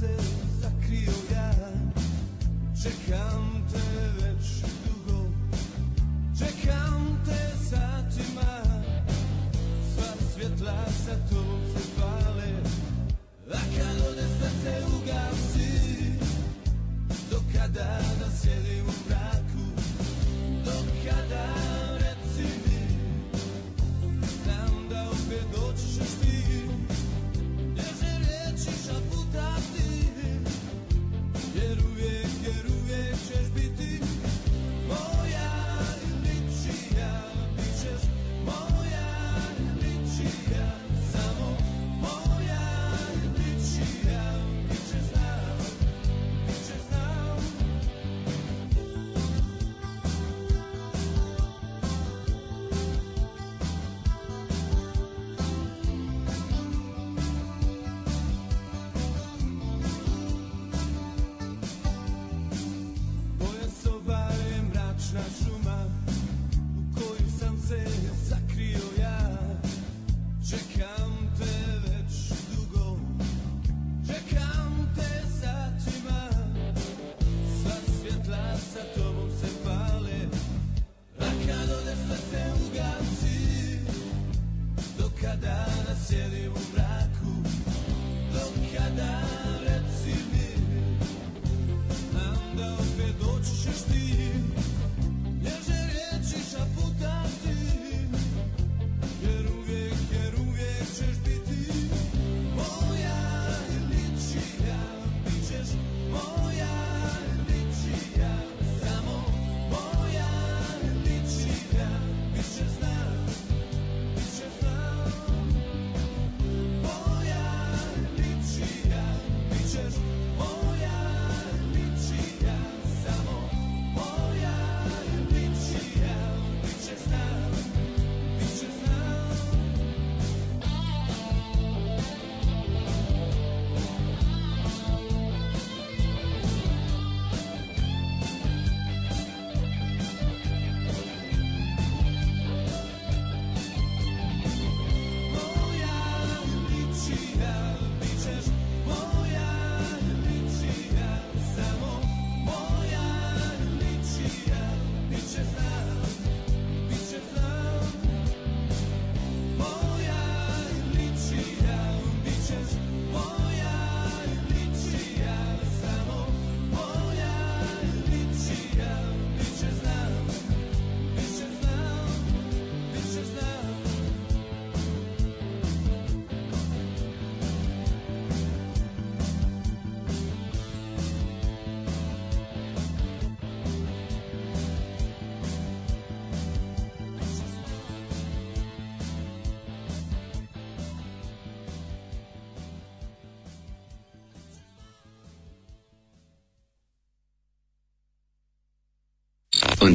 srce zakrio da ja Čekam te već dugo Čekam te satima Sva svjetla sa tobom se pale A kad ode srce ugasi Do kada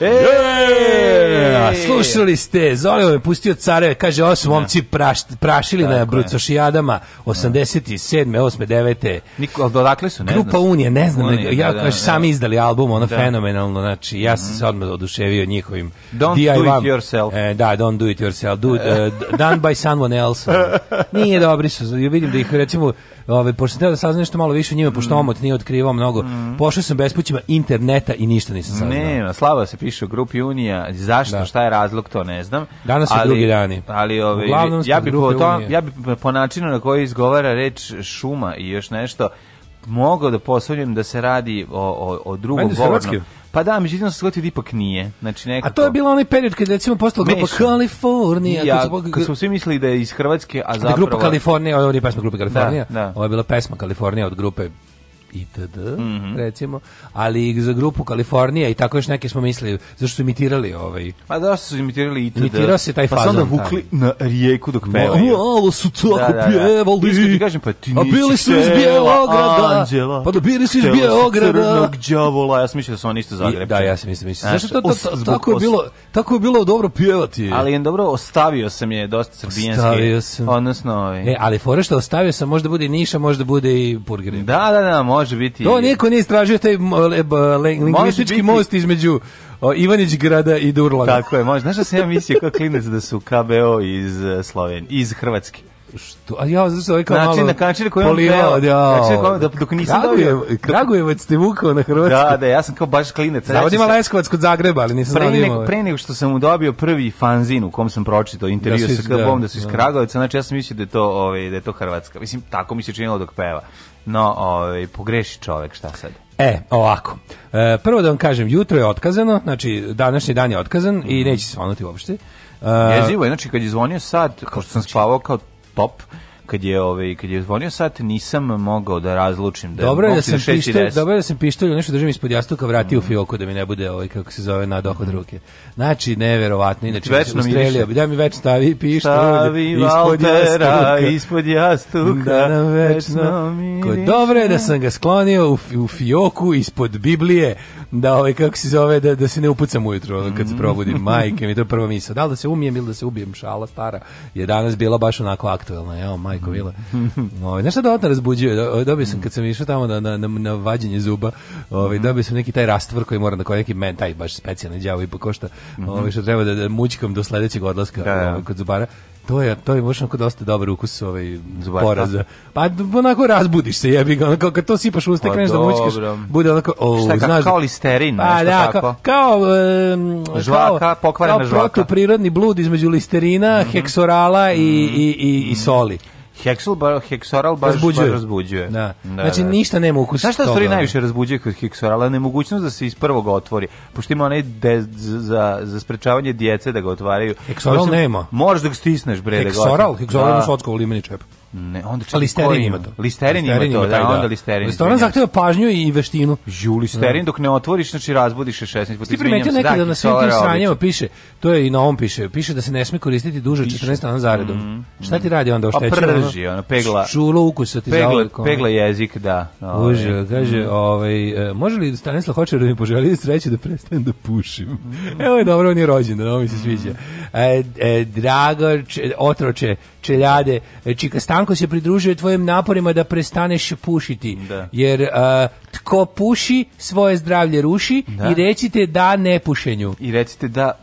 E, slušali ste, Zolio je pustio careve, kaže, ovo su da. momci praš, prašili Tako na brucošijadama 87. 8. 9. Niko, ali dodakle su, ne Grupa znam. Unija, ne znam, Unija, ja, da, da, da, sami izdali album, ono da. fenomenalno, znači, ja sam mhm. se odmah oduševio njihovim Don't DIY, do it yourself. E, da, don't do it yourself, do, uh, eh, done by someone else. Nije dobri su, vidim da ih, recimo, Ove, pošto sam da saznam nešto malo više o njima, pošto mm. omot nije otkrivao mnogo, mm. pošao sam bespućima interneta i ništa nisam saznao. Ne, Slava se piše u grupi Unija, zašto, da. šta je razlog, to ne znam. Danas su drugi dani. Ali ove, ja, bih po to, ja bih po načinu na koji izgovara reč šuma i još nešto, mogao da posavljujem da se radi o, o, o drugom govornom. Pa da, međutim sam shvatio da ipak nije. Znači nekako... A to je bilo onaj period kad recimo postala grupa Kalifornija. Ja, kad, kad smo svi mislili da je iz Hrvatske, a zapravo... Da grupa Kalifornija, ovo nije pesma grupe Kalifornija, da, da. ovo je bila pesma Kalifornija od grupe itd. Mm -hmm. recimo, ali i za grupu Kalifornija i tako još neke smo mislili, zašto su imitirali ovaj. Pa da su imitirali itd. Imitirao se taj pa fazon. Pa onda vukli taj. na rijeku dok pevaju. Malo su tako da, da, da. pjevali. Da, da. Ti kažem, pa ti nisi A bili su iz Bjelograda. Anđela. Pa da bili su iz Bjelograda. Crnog djavola. Ja sam mislio da su oni isto zagrebi. Da, ja sam mislio. mislio. Znaš, to, to, to, tako, je bilo, tako je bilo dobro pjevati. Ali je dobro, ostavio sam je dosta srbijanski. Ostavio sam. Odnosno, ovaj. E, ali fora što ostavio sam, možda bude Niša, možda bude i burgeri. Da, da, da, može biti... To niko nije istražio taj lingvistički most između Ivanić grada i Durlana. Tako je, može. Znaš da sam ja mislio kao klinec da su KBO iz e, Slovenije, iz Hrvatske. Što? A ja zašto ovaj kao način, malo... Na način koji on peo. Ja. Da, dok nisam Kragujev, dobio... Kragujevac te vukao na Hrvatskoj. Da, da, ja sam kao baš klinac. Da, ovdje ima Leskovac kod Zagreba, ali nisam znao ima. Ovaj. Pre nego što sam mu dobio prvi fanzin u kom sam pročitao intervju da, sa Kbom da, da su iz da. Kragujevca, znači ja sam mislio da je to, ovaj, da je to Hrvatska. Mislim, tako mi se činilo dok peva. No, ovaj, pogreši čovek, šta sad? E, ovako. E, prvo da vam kažem, jutro je otkazano, znači današnji dan je otkazan mm. i mhm. neće se svanuti uopšte. Uh, Jezivo, znači kad je zvonio sad, kao što sam spavao, kao pop kad je ovaj kad je zvonio sat nisam mogao da razlučim da Dobro je da sam pištolj, dobro je da sam pištolj nešto držim ispod jastuka vratio mm. u mhm. fioku da mi ne bude ovaj kako se zove na dohod mhm. ruke. Znači neverovatno inače znači, večno strelio, da mi već stavi pištolj ispod jastuka, ispod jastuka. Da nam večno miriše. Dobro je da sam ga sklonio u, u fioku ispod Biblije da ovaj kako se zove da da se ne upucam ujutro kad se mhm. probudim. Majke mi to prva misao. Da li da se umijem ili da se ubijem šala stara je danas bila baš onako aktuelna. Evo majke majko mila. Ovaj nešto dodatno razbuđuje. Dobio sam kad sam išao tamo na na na vađenje zuba, ovaj mhm. dobio sam neki taj rastvor koji moram da kao neki men taj baš specijalni đavo i košta. Mhm. Ovaj što treba da, da mućkam do sledećeg odlaska da, da. Ovaj, kod zubara to je to je možda dosta dobar ukus ovaj Zubar, poraza. Da. Pa onako razbudiš se, jebi ga, onako kad to sipaš u usta pa kreneš da mućkaš, bude onako o, Šta, je, znaš, da- kao listerin, pa, nešto da, tako. Kao, kao žvaka, pokvarena žvaka. Kao protuprirodni blud između listerina, mm -hmm. heksorala i, i, i, i soli. Heksoral heksoral baš razbuđuje. razbuđuje. Da. da. Znači da, da. ništa nema ukusa. Znaš šta stvari najviše razbuđuje kod heksorala? Nemogućnost da se iz prvog otvori. Pošto ima onaj de, za, za sprečavanje djece da ga otvaraju. Heksoral nema. Moraš da ga stisneš bre. Da heksoral, da heksoral, heksoral da. ima sotsko limeni čep. Ne, onda čekaj, listerin ima to. Da, da. Listerin, listerin ima to, da, da, onda listerin. Listerin zahteva pažnju i veštinu. Ju, listerin da. dok ne otvoriš, znači razbudiš je 16 puta. Ti primetio nekada da na svim tim sranjima piše, to je i na ovom piše, piše da se ne sme koristiti duže od 14 dana zaredom. Mm, Šta ti radi onda oštećeno? Mhm. Pa prži, ono, pegla. Čulo ukusa ti pegla, zavodko, pegla jezik, da. Ovaj. Uže, kaže, mhm. ovaj, e, može li Stanislav hoće da mi poželi sreće da prestanem da pušim? Mhm. Evo je dobro, on je rođen, da mi se sviđa. E, e, drago, otroče, čeljade. E, Čika Stanko se pridružuje tvojim naporima da prestaneš pušiti. Da. Jer a, tko puši svoje zdravlje ruši da. i recite da nepušenju. I recite da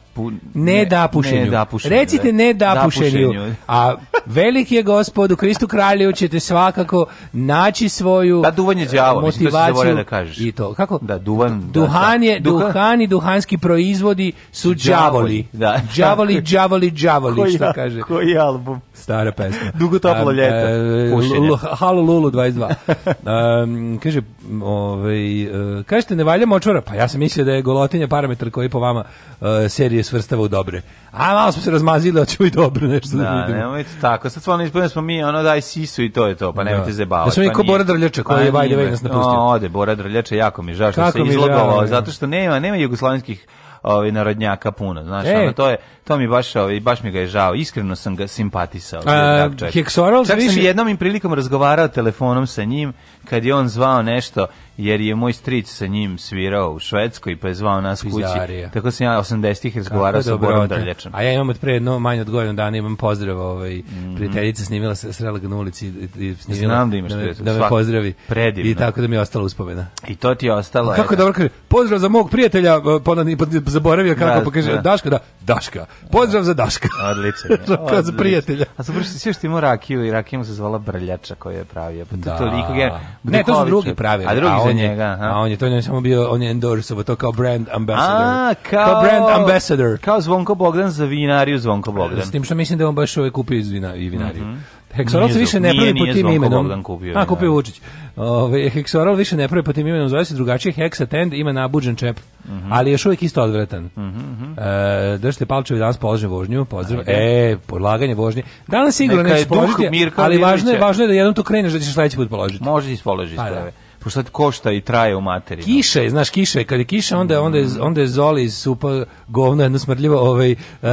ne, da pušenju. Ne da pušenju. Recite da. ne da, da pušenju. A veliki je gospod u Kristu kralju ćete svakako naći svoju da, pa duvanje đavo, motivaciju. da kažeš. I to. Kako? Da, duvan. Da, duhan je, duhan. duhani, duhanski proizvodi su đavoli. Da. Đavoli, đavoli, đavoli, što kaže. Koji album? Stara pesma. Dugo toplo um, ljeto. Um, Halo Lulu 22. Um, kaže, ovaj, e, kažete ne valja močvara, pa ja sam mislio da je golotinja parametar koji po vama uh, serije svrstava u dobre. A malo smo se razmazili, hoćemo i dobro nešto da, da vidimo. nemojte tako. Sad stvarno ispunili smo mi, ono daj sisu i to je to, pa da. nemojte da. zebavati. Da smo pa niko Bora Drljača koji pa je Vajde Vejnas napustio. No, ode, Bora Drljača, jako mi žao što se izlogovao, da. zato što nema, nema jugoslovenskih ovaj narodnjaka puno, znaš, e. ono, to je to mi baš, ovaj baš mi ga je žao. Iskreno sam ga simpatisao. A, Heksoral, sam više... jednom im prilikom razgovarao telefonom sa njim kad je on zvao nešto jer je moj stric sa njim svirao u Švedskoj pa je zvao nas kući. Tako sam ja 80-ih razgovarao sa Borom Drljačom. A ja imam od pre jedno manje od godinu dana imam pozdrav ovaj mhm. prijateljica snimila se srela ga na ulici i snimila. Znam da imaš da, me, da me pozdravi. Predivno. I tako da mi je ostala uspomena. I to ti je ostalo. Kako da kaže, pozdrav za mog prijatelja, e, ponad zaboravio da, kako da, pa kaže da. Daška, da, Daška. Pozdrav za Daška. Odlično. Pozdrav za prijatelja. A su što sve što ima rakiju i rakija se zvala Brljača koju je pravio. Pa to da. toliko je. Ne, to su drugi pravi. A drugi on njega, a on je to njoj samo bio, on je endorsovo to kao brand ambassador. A, kao, kao brand ambassador. Kao Zvonko Bogdan za vinariju Zvonko e, Bogdan. S tim što mislim da on baš uvek ovaj kupio iz mhm. vinariju. Mm -hmm. Heksoral se više ne pravi po tim imenom. Bogdan kupio. A, da, kupio da. Vučić. Ove, Heksoral više ne pravi po tim imenom, zove se drugačije Hexatend, ima nabuđen čep, mm -hmm. ali još uvijek isto odvretan. Mm -hmm. e, držite da palčevi danas položen vožnju, pozdrav. Ajde. E, polaganje vožnje. Danas sigurno nećeš položiti, ali važno je, važno je da jednom to kreneš da ćeš sledeći put položiti. Možeš ispoložiti, pa, da pošto sad košta i traje u materiji. Kiša je, znaš, kiša je, kad je kiša, onda, onda, je, onda je Zoli iz supa govno, jedno smrdljivo, ovaj, uh, e,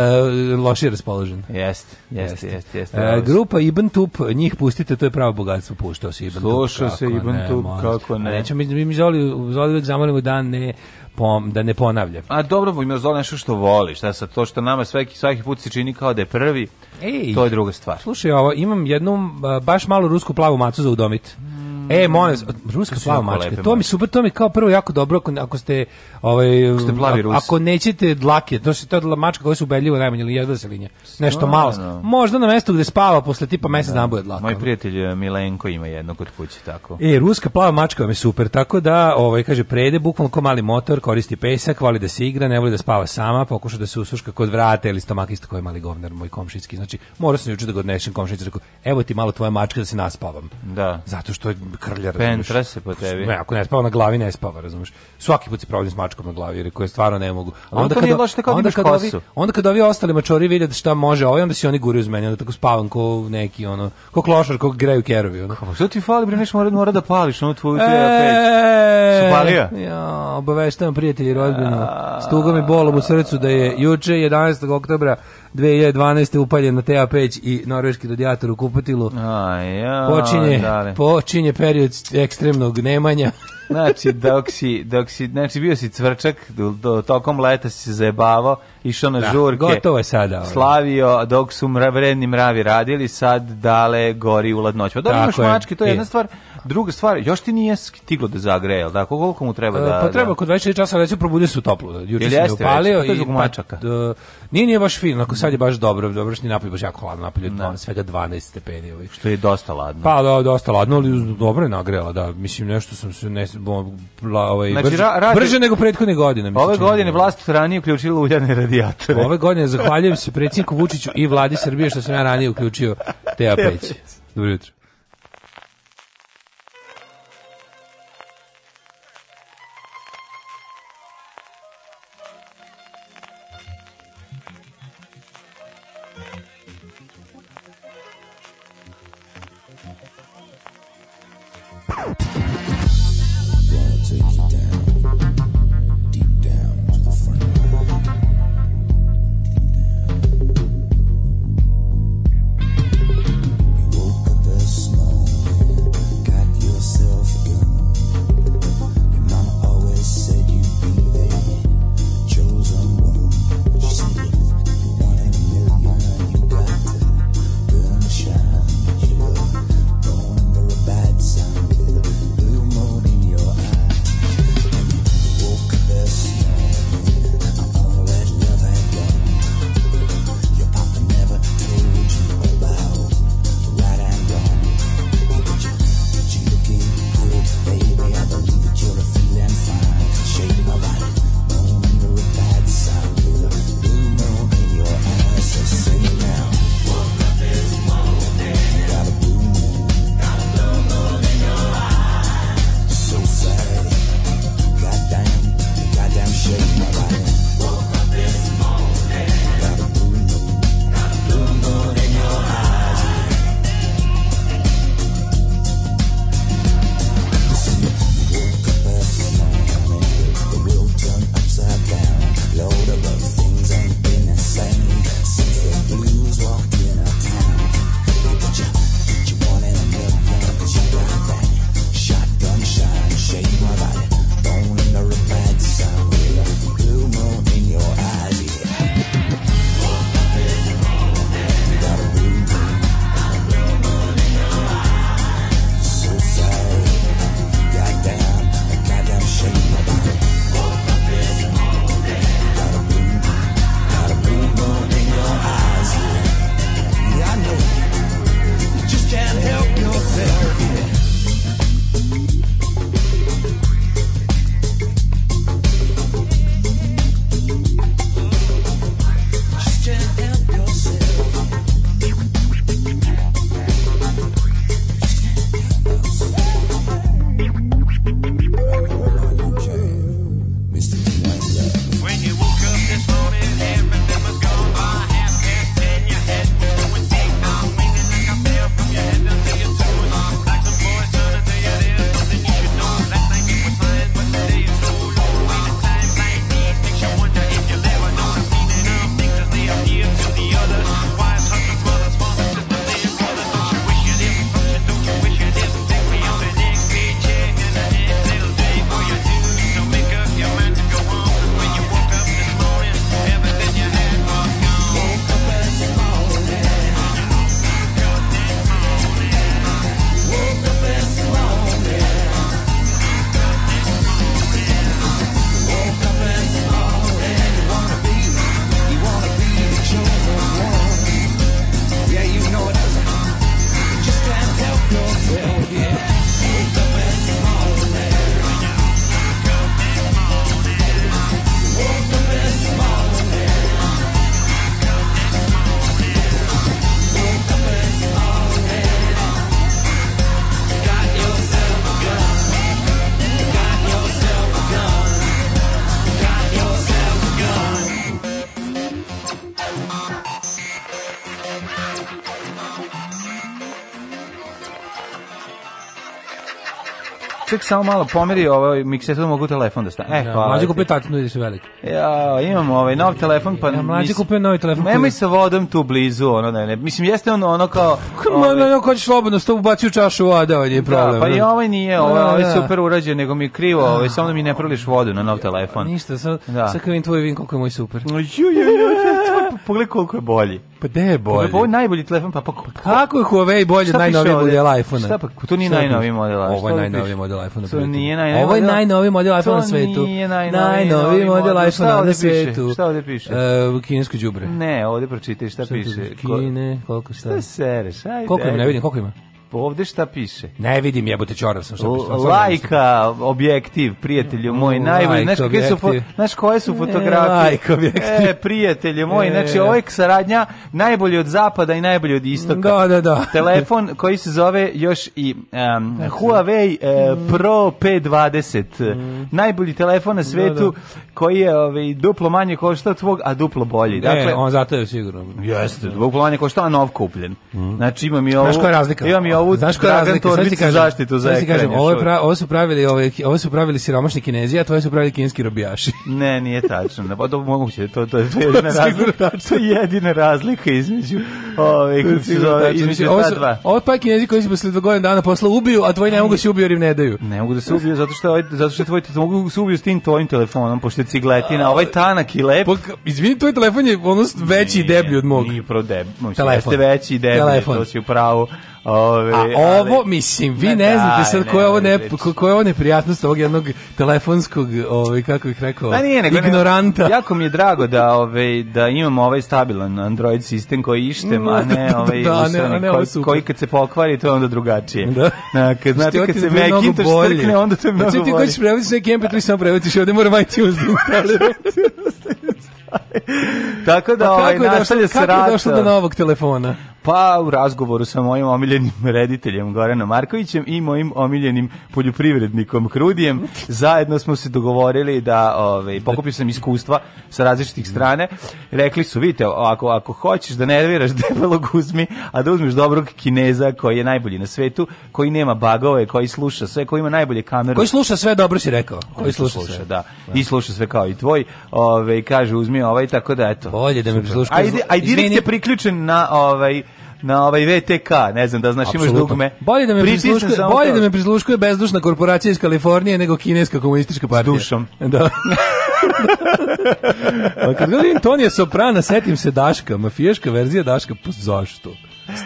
loši raspoložen. Jeste, jeste, jeste. Jest, uh, grupa Ibn Tup, njih pustite, to je pravo bogatstvo, puštao se Ibn Slušao Tup. se Ibn ne, Tup, kako ne. Nećemo, mi, mi Zoli, Zoli uvijek zamolimo da ne, pom, da ne ponavlja. A dobro, ima zove nešto što voli, šta sa to što nama svaki, svaki put se čini kao da je prvi, Ej, to je druga stvar. Slušaj, ovo, imam jednu baš malu rusku plavu macu za udomit. E, molim, ruska plava mačka. To mi super, to mi kao prvo jako dobro ako, ako ste ovaj ako, ste plavi Rus. ako nećete dlake, to se ta mačka koja se ubedljivo najmanje ili jedva se linje. Nešto malo. Možda na mestu gde spava posle tipa mesec da. dana bude dlaka. Moj prijatelj eh, Milenko ima jedno kod kuće tako. E, ruska plava mačka mi super, tako da ovaj kaže prede bukvalno kao mali motor, koristi pesak, voli da se igra, ne voli da spava sama, pokuša da se usuška kod vrata ili stomak isto kao mali govnar moj komšijski. Znači, mora se juče da ga odnesem komšijski, rekao, evo ti malo tvoja mačka da se naspavam. Da. Zato što krljar. Pentra se po tebi. Ne, ako ne spava na glavi, ne spava, razumeš. Svaki put se problem s mačkom na glavi, jer koje stvarno ne mogu. A onda, kad, onda, kada, onda, kada ovi, onda kada ovi ostali mačori vide šta može ovaj, onda se oni guraju uz mene, onda tako spavam ko neki, ono, ko klošar, ko greju kerovi. Ono. Kako, što ti fali, bre, nešto mora, mora da pališ, ono tvoju terapiju. E! Supalija? Ja, obaveštavam prijatelji rodbinu. Stugom i bolom u srcu da je juče 11. oktobra 2012. upaljen na Mateo Peć i norveški radijator u Kupatilu. A, ja, počinje, dale. počinje period ekstremnog nemanja. Znači, dok si, dok si, znači, bio si cvrčak, do, do tokom leta si se zajebavao, išao na da, žurke. Gotovo je sada. Ovaj. Slavio, dok su mra, vredni mravi radili, sad dale gori u ladnoću. Pa dobro, imaš mačke, to je jedna stvar. Druga stvar, još ti nije stiglo da zagreje, jel tako? Koliko mu treba e, da... Pa treba, da- kod 24 časa, recimo, probudi se utoplo. Juče se upalio već, i... Pa, nije, nije baš fino, ako sad je baš dobro, dobro što napolje, baš jako hladno napolje, no. Da. svega 12 stepeni. Ovaj. Što je dosta ladno. Pa, da, dosta ladno, ali dobro je nagrela, da. Mislim, nešto sam se... Ne, ovaj, znači, brže, ra, radi, brže nego prethodne godine. Mislim, ove godine vlast ranije uključila uljane radijatore. Ove godine zahvaljujem se predsedniku Vučiću i vladi Srbije što sam ja ranije uključio te Peć. Dobro jutro. samo malo pomeri ovaj mikser, tu mogu telefon da stane. E, ja, hvala. Mlađi kupio tacnu, ideš veliki. Ja, imam ovaj nov telefon, pa... Ja, mlađi kupio novi telefon. Nemoj sa vodom tu blizu, ono ne, ne. Mislim, jeste ono, ono kao... Ovaj... Ma, ono, ko ćeš slobodno, sto ubaci u čašu voda, ovaj je problem. Da, pa i ovaj nije, ovaj, ovaj super urađen, nego mi je krivo, ovaj, samo da mi ne proliš vodu na nov telefon. Ništa, sad, da. sad kao vidim tvoj vin, koliko je moj super. Ju, ju, ju, pogledaj koliko je bolji. Pa gde je bolji? Pa ovo je najbolji telefon, pa, pa, pa, pa kako je Huawei bolji od najnovijeg modela iPhone-a? Šta pa, to nije najnoviji model iPhone. Ovo je najnoviji model iPhone-a. To nije najnoviji. Ovo je najnoviji model iPhone na svetu. To nije najnoviji model iPhone-a na svetu. Šta ovde piše? Uh, kinesko đubre. Ne, ovde pročitaj šta piše. Kine, koliko šta? Šta sereš? Ajde. Koliko ima, ne vidim, koliko ima? Pa ovde šta piše? Ne vidim, jebote čorav sam šta piše. Lajka, objektiv, prijatelju moj, najbolji, znaš, koje su, znaš koje su fotografije? Lajka, objektiv. E, prijatelju moj, e. znači ovo je saradnja najbolji od zapada i najbolji od istoka. Da, da, da. Telefon koji se zove još i um, Huawei uh, Pro P20. Mm. Najbolji telefon na da, svetu da, da. koji je ovaj, duplo manje košta tvog, a duplo bolji. E, dakle, ne, on zato je sigurno. Jeste, duplo manje košta, a nov kupljen. Mm. Znači imam i ovu... Znaš koja je razlika? Imam i ovu ovu Znaš ko Dragan Torbicu kažem, zaštitu za ekranje. Kažem, ovo, pra, ovo, su pravili, ove, ovo su pravili siromašni kinezi, a to su pravili kinski robijaši. ne, nije tačno. Ne, pa to moguće, to, to, je jedina razlika, to je jedina razlika između ove, između ta dva. Ovo pa kinezi koji se posle dva godina dana posla ubiju, a tvoji ne mogu da se ubiju jer im ne daju. Ne mogu da se ubiju zato što, ovaj, zato što tvoji mogu da se ubiju s tim tvojim telefonom, pošto je cigletina, ovaj tanak i lep. Pa, Izvini, tvoj telefon je ono veći i deblji od mog. Nije pro deblji, jeste veći i deblji, to si u pravu. Ove, A ovo, ali, mislim, vi ne, ne znate sad koja ovo, ne, koja je ovo neprijatnost ovog jednog telefonskog, ovaj, kako bih rekao, pa nije, nego, ignoranta. jako mi je drago da, ovaj, da imamo ovaj stabilan Android sistem koji ištem, a ne da, da, ovaj da, usrani, ne, koji, koji, kad se pokvari, to je onda drugačije. Da. Na, kad, znate, znači, kad se Macintosh strkne, onda to je znači, mnogo bolje. Znači ti koji ćeš prevoditi neki MP3, samo prevodiš, ovde moram iTunes da instalirati. Tako da, pa ovaj, nastavlja se rata. Kako je došlo do novog telefona? Pa u razgovoru sa mojim omiljenim rediteljem Goranom Markovićem i mojim omiljenim poljoprivrednikom Krudijem zajedno smo se dogovorili da ovaj pokupio sam iskustva sa različitih strane. Rekli su, vidite, ako ako hoćeš da nerviraš debelog uzmi, a da uzmeš dobrog Kineza koji je najbolji na svetu, koji nema bagove, koji sluša sve, koji ima najbolje kamere. Koji sluša sve, dobro si rekao. Koji sluša, sluša sve, da. da. I sluša sve kao i tvoj. Ovaj kaže uzmi ovaj tako da eto. Bolje da me prisluškuješ. Ajde, aj direkt je priključen na ovaj na ovaj VTK, ne znam da znaš Absolutno. imaš dugme. Bolje da me prisluškuje, bolje da me prisluškuje bezdušna korporacija iz Kalifornije nego kineska komunistička partija. S dušom. Da. A pa kad gledam Tonija Soprana, setim se Daška, mafijaška verzija Daška, pa zašto?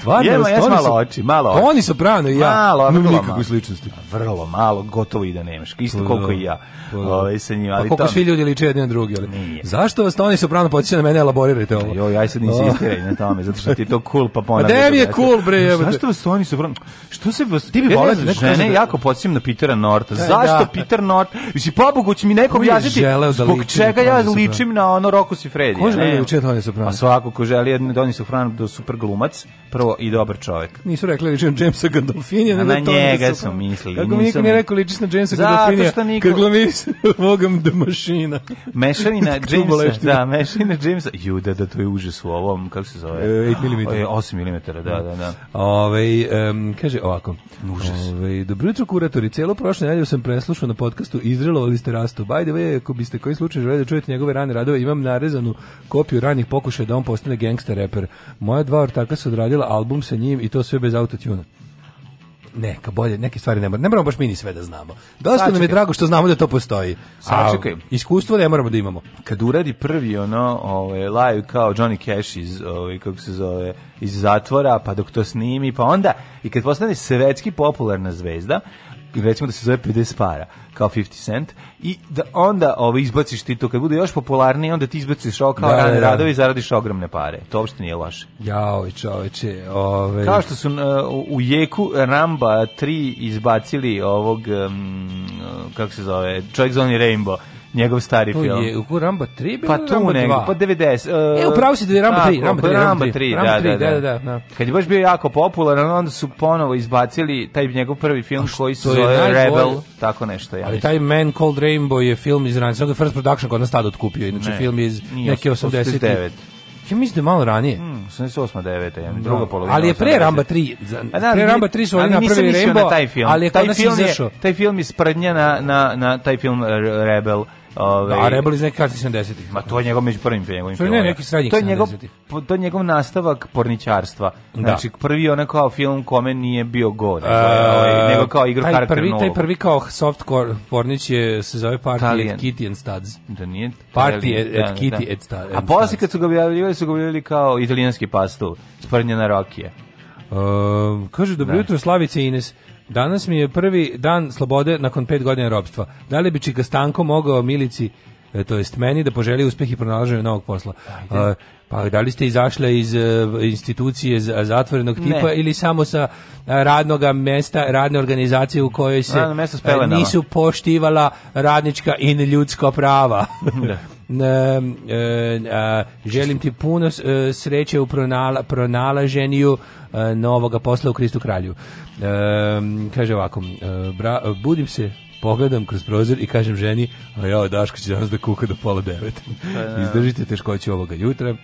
Stvarno, Jema, jes malo oči, malo oči. Oni su soprano i ja. Malo, vrlo nikakve sličnosti. Vrlo malo, gotovo i da nemaš. Isto pa koliko da, i ja. Pa da. Ove, ovaj, sa njima, pa ali pa koliko svi ljudi liče jedni na drugi, ali nije. Zašto vas oni su soprano podsjeća na mene, elaborirajte ovo. Joj, aj sad insistiraj na tome, zato što ti je to cool, pa ponavljam. Pa mi je cool, bre, jebote. Zašto vas oni su soprano... Što se vas... Ti bi volao da žene da- jako podsjećam na Petera Norta. Zašto Peter Nort? Mislim, pobogu će mi neko objasniti zbog čega ja ličim na ono Rocco Siffredi. Ko želi da liče Toni soprano? A svako ko želi, oni su soprano da super glumac prvo i dobar čovjek. Nisu rekli liči na Jamesa Gandolfinija, nego na njega su mislili. Kako mi niko nije rekao liči na Jamesa Gandolfinija, kad glumi Bogom da mašina. Mešavina Jamesa, da, mešavina Jamesa. Ju, da, da, to je užas u ovom, kako se zove? 8 mm. 8 mm, da, da, da. Ove, um, kaže ovako. Užas. Ove, dobro jutro, kuratori. Celo prošle nedelje sam preslušao na podcastu Izrelovali ste Rastu. By the way, ako biste koji slučaj želeli da čujete njegove rane radove, imam narezanu kopiju ranih pokušaja da on postane gangster reper. Moja dva ortaka su odradila snimila album sa njim i to sve bez autotuna neka bolje, neke stvari ne moramo, ne moramo baš mi ni sve da znamo. Dosta nam je drago što znamo da to postoji. Sačekaj. Iskustvo ne moramo da imamo. Kad uradi prvi ono, ovaj live kao Johnny Cash iz ovaj kako se zove, iz zatvora, pa dok to snimi, pa onda i kad postane svetski popularna zvezda, recimo da se zove 50 para, kao 50 cent, i da onda ovo ovaj, izbaciš ti to, kad bude još popularnije, onda ti izbaciš ovo kao da, rane da, da. radove i zaradiš ogromne pare. To uopšte nije loše. Jaoj čoveče. Ove... Ovaj. Kao što su uh, u jeku Ramba 3 izbacili ovog, um, kako se zove, čovjek zvani Rainbow, njegov stari to film. To je u Rambo 3 bilo pa tu Rambo negdje, 2? Pa 90. Uh, e, e upravo si da je Rambo 3. Rambo 3, Rambo 3, da, da, da, Kad je baš bio jako popularan, onda su ponovo izbacili taj njegov prvi film što koji se zove Rebel, tako nešto. Ja Ali taj Man Called Rainbow je film iz ranije, Sada First Production kod nas tada otkupio, inače ne, film iz neke 89. Ja mislim da je malo ranije. Mm, 88. 9. Ja, druga polovina. Ali je pre Ramba 3. A pa da, pre Ramba 3 su oni napravili Rainbow, na taj film. ali je taj film je, taj film je sprednja na, na, na taj film Rebel Ove, da, a Rebel iz neke 70-ih. Ma to je njegov među prvim njegovim To je ne, neki srednjih 70-ih. To je njegov nastavak porničarstva. Da. Znači, prvi ono kao film kome nije bio god. Uh, nego kao igra taj prvi, Taj prvi kao softcore pornić je, se zove Party Italian. at Kitty and Studs. Da nije? Party at, da, Kitty da. at Studs. A posle kad su ga objavljivali, su ga objavljivali kao italijanski pastul. Sprnja na Rokije. Uh, kaže, dobro da. jutro, Slavice Ines. Danas mi je prvi dan slobode nakon pet godina robstva. Da li bi Čika Stanko mogao Milici, e, to jest meni, da poželi uspeh i pronalaženju novog posla? Ajde. E, pa da li ste izašle iz uh, institucije zatvorenog tipa ne. ili samo sa radnog mesta, radne organizacije u kojoj se nisu poštivala radnička i ljudska prava? da a, želim ti puno e, sreće u pronala, pronalaženju e, novoga posla u Kristu kralju. kaže ovako, e, bra, budim se pogledam kroz prozor i kažem ženi, a ja Daško će danas da kuka do pola devet. Pa, da. Izdržite teškoće ovoga jutra.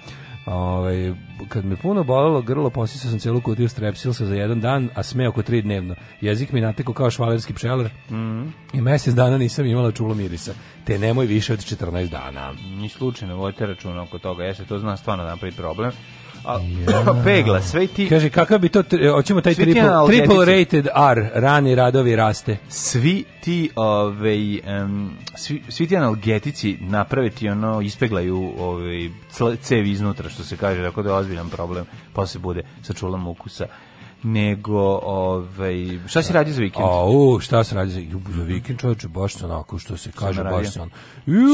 Ovaj kad me puno bolelo grlo, posisao sam celu kutiju strepsilsa za jedan dan, a sme oko tri dnevno. Jezik mi natekao kao švalerski pčelar. Mm I mesec dana nisam imala čulo mirisa. Te nemoj više od 14 dana. Ni slučajno, vojte računa oko toga. Ja se to zna stvarno da napravi problem A, pegla, sve ti... Kaže, kakav bi to, e, hoćemo taj triple, triple rated R, rani radovi raste. Svi ti, ovaj, um, svi, svi ti analgetici naprave ti ono, ispeglaju ovaj, cevi iznutra, što se kaže, tako da je ozbiljan problem, posle pa bude sa čulom ukusa nego ovaj šta si radi za vikend? A u, šta se radi za, za vikend, čoveče, baš se onako što se kaže baš se on.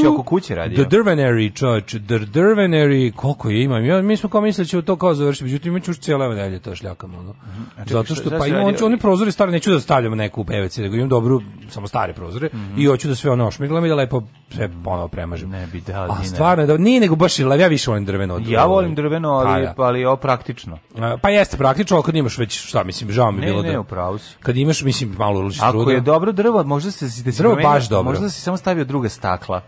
Si oko kuće radio. The Dervenary, čoveče, The Dervenary, koliko je imam. Ja mi smo kao mislili da će to kao završiti, međutim imaću još cijela nedelja to šljakamo, ono. Mhm. Zato što pa imam oni prozori stari, neću da stavljam neku PVC, nego imam dobru samo stare prozore mm -hmm. i hoću da sve ono ošmiglam i da lepo sve ono premažem. Ne bi da, A stvarno da nije nego baš ja više volim drveno. Ja volim drveno, ali pa da. ali praktično. Pa jeste praktično, ako imaš već šta mislim, žao mi ne, bilo ne, da. Ne, ne, upravo si. Kad imaš mislim malo liš Ako je dobro drvo, možda se da drvo promenio, baš dobro. Možda si samo stavio druga stakla.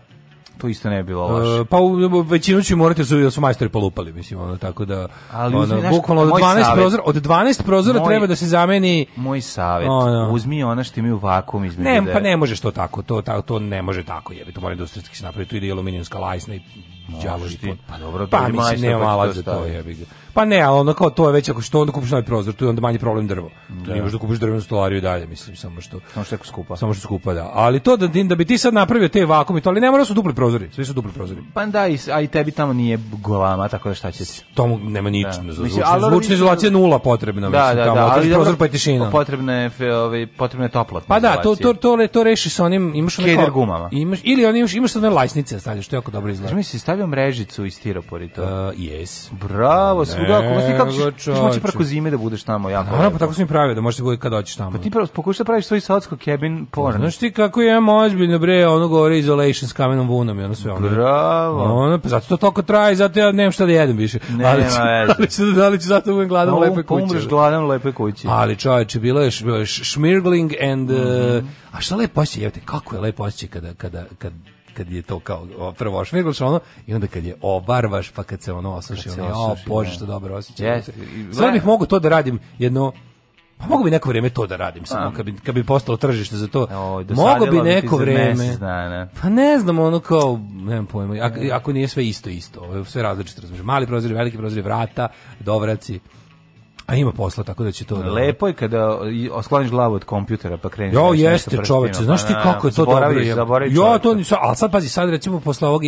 To isto ne bi bilo loše. E, pa u, većinu ću morati da su, da su majstori polupali, mislim, ono, tako da... Ali uzmi, bukvalno od 12 savjet, prozora, od 12 prozora moj, treba da se zameni... Moj savet. uzmi ona što imaju vakum između. Ne, pa ne može što tako, to, to, to ne može tako, jebi, to mora industrijski se napraviti, tu ide i aluminijumska lajsna i đavolik. Pa dobro, pa mislim nema pa alat za to, jebi ga. Pa ne, al ono kao to je već ako što onda kupiš novi prozor, tu je onda manji problem drvo. Tu da. ne da kupiš drvenu stolariju dalje, mislim samo što samo što je skupa. Samo što je skupa da. Ali to da da bi ti sad napravio te vakum i to, ali ne mora su dupli prozori, svi su dupli prozori. Pa da, i, a i tebi tamo nije golama, tako da šta će se. Tomu nema nič, da. zvučna, zvučna izolacija nula potrebna, da, mislim, da, tamo, da, ali prozor pa je tišina. Potrebna je ovaj potrebna je toplotna. Pa da, to to to to reši sa onim imaš onaj gumama. Imaš ili oni imaš imaš one lajsnice stavljaš, što je jako dobro izgleda stavio mrežicu i stiropor i to? Uh, yes. Bravo, svuda, ako možeš kako ćeš, moći preko zime da budeš tamo jako. Naravno, pa tako sam i pravio, da možeš da bude kad dođeš tamo. Pa ti prvo pokušaj da praviš svoj socko cabin porn. Znaš ti kako je imam ozbiljno, bre, ono govore isolation s kamenom vunom i ono sve ono. Bravo. Ono, pa zato to toliko traje, zato ja nemam šta da jedem više. Ne, ali, nema Ali ću, da li ću zato da budem gladan no, lepe kuće. Umreš gladan lepe kuće. Ali čoveče, bilo je šmirgling and... Mm -hmm. uh, a šta lepo osjećaj, jevite, kako je lepo osjećaj kada, kada, kada, kad je to kao prvo ošmirglaš ono i onda kad je obarvaš pa kad se ono osuši, ono, o da. bože što dobro osjećam. Yes. Sve bih mogu to da radim jedno pa mogu bi neko vreme to da radim samo kad bi kad bi postalo tržište za to. E, mogu bi neko vreme. Pa ne znam ono kao nemam pojma. Ako, e. ako nije sve isto isto, sve različito, razumiješ. Mali prozori, veliki prozori, vrata, dovraci. A ima posla, tako da će to... Da- Lepo je kada oskloniš glavu od kompjutera pa kreneš... Jo, da jeste čoveče, pa znaš ti da, kako je to dobro? Jo, to nisu, ali sad pazi, sad recimo posle ovog,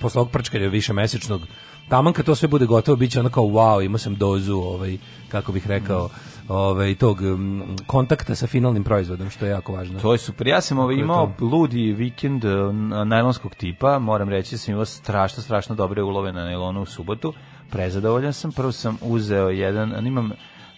posle ovog prčkalja više mesečnog, taman kad to sve bude gotovo, bit će ono kao wow, imao sam dozu, ovaj, kako bih rekao, ovaj tog mm, kontakta sa finalnim proizvodom što je jako važno. To je super. Ja sam ovaj imao ludi vikend eh, najlonskog tipa, moram reći da sam imao strašno strašno dobre ulove na najlonu u subotu prezadovoljan sam. Prvo sam uzeo jedan, imam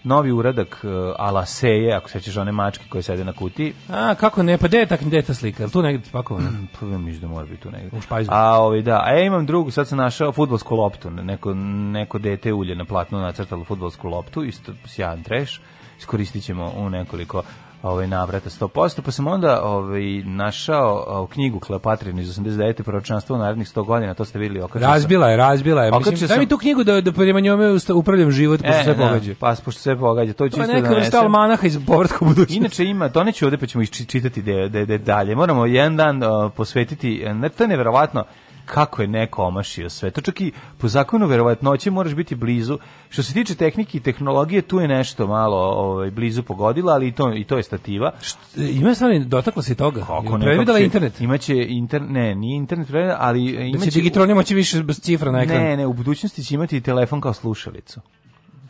novi uradak uh, seje, ako sećaš one mačke koje sede na kutiji. A, kako ne, pa gde je tak, gde je ta slika? Je tu negdje spakovana? Mm, pa mislim da mora biti tu negde. U špajzu. A, ovaj, da. A ja imam drugu, sad sam našao futbolsku loptu. Neko, neko dete ulje na platnu nacrtalo futbolsku loptu, isto sjajan treš. Iskoristit ćemo u nekoliko ovaj navrata 100%, pa sam onda ovaj našao o, knjigu Kleopatrinu iz 89. proročanstvo narednih 100 godina, to ste videli okačio. Razbila je, razbila je. Okačio Mislim, sam... daj mi tu knjigu da da prema njome upravljam život pošto e, sve da, pogađa. Pa pošto sve pogađa, to, to čisto da. Pa neka vrsta almanaha iz povratka budućnosti. Inače ima, to neću ovde pa ćemo isčitati da da dalje. Moramo jedan dan uh, posvetiti, e, ne to je neverovatno kako je neko omašio sve. To čak i po zakonu verovatnoće moraš biti blizu. Što se tiče tehnike i tehnologije, tu je nešto malo ovaj, blizu pogodila, ali i to, i to je stativa. Št, ima stvari, dotakla se toga. Kako ne? internet. Imaće internet, ne, nije internet prevedala, ali... Imaće, da će digitronima će više bez cifra na ekranu. Ne, ne, u budućnosti će imati telefon kao slušalicu.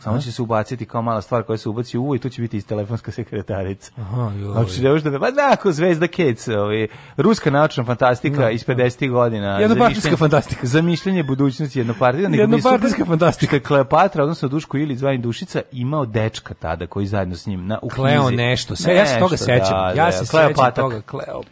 Samo će se ubaciti kao mala stvar koja se ubaci u i tu će biti i telefonska sekretarica. Aha, joj. Znači, ne možda, pa da, ako Zvezda Kids, ovaj, ruska naučna fantastika no, da, iz 50. Da. godina. Jednopartijska fantastika. Zamišljanje budućnosti jednopartijska. Jednopartijska fantastika. Kleopatra, odnosno Duško Ili, zvani Dušica, imao dečka tada koji zajedno s njim na u Kleo nešto, sve, ne, ja se toga sećam. Da, ja da, se sećam toga, Kleo.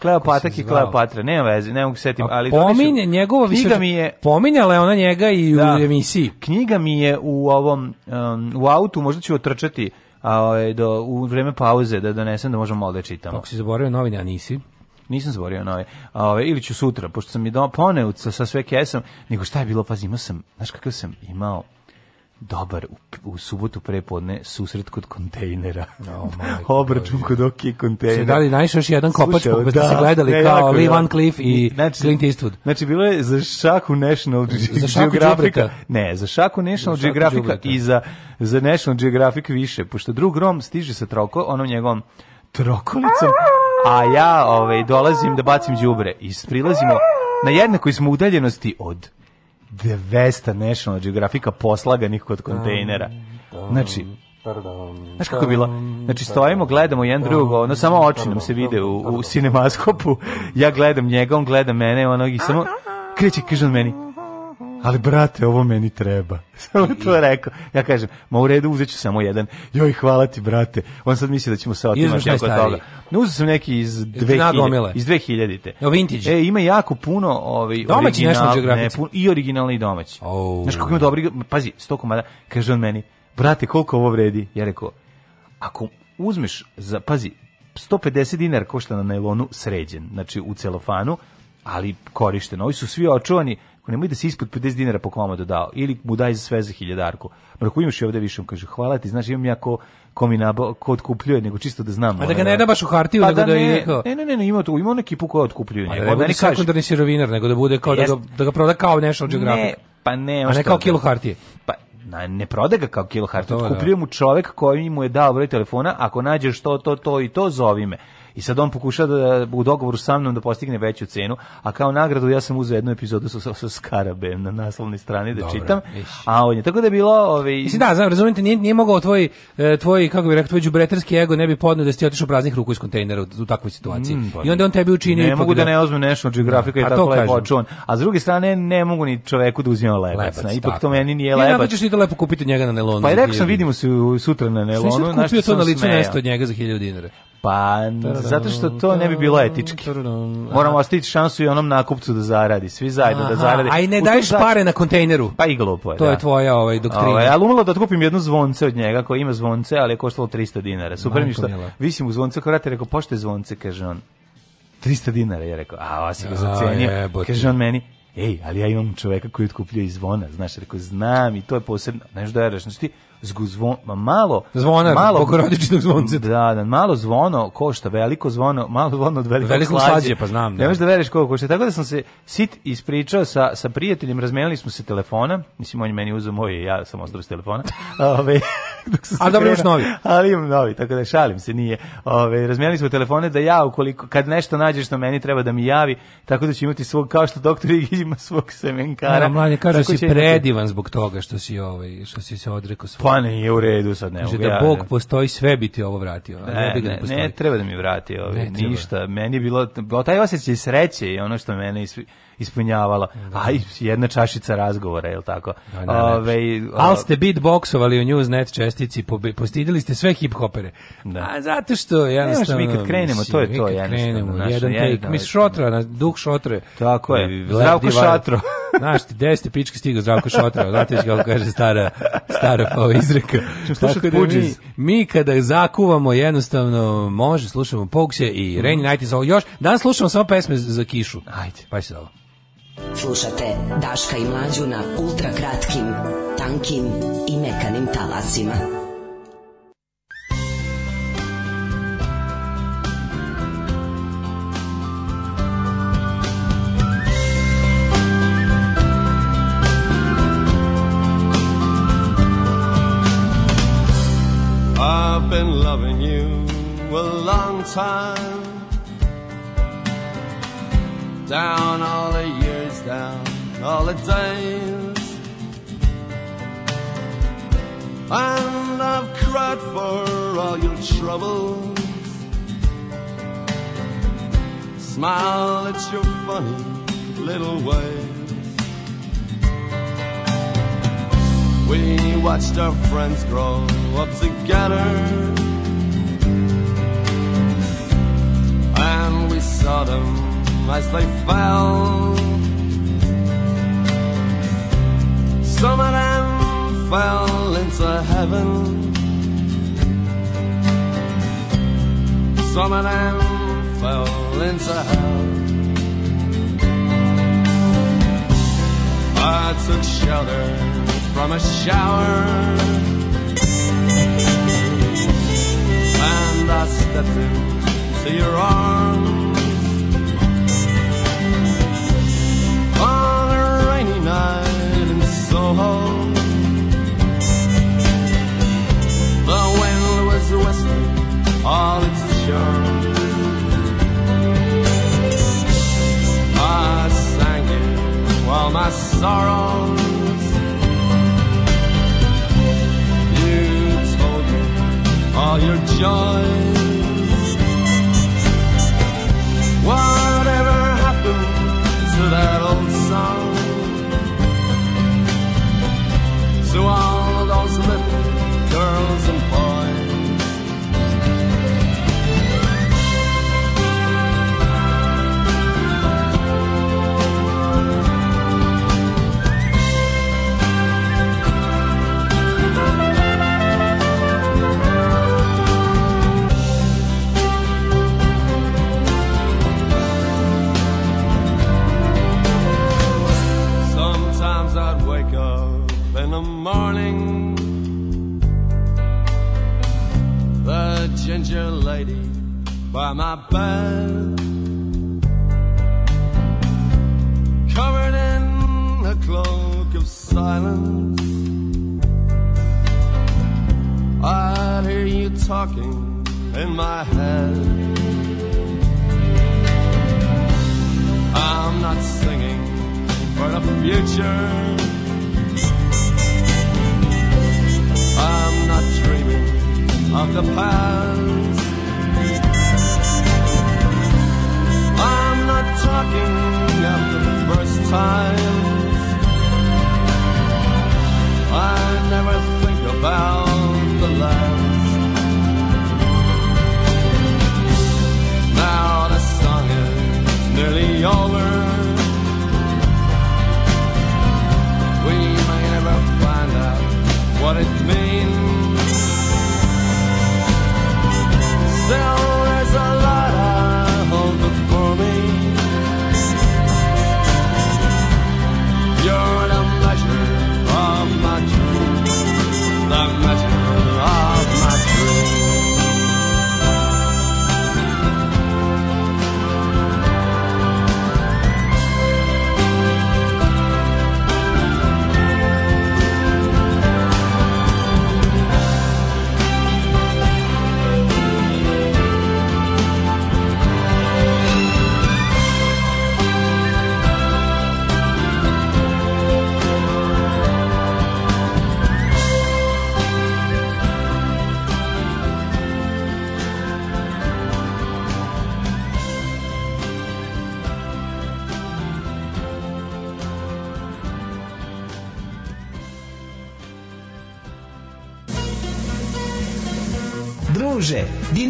Kleopatak i Kleopatra, nema veze, ne mogu se setim, ali pominje njegova knjiga mi je pominjala je ona njega i da, u emisiji. Knjiga mi je u ovom um, u autu, možda ću otrčati a, ovaj, do, u vreme pauze da donesem da možemo malo da čitamo. Kako si zaboravio novine, a nisi? nisam zaboravio nove. Ove, ovaj, ili ću sutra, pošto sam je dao poneu sa, sve kesom, nego šta je bilo, pazi, imao sam, znaš kakav sam imao dobar u, u subotu prepodne susret kod kontejnera. Oh, Obračun kod OK kontejnera. Se dali najviše još jedan kopač, Slušao, da, da se gledali ne, kao Lee da. Van Cleef i znači, Clint Eastwood. Znači, bilo je za šaku National za šaku Geographic. Ne, za šaku National za šaku Geographic Džubrita. i za, za National Geographic više, pošto drug Rom stiže sa troko, onom njegovom trokolicom, a ja ovaj, dolazim da bacim đubre i prilazimo na jednakoj smo udaljenosti od 200 National Geographica poslaganih kod kontejnera. Znači, Znaš kako je bilo? Znači, stojimo, gledamo jedan drugog, ono, samo oči nam se vide u, u sinemaskopu. ja gledam njega, on gleda mene, onog i samo kreće, kaže on meni, ali brate, ovo meni treba. Samo to je rekao. Ja kažem, ma u redu, uzet ću samo jedan. Joj, hvala ti, brate. On sad misli da ćemo se otimati od toga. Ne uzeo sam neki iz 2000. Iz 2000-te. No, vintage. E, ima jako puno ovaj, domaći original, ne, puno, i originalni i domaći. Oh. Znaš kako ima dobri, pazi, sto komada. Kaže on meni, brate, koliko ovo vredi? Ja rekao, ako uzmeš, za, pazi, 150 dinar košta na najlonu sređen, znači u celofanu, ali korišteno. Ovi su svi očuvani, nemoj da si ispod 50 dinara po komadu dao ili mu daj za sve za hiljadarku. Mrako imaš i ovde više, on kaže hvala ti, znaš imam ja ko, ko mi nabo, ko otkupljuje, nego čisto da znam. A da ga ne da baš u hartiju, pa nego da, da ne, da ne, ne, ne, ne, ima tu, ima on ekipu koja otkupljuje. Pa da ne bude sekundarni sirovinar, nego da bude kao, da jest, da, ga, da ga proda kao National geografije. Ne, pa ne. A ne kao da, kilo hartije. Pa, na, ne proda ga kao kilo hartije, pa da. otkupljuje mu čovek koji mu je dao broj telefona, ako nađeš to, to, to i to, zovi me. I sad on pokušava da u dogovoru sa mnom da postigne veću cenu, a kao nagradu ja sam uzeo jednu epizodu sa sa Skarabem na naslovnoj strani da Dobre, čitam. Iš. A on je tako da je bilo, ovaj Mislim da, znam, razumete, nije, nije mogao tvoj e, tvoj kako bih rekao, tvoj đubreterski ego ne bi podneo da si otišao praznih ruku iz kontejnera u, u takvoj situaciji. Mm, pa I onda on tebi učini Ne mogu da, da- ne uzmem National Geographic da, i pa tako lepo čon. A s druge strane ne mogu ni čoveku da uzimam lebac, lebac na, ipak tako. to meni nije lebac. Ja ćeš ti da lepo kupiti njega na nelonu. Pa rekao sam vidimo se sutra na nelonu, naš kupio to na licu mesto od njega za 1000 dinara. Pa, zato što to ne bi bilo etički. Moramo ostaviti šansu i onom nakupcu da zaradi, svi zajedno da zaradi. A i ne daješ pare na kontejneru. Pa i glupo je, To je da. tvoja ovaj, doktrina. Ovaj, ali umalo da otkupim jedno zvonce od njega, koje ima zvonce, ali je koštalo 300 dinara. Super mi što, visim u zvonce, kao vrate, rekao, pošte zvonce, kaže on. 300 dinara, je rekao, a vas ovaj je ga zacenio. Kaže on meni, ej, ali ja imam čoveka koji otkupljuje i zvona, znaš, rekao, znam i to je posebno, znaš da je, znaš ti, zvon, malo zvonar, malo porodičnog zvonca. Da, da, malo zvono košta veliko zvono, malo zvono od velikog veliko slađe. slađe. pa znam. Ne da. možeš da veriš koliko košta. Tako da sam se sit ispričao sa sa prijateljem, razmenili smo se telefona. Mislim on je meni uzeo moj, ja sam ostao telefona. Ove A dobro, još novi. Ali imam novi, tako da šalim se, nije. Ove, razmenili smo telefone da ja ukoliko kad nešto nađeš što na meni treba da mi javi, tako da ću imati svog kao što doktor Igić ima svog semenkara. Ja, da, mladi kaže da si predivan zbog toga što si ovaj što si se odrekao svog pa nije u redu sad ne mogu. Da Bog postoji, sve bi ti ovo vratio. Ne, ne, ne, ne, ne treba da mi vrati ovo, ništa. Meni je bilo, bilo taj osjećaj sreće i ono što mene ispunjavala. Da. A Aj, jedna čašica razgovora, je li tako? Da, da, Ove, Al ste beatboxovali u Newsnet čestici, postidili ste sve hip-hopere. Da. A zato što jednostavno... Nemaš, mi kad krenemo, to je to. Mi kad krenemo, jedan take. Mis šotra, duh šotre. Tako je, zdravko šatro. Znaš ti, gde ste pički stigao Zdravko Šotra, znate kako kaže stara, stara pa izreka. Tako da mi, mi kada zakuvamo jednostavno može, slušamo Pogsje i mhm. Rainy Night is all još. Danas slušamo samo pesme za kišu. Ajde, pa se ovo. Slušate Daška i Mlađu na ultra kratkim, tankim i mekanim talasima. been loving you a long time. Down all the years, down all the days. And I've cried for all your troubles. Smile at your funny little ways. We watched our friends grow up together. And we saw them as they fell. Some of them fell into heaven. Some of them fell into hell. I took shelter from a shower. And I stepped into your arms on a rainy night in Soho. The wind was whistling all its charm.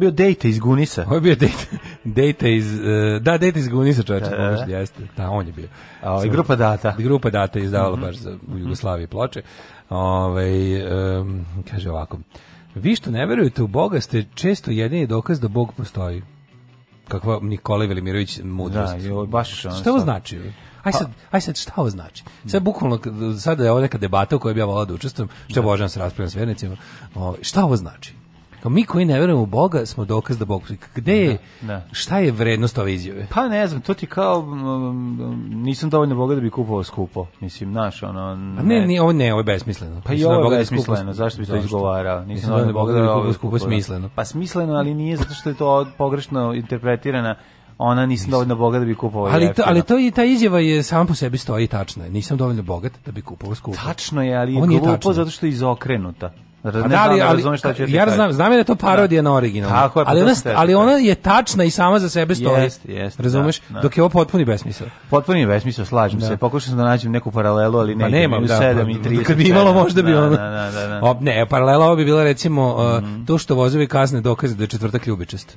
bio Dejta iz Gunisa. Ovo je bio Dejta, Dejta iz... E, da, Dejta iz Gunisa, čovječe, da da, da, da. jeste. Da, on je bio. A, I ovaj, grupa Data. Grupa Data je izdavala mm -hmm. baš za u Jugoslaviji ploče. Ove, ovaj, um, kaže ovako. Vi što ne verujete u Boga ste često jedini dokaz da Bog postoji. Kakva Nikolaj Velimirović mudrost. Da, joj, baš ono Šta ovo znači? Aj pa- sad, aj sad šta ovo znači? Sad bukvalno sad je ovo neka debata u kojoj bi ja volao da učestvujem, što da. Božan se raspravlja s vernicima. Ovaj, šta ovo znači? Kao mi koji ne verujemo u Boga smo dokaz da Bog Gde je, ne. Da, da. šta je vrednost ove izjave? Pa ne znam, to ti kao nisam dovoljno Boga da bi kupovao skupo. Mislim, naš, ono... Ne, ne, ne ovo ne, ovo je besmisleno. Pa i da ovo je besmisleno, zašto bi to izgovarao? Nisam dovoljno Boga da bi kupovao skupo smisleno. Pa smisleno, ali nije zato što je to pogrešno interpretirana ona nisam dovoljno bogat da bi kupovao ali to, ali to i ta izjava je sama po sebi stoji tačna Nisam dovoljno bogat da bi kupovao skupo. Tačno je, ali je glupo zato što je izokrenuta. Ne da li, ali, znam, šta ću ja znam, znam je da je to parodija da. na original. Tako je, pa ali, ona, ali ona da. je tačna i sama za sebe stoji. Jest, jest, da, razumeš? Da, da. Dok je ovo potpuni besmisao. Potpuni besmisao, slažem da. se. Pokušam da nađem neku paralelu, ali ne. Da, pa nema, da, 7 i 30. Kad bi imalo možda bi ono. Da, da, da, da. O, ne, paralela ovo bi bila recimo mm -hmm. to što vozovi kasne dokaze da je četvrtak ljubičast.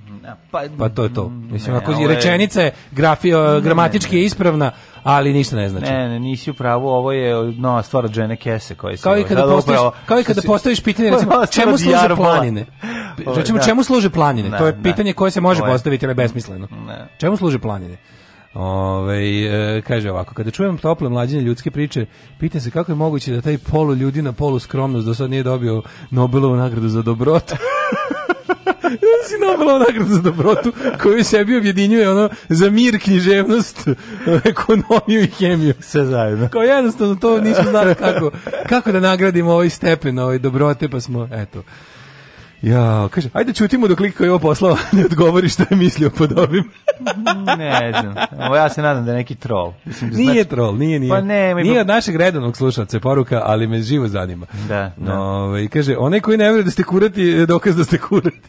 Pa, pa to je to. Mm, Mislim, ne, ako je rečenica je grafio, uh, gramatički je ispravna, ali ništa ne znači. Ne, ne, nisi u pravu, ovo je nova stvar Džene Kese koja se... Kao i kada postaviš, kao i kada postaviš pitanje recimo znači, da. čemu služe planine? Recimo čemu služe planine? to je pitanje koje se može postaviti, ali besmisleno. Čemu služe planine? Ove, e, kaže ovako, kada čujem tople mlađine ljudske priče, pitam se kako je moguće da taj polu ljudi na polu skromnost do sad nije dobio Nobelovu nagradu za dobrota si Nobelova nagrada za dobrotu koju sebi objedinjuje ono za mir, književnost, ekonomiju i hemiju. Sve zajedno. Kao jednostavno to nismo znali kako, kako da nagradimo ovaj stepen ovaj dobrote, pa smo, eto. Ja, kaže, ajde čutimo dok lik koji ovo poslao ne odgovori što je mislio pod ovim. ne znam. Ovo ja se nadam da je neki trol. Mislim, nije znači... trol, nije, nije. Pa ne, mi... Nije od našeg redovnog slušalca poruka, ali me živo zanima. Da, da. No, ovaj, i kaže, onaj koji ne vjeruje da ste kurati, dokaz da ste kurati.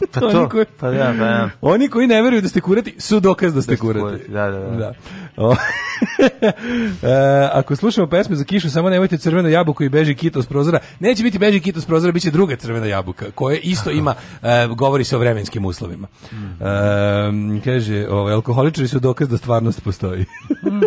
Pa to, oni koji, pa da, pa da. Oni koji ne veruju da ste kurati su dokaz da ste da kurati. kurati. Da, da, da. da. e, ako slušamo pesme za kišu, samo nemojte crvenu jabuku i beži kito s prozora. Neće biti beži kito s prozora, biće druga crvena jabuka, koja isto ima, e, govori se o vremenskim uslovima. Mm. E, kaže, o, ovaj, alkoholičari su dokaz da stvarnost postoji. Mhm.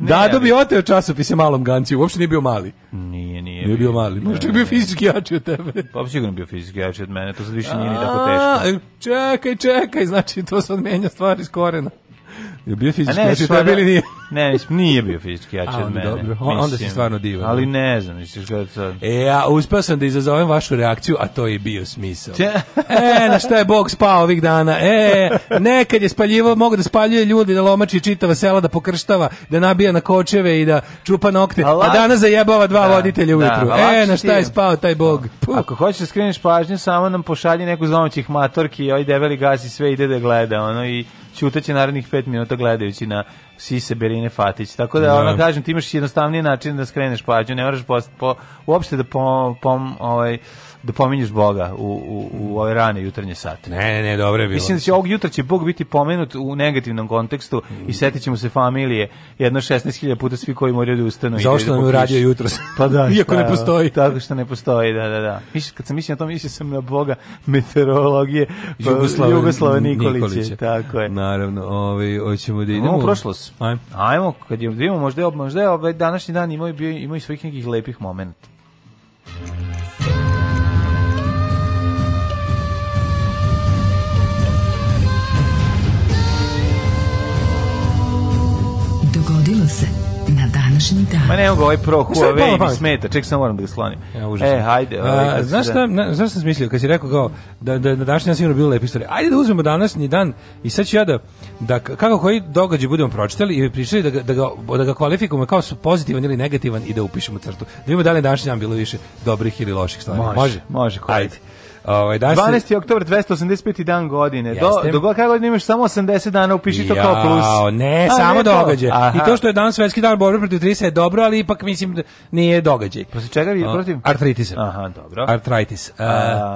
Dado bi oteo časopise malom ganci, uopšte nije bio mali. Nije, nije. Nije bio mali. Možda čak bio fizički jači od tebe. Pa, pa sigurno bio fizički jači od mene, to sad više nije ni tako teško. Čekaj, čekaj, znači to sad menja stvari iz korena. Je bio fizički jači od tebe ili nije? Ne, nije bio fizički jači od mene. Dobro, onda mislim, si stvarno divan. Ali da. ne znam, misliš kada sad... E, ja uspeo sam da izazovem vašu reakciju, a to je bio smisao. e, na šta je Bog spao ovih dana? E, nekad je spaljivao, mogu da spaljuje ljudi, da lomači čitava sela, da pokrštava, da nabija na kočeve i da čupa nokte, a, a danas zajebava dva da, voditelja da, ujutru. Da, e, na šta je spao taj Bog? Pa, Puh. Ako hoćeš da skreneš pažnju, samo nam pošalji neku zlomoćih matorki, oj, debeli gazi, sve ide da gleda, ono, i ćutaće narednih 5 minuta gledajući na Sise Berine Fatić. Tako da, ono, da. kažem, ti imaš jednostavniji način da skreneš pađu, ne moraš po, po, uopšte da pom, pom ovaj, da pominješ Boga u, u, u ove rane jutarnje sate. Ne, ne, ne, dobro je bilo. Mislim da će ovog jutra će Bog biti pomenut u negativnom kontekstu mm. i setit ćemo se familije jedno 16.000 puta svi koji moraju da ustanu. Da Zašto da nam je uradio jutro? Pa da. Iako šta, ne postoji. Tako što ne postoji, da, da, da. Mislim, kad sam mislio na to, mislio sam na Boga meteorologije pa Jugoslava, Jugoslava Nikolića. Nikolića. Tako je. Naravno, ovaj, hoćemo da idemo. Ajmo u prošlost. Ajmo. Ajmo, kad je, vidimo, da možda je, možda je ovaj današnji dan imao, bio, imao i svojih nekih lepih momenta. današnji dan. Ma ne mogu ovaj pro Huawei mi smeta, ček sam moram da ga slonim. Ja, užasno. e, hajde. Ovaj, znaš šta, na, znaš šta sam mislio, kad si rekao kao da, da, da današnji dan sigurno bilo lepe istorije. Ajde da uzmemo današnji dan i sad ću ja da, da kako koji događaj budemo pročitali i pričali da, ga, da, ga, da ga kvalifikujemo kao su pozitivan ili negativan i da upišemo crtu. Da vidimo da li je današnji dan bilo više dobrih ili loših stvari. Može, može, može ajde. Ovaj danas 12. oktobar 285. dan godine. Jeste. Do do kraja godine imaš samo 80 dana, upiši ja, to kao plus. ne, A, samo događaj. I to što je dan svetski dan borbe protiv artritisa je dobro, ali ipak mislim da nije događaj. Posle čega vi protiv artritisa. Aha, dobro. Artritis. A,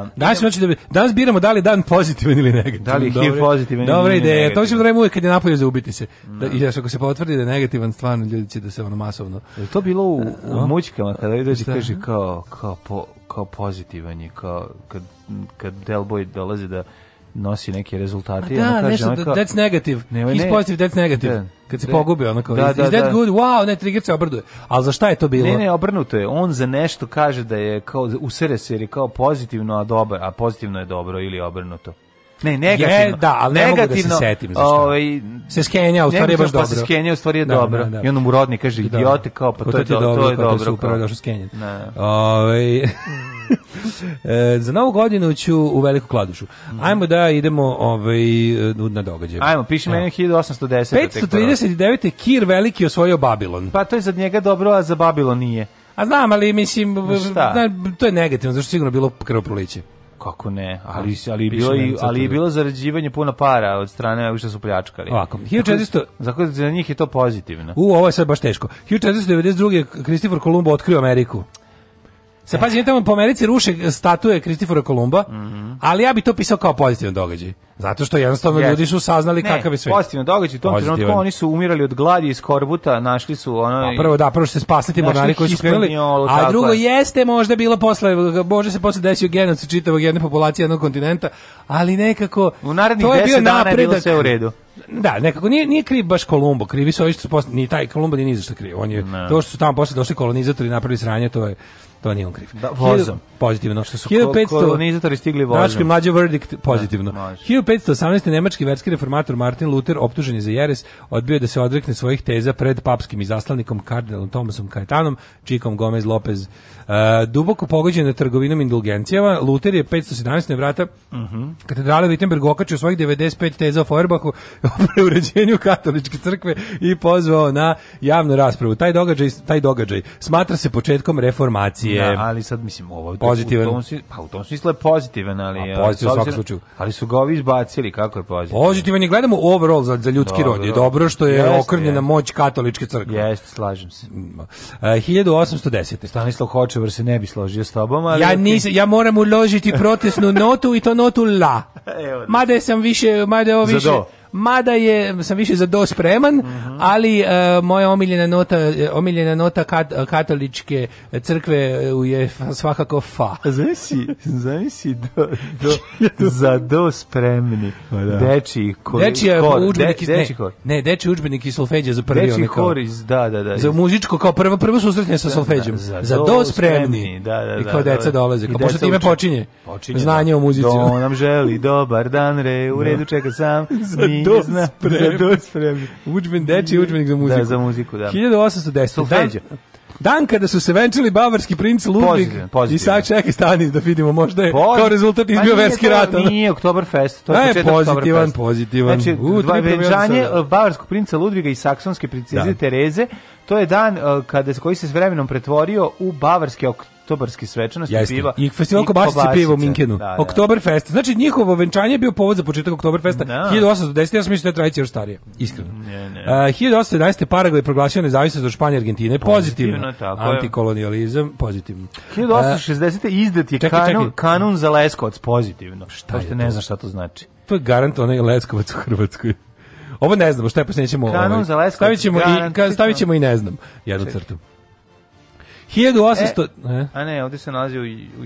e, danas idem... znači da danas biramo da li dan pozitivan ili negativan. Da li HIV pozitivan ili Dobra ideja. To ćemo da radimo uvek kad je napolje za ubiti se. Mm. Da, I da ako se potvrdi da je negativan, stvarno ljudi će da se ono masovno. Je to bilo u, u mućkama kada vidiš pa kaže kao kao po kao pozitivan je, kao kad, kad Delboy dolazi da nosi neke rezultate. Da, kaže, nešto, onaka, that's negative, Ne, he's ne, positive, that's negative. Da, kad se pogubio, ono kao, da, is, da, is that da. good? Wow, ne, Trigger se obrduje. Ali za šta je to bilo? Ne, ne, obrnuto je. On za nešto kaže da je kao, usere se jer je kao pozitivno, a dobro, a pozitivno je dobro ili obrnuto. Ne, negativno. Je, da, ali ne negativno, mogu da se setim zašto. Ovaj, se skenja, pa u stvari je baš dobro. Pa se skenja, u stvari je dobro. Da, da. I on mu rodni kaže, da. idiote, kao, pa, pa to, to je, do, da dobro, to je dobro. Super, kao. došao skenjen. Da. Ovaj... e, za novu godinu ću u Veliku Kladušu. Mhm. Ajmo da idemo ovaj, e, na događaj. Ajmo, piši meni 1810. 539. Kir Veliki osvojio Babilon. Pa to je za njega dobro, a za Babilon nije. A znam, ali mislim, Šta? to je negativno, zašto sigurno bilo krvoproliće. Kako ne? Ali da, ali Piš bilo i ali je bilo zarađivanje puna para od strane ovih što su pljačkali. Ovako, 1400 da zato za njih je to pozitivno. U, ovo je sad baš teško. 1492 Kristofor Kolumbo otkrio Ameriku. Sa pazi, mi tamo po Americi ruše statue Kristifora Kolumba, mm -hmm. ali ja bi to pisao kao pozitivan događaj. Zato što jednostavno yes. ljudi su saznali ne, kakav je svet. Pozitivan događaj, u tom trenutku oni su umirali od gladi iz korbuta, našli su ono... A pa prvo da, prvo što se spasiti mornari koji su krenuli, a drugo jeste možda bilo posle, može se posle desio genocid čitavog jedne populacije jednog kontinenta, ali nekako... U narednih to je bio dana napredak. je bilo sve u redu. Da, nekako nije nije kriv baš Kolumbo, krivi su ovi što su posle, ni taj Kolumbo nije ni za šta kriv. On je ne. to što su tamo posle došli kolonizatori napravili sranje, to je to nije on kriv. Da, vozom. Pozitivno. Što su 1500, kolonizatori stigli vozom. Dački mlađi verdikt, da, pozitivno. Da, 1518. nemački verski reformator Martin Luther, optužen je za jeres, odbio da se odrekne svojih teza pred papskim izaslanikom kardinalom Tomasom Cajetanom, Čikom Gomez Lopez Uh, duboko pogođena trgovinom indulgencijama, Luter je 517. Na vrata uh mhm. -huh. katedrale Wittenberg okačio svojih 95 teza o Feuerbachu o preuređenju katoličke crkve i pozvao na javnu raspravu. Taj događaj, taj događaj smatra se početkom reformacije. Da, ali sad mislim ovo pozitivan. U tom, pa u tom smislu je pozitivan, ali A, e, pozitivan u svakom slučaju. Ali su ga ovi izbacili, kako je pozitivan? Pozitivan je, gledamo overall za, za ljudski rod. Je dobro što je jest, okrnjena jest. moć katoličke crkve. Jeste, slažem se. E, uh, 1810. Stanislav Hočev Kristofar se ne bi složio s tobom, ali... Ja, nis, ja moram uložiti protestnu notu i to notu la. Evo da. Mada sam više, mada je ovo više... Za do mada je, sam više za do spreman, uh mhm. -huh. ali e, moja omiljena nota, omiljena nota kat, katoličke crkve je svakako fa. Zavisi, zavisi do, do, za do spremni. Da. Deči, koji, deči je kor, učbenik de, iz, deči kor. Ne, ne, deči učbenik iz solfeđa za prvi. Deči kor iz, da, da, da. Za muzičko, kao prvo, prvo susretnje sa da, solfeđem. Da, za, za do spremni. Da, da, da, I kao da, deca da. dolaze. Kao, pošto time počinje. Počinje. Znanje da. o muzici. Do nam želi, dobar dan, re, u redu čeka sam. Mi nije to zna, spremni. Za to spremni. Učben, deči učbenik za muziku. Da, za muziku, da. 1810. Dan, dan kada su se venčili bavarski princ Ludvig i sad čekaj stani da vidimo možda je Pozit... kao rezultat pa izbio verski rat. Nije Oktoberfest, to je početak pozitivan, pozitivan. Znači, U, dva venčanje e, bavarskog princa Ludviga i saksonske princeze da. Tereze To je dan uh, kada koji se s vremenom pretvorio u bavarski oktobarski svečanosti Jeste. piva. I festival kobasice piva u Minkenu. Da, da, da, Oktoberfest. Znači njihovo venčanje je bio povod za početak Oktoberfesta. Da. 1810. Ja sam mislio da je tradicija još starije. Iskreno. Ne, ne. Uh, eh, 1811. Paragvaj je proglasio nezavisnost od Španije Argentine. Pozitivno. pozitivno tako Pozitivno. 1860. Uh, izdat je eh, čekaj, kanun, čekaj. kanun za Leskovac. Pozitivno. Šta Pošto ne znam šta to znači. To je garant onaj Leskovac u Hrvatskoj. Ovo ne znamo, šta je, pa nećemo... Kanon ovaj, za Leskovac. Stavit i, ka, stavit ćemo i ne znam, jednu Ček. crtu. 1800... E, e, A ne, ovdje se nalazi u,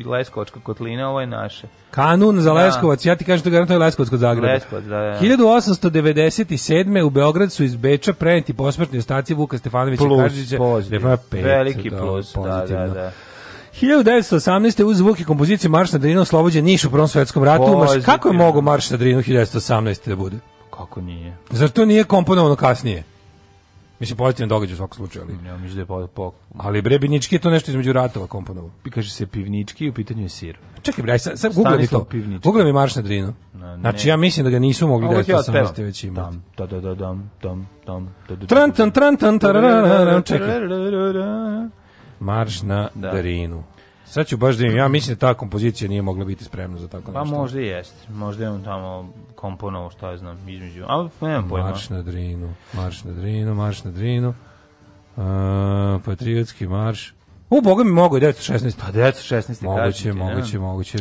u Leskovačka kotlina, ovo je naše. Kanun za da. Leskovac, ja ti kažem da garantuje Leskovac kod Zagreba. Leskovac, da, da. 1897. u Beograd su iz Beča preneti posmrtni ostaci Vuka Stefanovića Karadžića. Plus, Veliki da, plus, da, da, da. 1918. uz zvuk kompozicije Marš na Drinu oslobođen Niš u Prvom svjetskom ratu. Maš, kako je mogo Marš na Drinu 1918. da bude? Kako nije? Zar to nije komponovano kasnije? Mislim, pozitivno događa u svakom slučaju. Ali... Ja, mislim da je po, po... Ali bre, Binički je to nešto između ratova komponovo. Kaže se pivnički i u pitanju je sir. Čekaj bre, sad, sad googlam mi to. Pivnički. Googlam mi Marš na Drinu. Na, znači, ja mislim da ga nisu mogli da je 18. već imati. Tam, da, da, dam, tam, tam, da, Tran, tan, tran, tan, Marš na Drinu. Sad ću baš da im, ja mislim da ta kompozicija nije mogla biti spremna za tako pa nešto. Pa možda i jeste, možda je on tamo komponovao šta ja znam, između, ali nemam pojma. Marš na drinu, marš na drinu, marš na drinu, uh, patriotski marš, U, boga mi mogu, 916. Pa 916. Moguće, kažete, moguće, ne? moguće.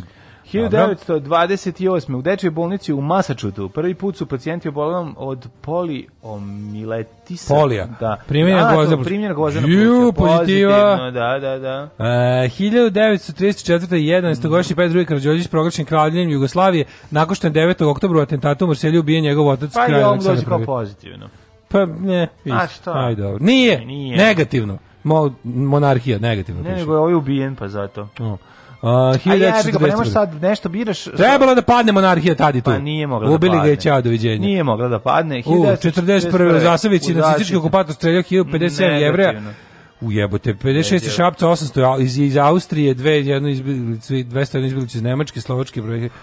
1928. u dečjoj bolnici u Masačutu prvi put su pacijenti oboleli od poliomiletisa. Polija. Da. Primjena gvozdena Primjena gvozdena Ju, pozitiva. Da, da, da. E, 1934. 11. godišnji Petar Drugi Karadžođić proglašen kraljem Jugoslavije nakon što je 9. oktobra u atentatu u Marselju ubije njegov otac pa kralj Aleksandar Pa je on kao pozitivno. Pa ne, isto. A šta? Aj, dobro. Nije, Nije, negativno. Mo, monarhija, negativno ne, piše. Ne, nego je ovaj ubijen, pa zato. Uh. Uh, 1940. A ja bih, pa nemoš sad nešto biraš... Trebalo da padne monarhija tad i tu. Pa nije mogla Ubili da padne. Ubili ga i čao doviđenja. Nije mogla da padne. 1941. U, u Zasavici nacistički okupator streljao 1057 jevreja. U jebote, 56 šapca, 800 iz, iz Austrije, dve, 201 izbilicu, 201 izbilicu iz Nemačke, Slovačke, projekte.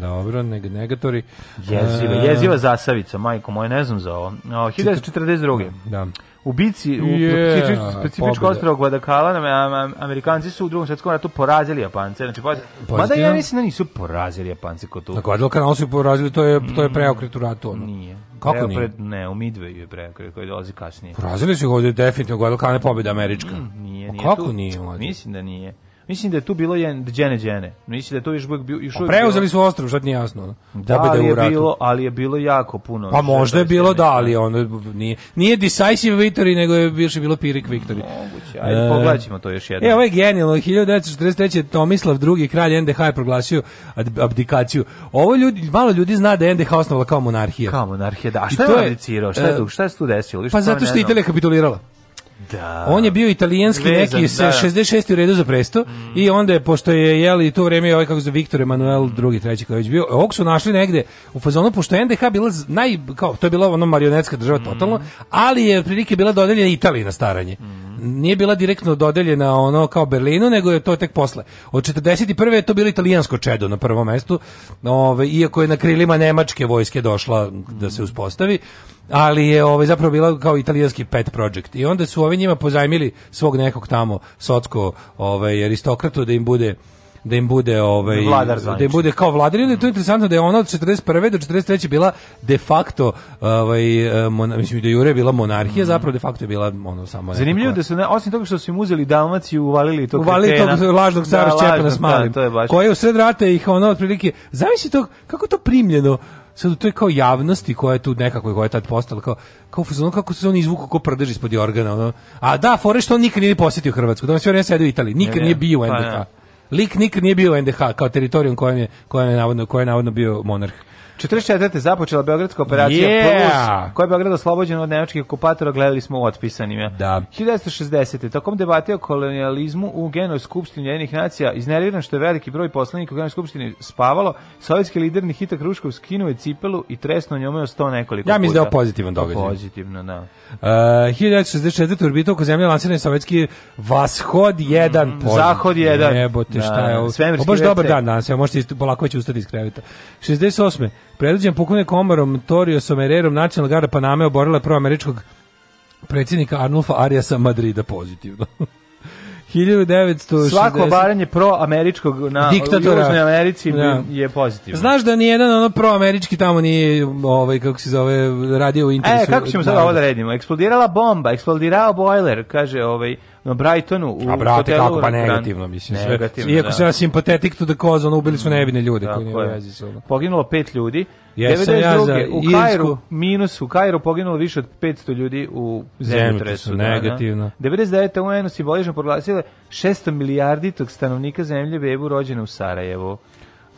Dobro, neg negatori. Jeziva, jeziva zasavica, majko moje, ne znam za ovo. O, 1942. Da. da. U bici, yeah, u specifičku ostrovo Guadalcanara, Amerikanci su u drugom svetskom ratu porazili Japance. Znači, pa- poraz... Mada ja mislim da nisu porazili Japance kod tu. Na Guadalcanal su porazili, to je, to je mm. preokret u ratu. Ono. Nije. Kako Preo, nije? Pred, ne, u Midwayu je preokret koji dolazi kasnije. Porazili su ih ovdje definitivno Guadalcanara pobjeda američka. Mm, nije, pa nije. O, kako tu, nije? Mlađe? Mislim da nije. Mislim da je tu bilo je đene đene. Mislim da je to još uvijek bio još uvijek Preuzeli su ostrov, što nije jasno. Da, da, da, ali je bilo, ali je bilo jako puno. Pa možda je bilo da, ali ono nije nije decisive victory, nego je više bilo Pyrrhic victory. Moguće. Ajde e, pogledaćemo to još jednom. E, ovo je genijalno. 1943. Tomislav II, kralj NDH je proglasio abdikaciju. Ovo ljudi, malo ljudi zna da je NDH osnovala kao monarhija. Kao monarhija, da. A šta je abdicirao? Šta je e, Šta je tu desilo? Pa zato što Italija kapitulirala. Da. On je bio italijanski Vezan, neki se da. 66. u redu za presto mm. i onda je pošto je jeli to vrijeme ovaj kako se Viktor Emanuel drugi treći koji je bio ovog su našli negde u fazonu pošto je NDH bila naj kao to je bila ono marionetska država mm. totalno ali je prilike bila dodeljena Italiji na staranje. Mm nije bila direktno dodeljena ono kao Berlinu, nego je to tek posle. Od 41. je to bilo italijansko čedo na prvom mestu, ove, ovaj, iako je na krilima nemačke vojske došla da se uspostavi, ali je ovaj zapravo bila kao italijanski pet project i onda su ovi njima pozajmili svog nekog tamo socko ovaj aristokratu da im bude da im bude ovaj vladar zvanični. da im bude kao vladar ili to je interesantno da je ona od 41. do 43. bila de facto ovaj eh, mona, mislim da jure bila monarhija, mm. zapravo de facto je bila ono samo Zanimljivo da su ne, osim toga što su im uzeli Dalmaciju, uvalili to uvalili tog lažnog cara da, Šćepana s malim. Da, baš... Koji u sred rata ih ono otprilike zamisli to kako to primljeno sad to je kao javnosti koja je tu nekako koja je tad postala kao kao fuzon kako se on izvuku kao prdež ispod organa ono. A da, fore što on nikad nije posjetio Hrvatsku. Da on sve vreme sedi u Italiji. Nikad ne, nije bio u NDH. Pa, Lik nikad nije bio NDH kao teritorijom kojem je, kojem je navodno, kojem je navodno bio monarh. 44. započela Beogradska operacija yeah. Plus, koja je Beograd oslobođen od nemačkih okupatora, gledali smo u otpisanima. Da. 1960. Tokom debate o kolonijalizmu u Genoj skupštini jednih nacija, iznerviran što je veliki broj poslanika u Genoj skupštini spavalo, sovjetski lider Nihita Kruškov skinuo je cipelu i tresno njome o sto nekoliko puta. Ja mislim da je pozitivan događaj. Pozitivno, da. Uh, 1964. orbita oko zemlje lansirani sovjetski Vashod 1. Mm, zahod 1. Jebote, da, šta je ovo? Svemirski Baš dobar dan danas, ja možete polako već ustati iz kreveta. 68. Predviđen pukovnik Komarom Torio Ererom nacionalnog gara Paname oborila američkog predsjednika Arnulfa Ariasa Madrida pozitivno. 1960. Svako obaranje pro-američkog na Diktatora. Južnoj Americi ja. Da. je pozitivno. Znaš da nijedan ono pro-američki tamo nije, ovaj, kako se zove, radio u interesu. E, kako ćemo sada da. ovo da redimo? Eksplodirala bomba, eksplodirao boiler, kaže ovaj, na Brightonu u A brate, kako pa negativno, mislim. Negativno, Iako da. sam ja simpatetik to da koza, ono, ubili su nevine ljude Tako koji nemaju veze sa Poginulo pet ljudi. Jesam ja za u Kairu, minus u Kairu poginulo više od 500 ljudi u zemljotresu. negativno. Da, da. 99. UN simbolično proglasile 600 milijarditog stanovnika zemlje bebu rođene u Sarajevu.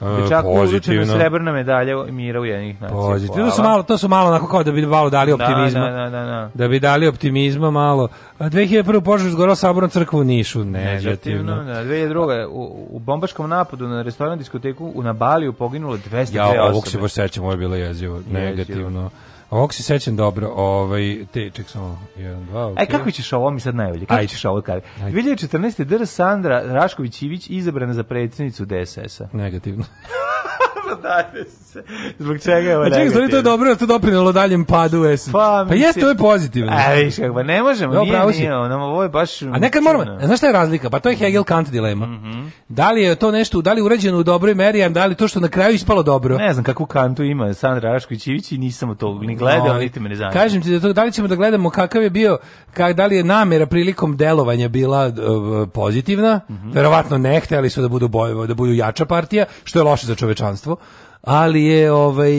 Dečaku uručena srebrna medalja mira u jednih nacija. Pozitivno. To su malo, to su malo onako kao da bi malo dali da, optimizma. Da, da, da, da. da bi dali optimizma malo. A 2001. požar izgorao sabornu crkvu u Nišu. Negativno. Da, 2002. U, u bombaškom napadu na restoran diskoteku u Nabaliju poginulo 202 ja, osobe. Ja, ovog se baš sećam, ovo je bilo jezivo. Negativno. Jezivo. Ovog se sećam dobro, ovaj, te, ček samo, 1, 2, okay. E, kako ćeš ovo mi sad najbolje? Kako Ajde. ćeš ovo kada? 2014. Dr. Sandra Rašković-Ivić izabrana za predsjednicu DSS-a. Negativno. Prodaješ se. Zbog čega je ovo negativno? Čekaj, to je dobro, to doprinelo daljem padu S. Pa, pa jeste, to je pozitivno. E, viš kako, pa ne možemo, nije, nije, nije, ono, ovo je baš... A nekad moramo, znaš šta je razlika? Pa to je Hegel-Kant dilema. Mm -hmm. Da li je to nešto, da li je urađeno u dobroj meri, a da li to što na kraju ispalo dobro? Ne znam kakvu kantu ima Sandra Rašković Ivić i nisam to ni gledao, no, niti me ne zanima. Kažem ti da, to, da li ćemo da gledamo kakav je bio, kak, da li je namera prilikom delovanja bila uh, pozitivna, mm -hmm. verovatno ne, hteli su da budu, boj, da budu jača partija, što je loše za čovečanstvo, tako. ali je ovaj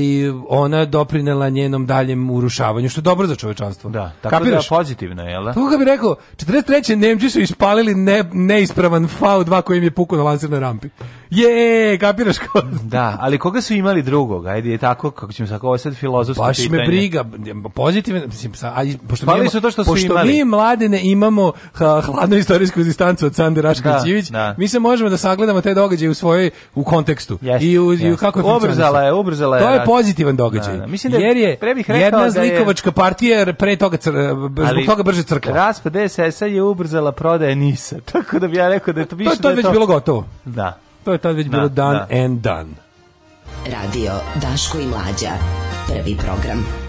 ona doprinela njenom daljem urušavanju što je dobro za čovečanstvo. Da, tako da Kapiraš? da je pozitivno, je l' To da? kako bi rekao, 43. Nemci su ispalili ne, neispravan V2 kojim je pukao na lansirnoj rampi. Je, kapiraš ko? Da, ali koga su imali drugog? Ajde, je tako kako ćemo sa ovo sad filozofski Baš pitanje. me briga, pozitivno, mislim, a pošto Spali mi su to što pošto su imali. mi mladene imamo hladnu istorijsku distancu od Sande Rašković da, da. mi se možemo da sagledamo te događaje u svojoj u kontekstu yes, i u, yes. i u kako je ubrzala je, ubrzala je. To je pozitivan da, da. događaj. Da, mislim da jer je jedna da zlikovačka partija pre toga cr, zbog toga brže crkla. Raspad DSS-a je ubrzala prodaje Nisa. Tako da bih ja rekao da je to više to, to je već bilo gotovo. Da. To je tad već bilo dan and done. Radio Daško i mlađa. Prvi program.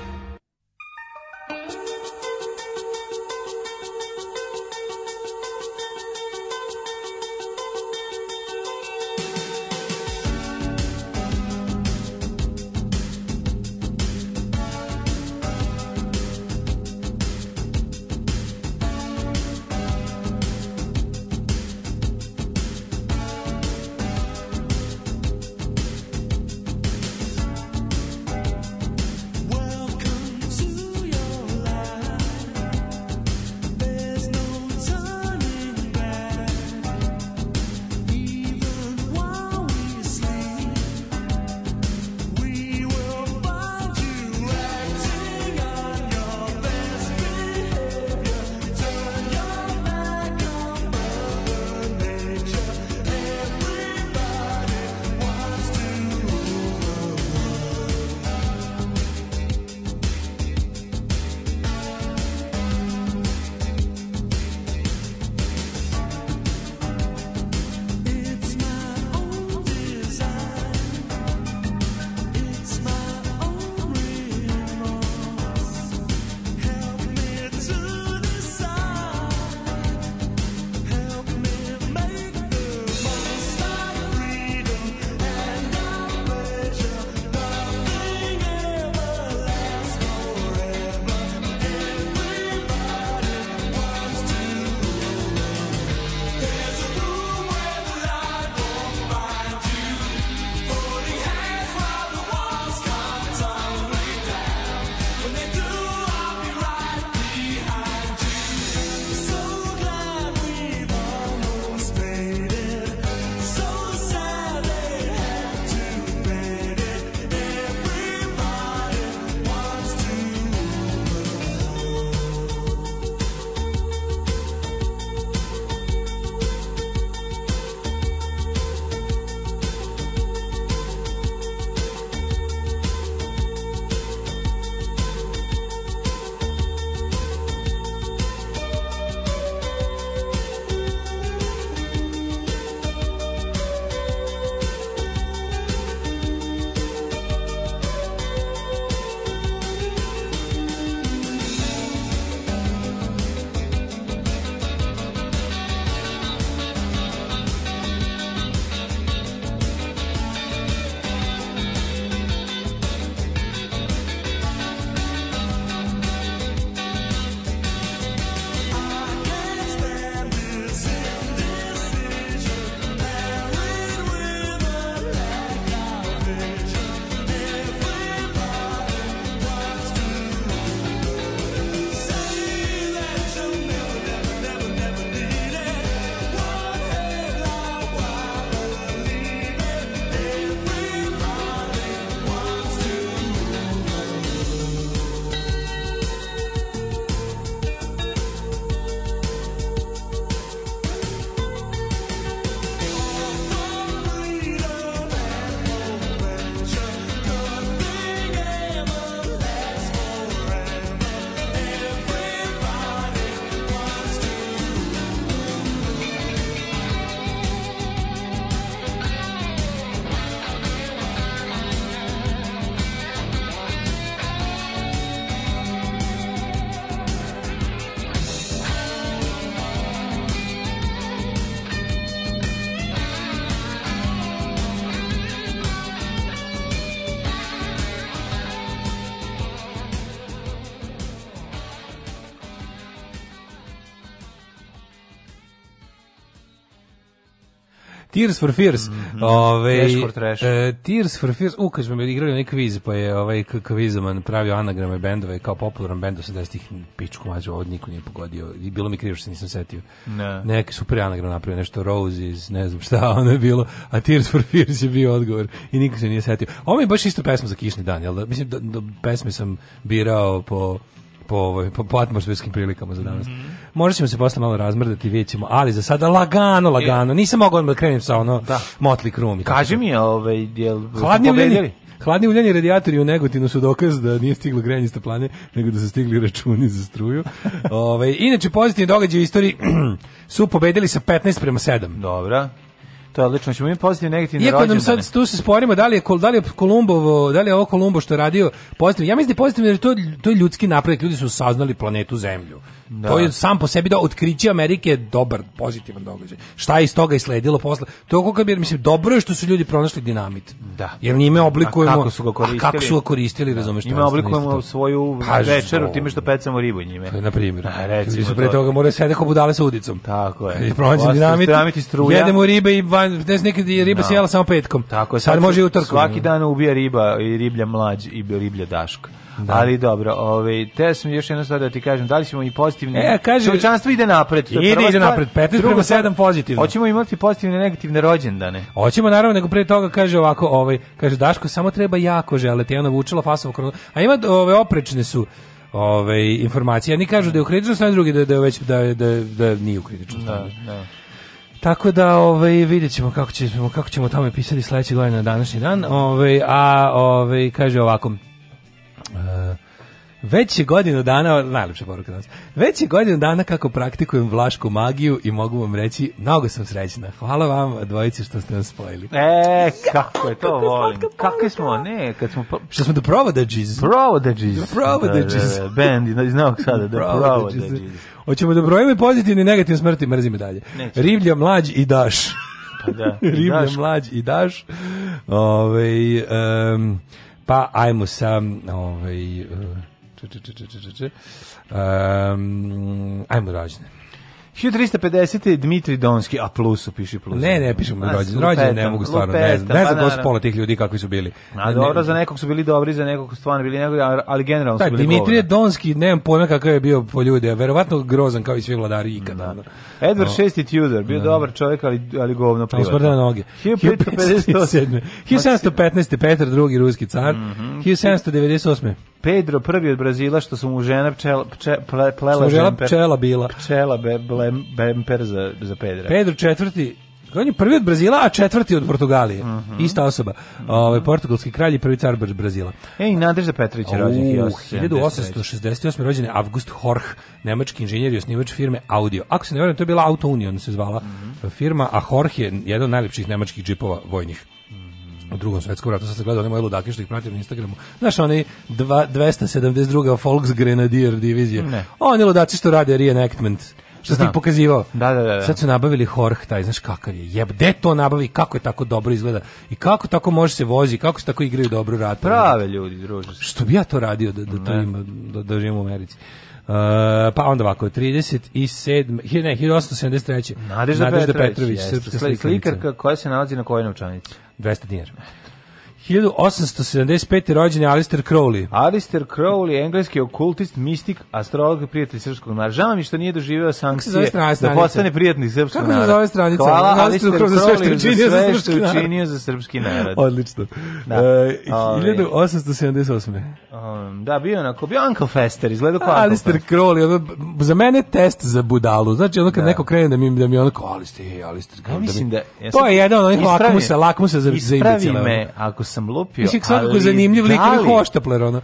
Tears for Fears. Mm -hmm. Ove, ovaj, Trash for e, Tears for Fears. U, kad smo igrali neki kviz, pa je ovaj kvizoman pravio anagrame bendova i kao popularan bend 80-ih pičku mađu, od niko nije pogodio. I bilo mi krivo što se nisam setio. Ne. Neki super anagram napravio, nešto Roses, ne znam šta, ono je bilo. A Tears for Fears je bio odgovor i niko se nije setio. Ovo mi je baš isto pesma za kišni dan, jel da? Mislim, da, da pesme sam birao po po, ovaj, po, po atmosferskim prilikama za danas. Mm možda ćemo se posle malo razmrdati, vidjet ćemo, ali za sada lagano, lagano, e. nisam mogao da krenem sa ono da. motli krumi. Kaži mi, ovaj, jel, hladni uljeni, hladni uljeni radijatori u Negotinu su dokaz da nije stiglo grejanje staplane, nego da su stigli računi za struju. ovaj, inače, pozitivni događaj u istoriji su pobedili sa 15 prema 7. Dobra to je odlično. Ćemo mi pozitivno negativno Iako nam sad tu se sporimo da li je da li je Kolumbovo, da li je ovo Kolumbo što radio pozitivno. Ja mislim da je pozitivno jer to to je ljudski napredak. Ljudi su saznali planetu Zemlju. Da. To je sam po sebi da otkriće Amerike dobar, pozitivan događaj. Šta je iz toga sledilo posle? To kako bi mislim dobro je što su ljudi pronašli dinamit. Da. Jer njime oblikujemo a kako su ga koristili. kako su ga koristili, da. razumeš? Njime oblikujemo to. svoju pa, večeru time što pecamo ribu njime. Na primjer. A, recimo, su pre toga morali da sede kao budale sa udicom. Tako je. I pronaći dinamit. dinamit i struja. Jedemo ribe i van, ne znam nekad riba no. Da. se jela samo petkom. Tako je. Sad, sad može i utorkom. Svaki dan ubija riba i riblja mlađ i riblja daška. Da. Ali dobro, ovaj te sam još jedno stvar da ti kažem, da li ćemo i pozitivne. E, kaže, čovječanstvo ide napred. To je ide, ide napred, 15 prema 7 pozitivno. Hoćemo imati pozitivne negativne rođendane. Hoćemo naravno, nego pre toga kaže ovako, ovaj kaže Daško samo treba jako želeti. Ja navučila fasovo kronu. A ima ove oprečne su ove ovaj, informacije. Oni kažu da je u kritičnom stanju, drugi da da je već da je, da je, da nije u kritičnom da, stanju. Da, da. Tako da ovaj videćemo kako ćemo kako ćemo tome pisati sledeće godine na današnji dan. Ovaj a ovaj kaže ovako Uh, već je godinu dana, najlepša poruka danas, već je godinu dana kako praktikujem vlašku magiju i mogu vam reći, mnogo sam srećna. Hvala vam, dvojici, što ste nas spojili. E, kako je to kako volim. Kako smo, ne, kad smo... Što smo do Provodages. Provodages. Provodages. Da, da, da, Band, iz Novog Sada, da Provodages. Hoćemo da brojimo pozitivni i negativni smrti, mrzime dalje. Neće. Riblja, mlađ i daš. Pa da. Riblja, mlađ i daš. Ove, um, Pa ajmo sa ovaj, uh, ehm um, ajmo rođene. 1350. Dmitri Donski, a plusu, piši plus. Ne, ne, pišem rođen, rođen ne mogu stvarno, lupeta, ne pa znam, ne znam pa, ko tih ljudi kakvi su bili. A ne, dobro, ne, za nekog su bili dobri, za nekog su stvarno bili nekog, ali generalno taj, su bili Dimitrije govore. Donski, nemam pojma kakav je bio po ljude, verovatno grozan kao i svi vladari ikada. Da. Edward VI no. Tudor, bio no. Da. dobar čovjek, ali, ali govno privatno. Usmrdane noge. 1557. 1715. Petar II. ruski car. Mm -hmm. 1798. Pedro prvi od Brazila što su mu žena pčela pče, ple, plela žena pčela bila. Pčela be, blem, bemper za za Pedra. Pedro četvrti on je prvi od Brazila, a četvrti od Portugalije. Mm -hmm. Ista osoba. Ovaj portugalski kralj i prvi car Brazila. Ej, Nadežda Petrović je rođen 1868. rođene August Horch, nemački inženjer i osnivač firme Audio. Ako se ne vjerujem, to je bila Auto Union se zvala mm -hmm. firma, a Horch je jedan od najljepših nemačkih džipova vojnih u drugom svetskom ratu, sad sam gledao one moje ludake što ih pratim na Instagramu, znaš onaj 272. Volksgrenadier divizije, ne. oni ludaci što rade reenactment, što sam ti pokazivao. Da, da, da, da. Sad su nabavili Horh taj, znaš kakav je. Jeb, gde to nabavi, kako je tako dobro izgleda i kako tako može se vozi, kako se tako igraju dobro rata. Prave ljudi, druže. Što bi ja to radio da, da to ima, da, da živim u Americi. Eh, pa onda ovako, 37, ne, 1873. Nadežda, Nadežda Petrović, Petrović srpska slikarka. Slikarka koja se nalazi na kojoj novčanici? 200 dinara. 1875. rođen je Alistair Crowley. Alistair Crowley, engleski okultist, mistik, astrolog i prijatelj srpskog naroda. Žao mi što nije doživeo sankcije da postane prijatelj srpskog naroda. Kako se zove stranica? Hvala Alistair Crowley za sve što učinio za, sve što učinio za srpski narod. Odlično. Da. E, 1878. Um, da, bio onako, bio Uncle Fester, izgledao kao Alistair Crowley, ono, za mene test za budalu. Znači, ono kad da. neko krene da mi, da mi onako, Alistair, Alistair Crowley. Ja da mislim da, ja to je jedan od onih lakmusa, lakmusa za, za imbecile. Ispravi me, ako sam lupio. Mislim, svakako je zanimljiv lik, da ali hoštapler, ono.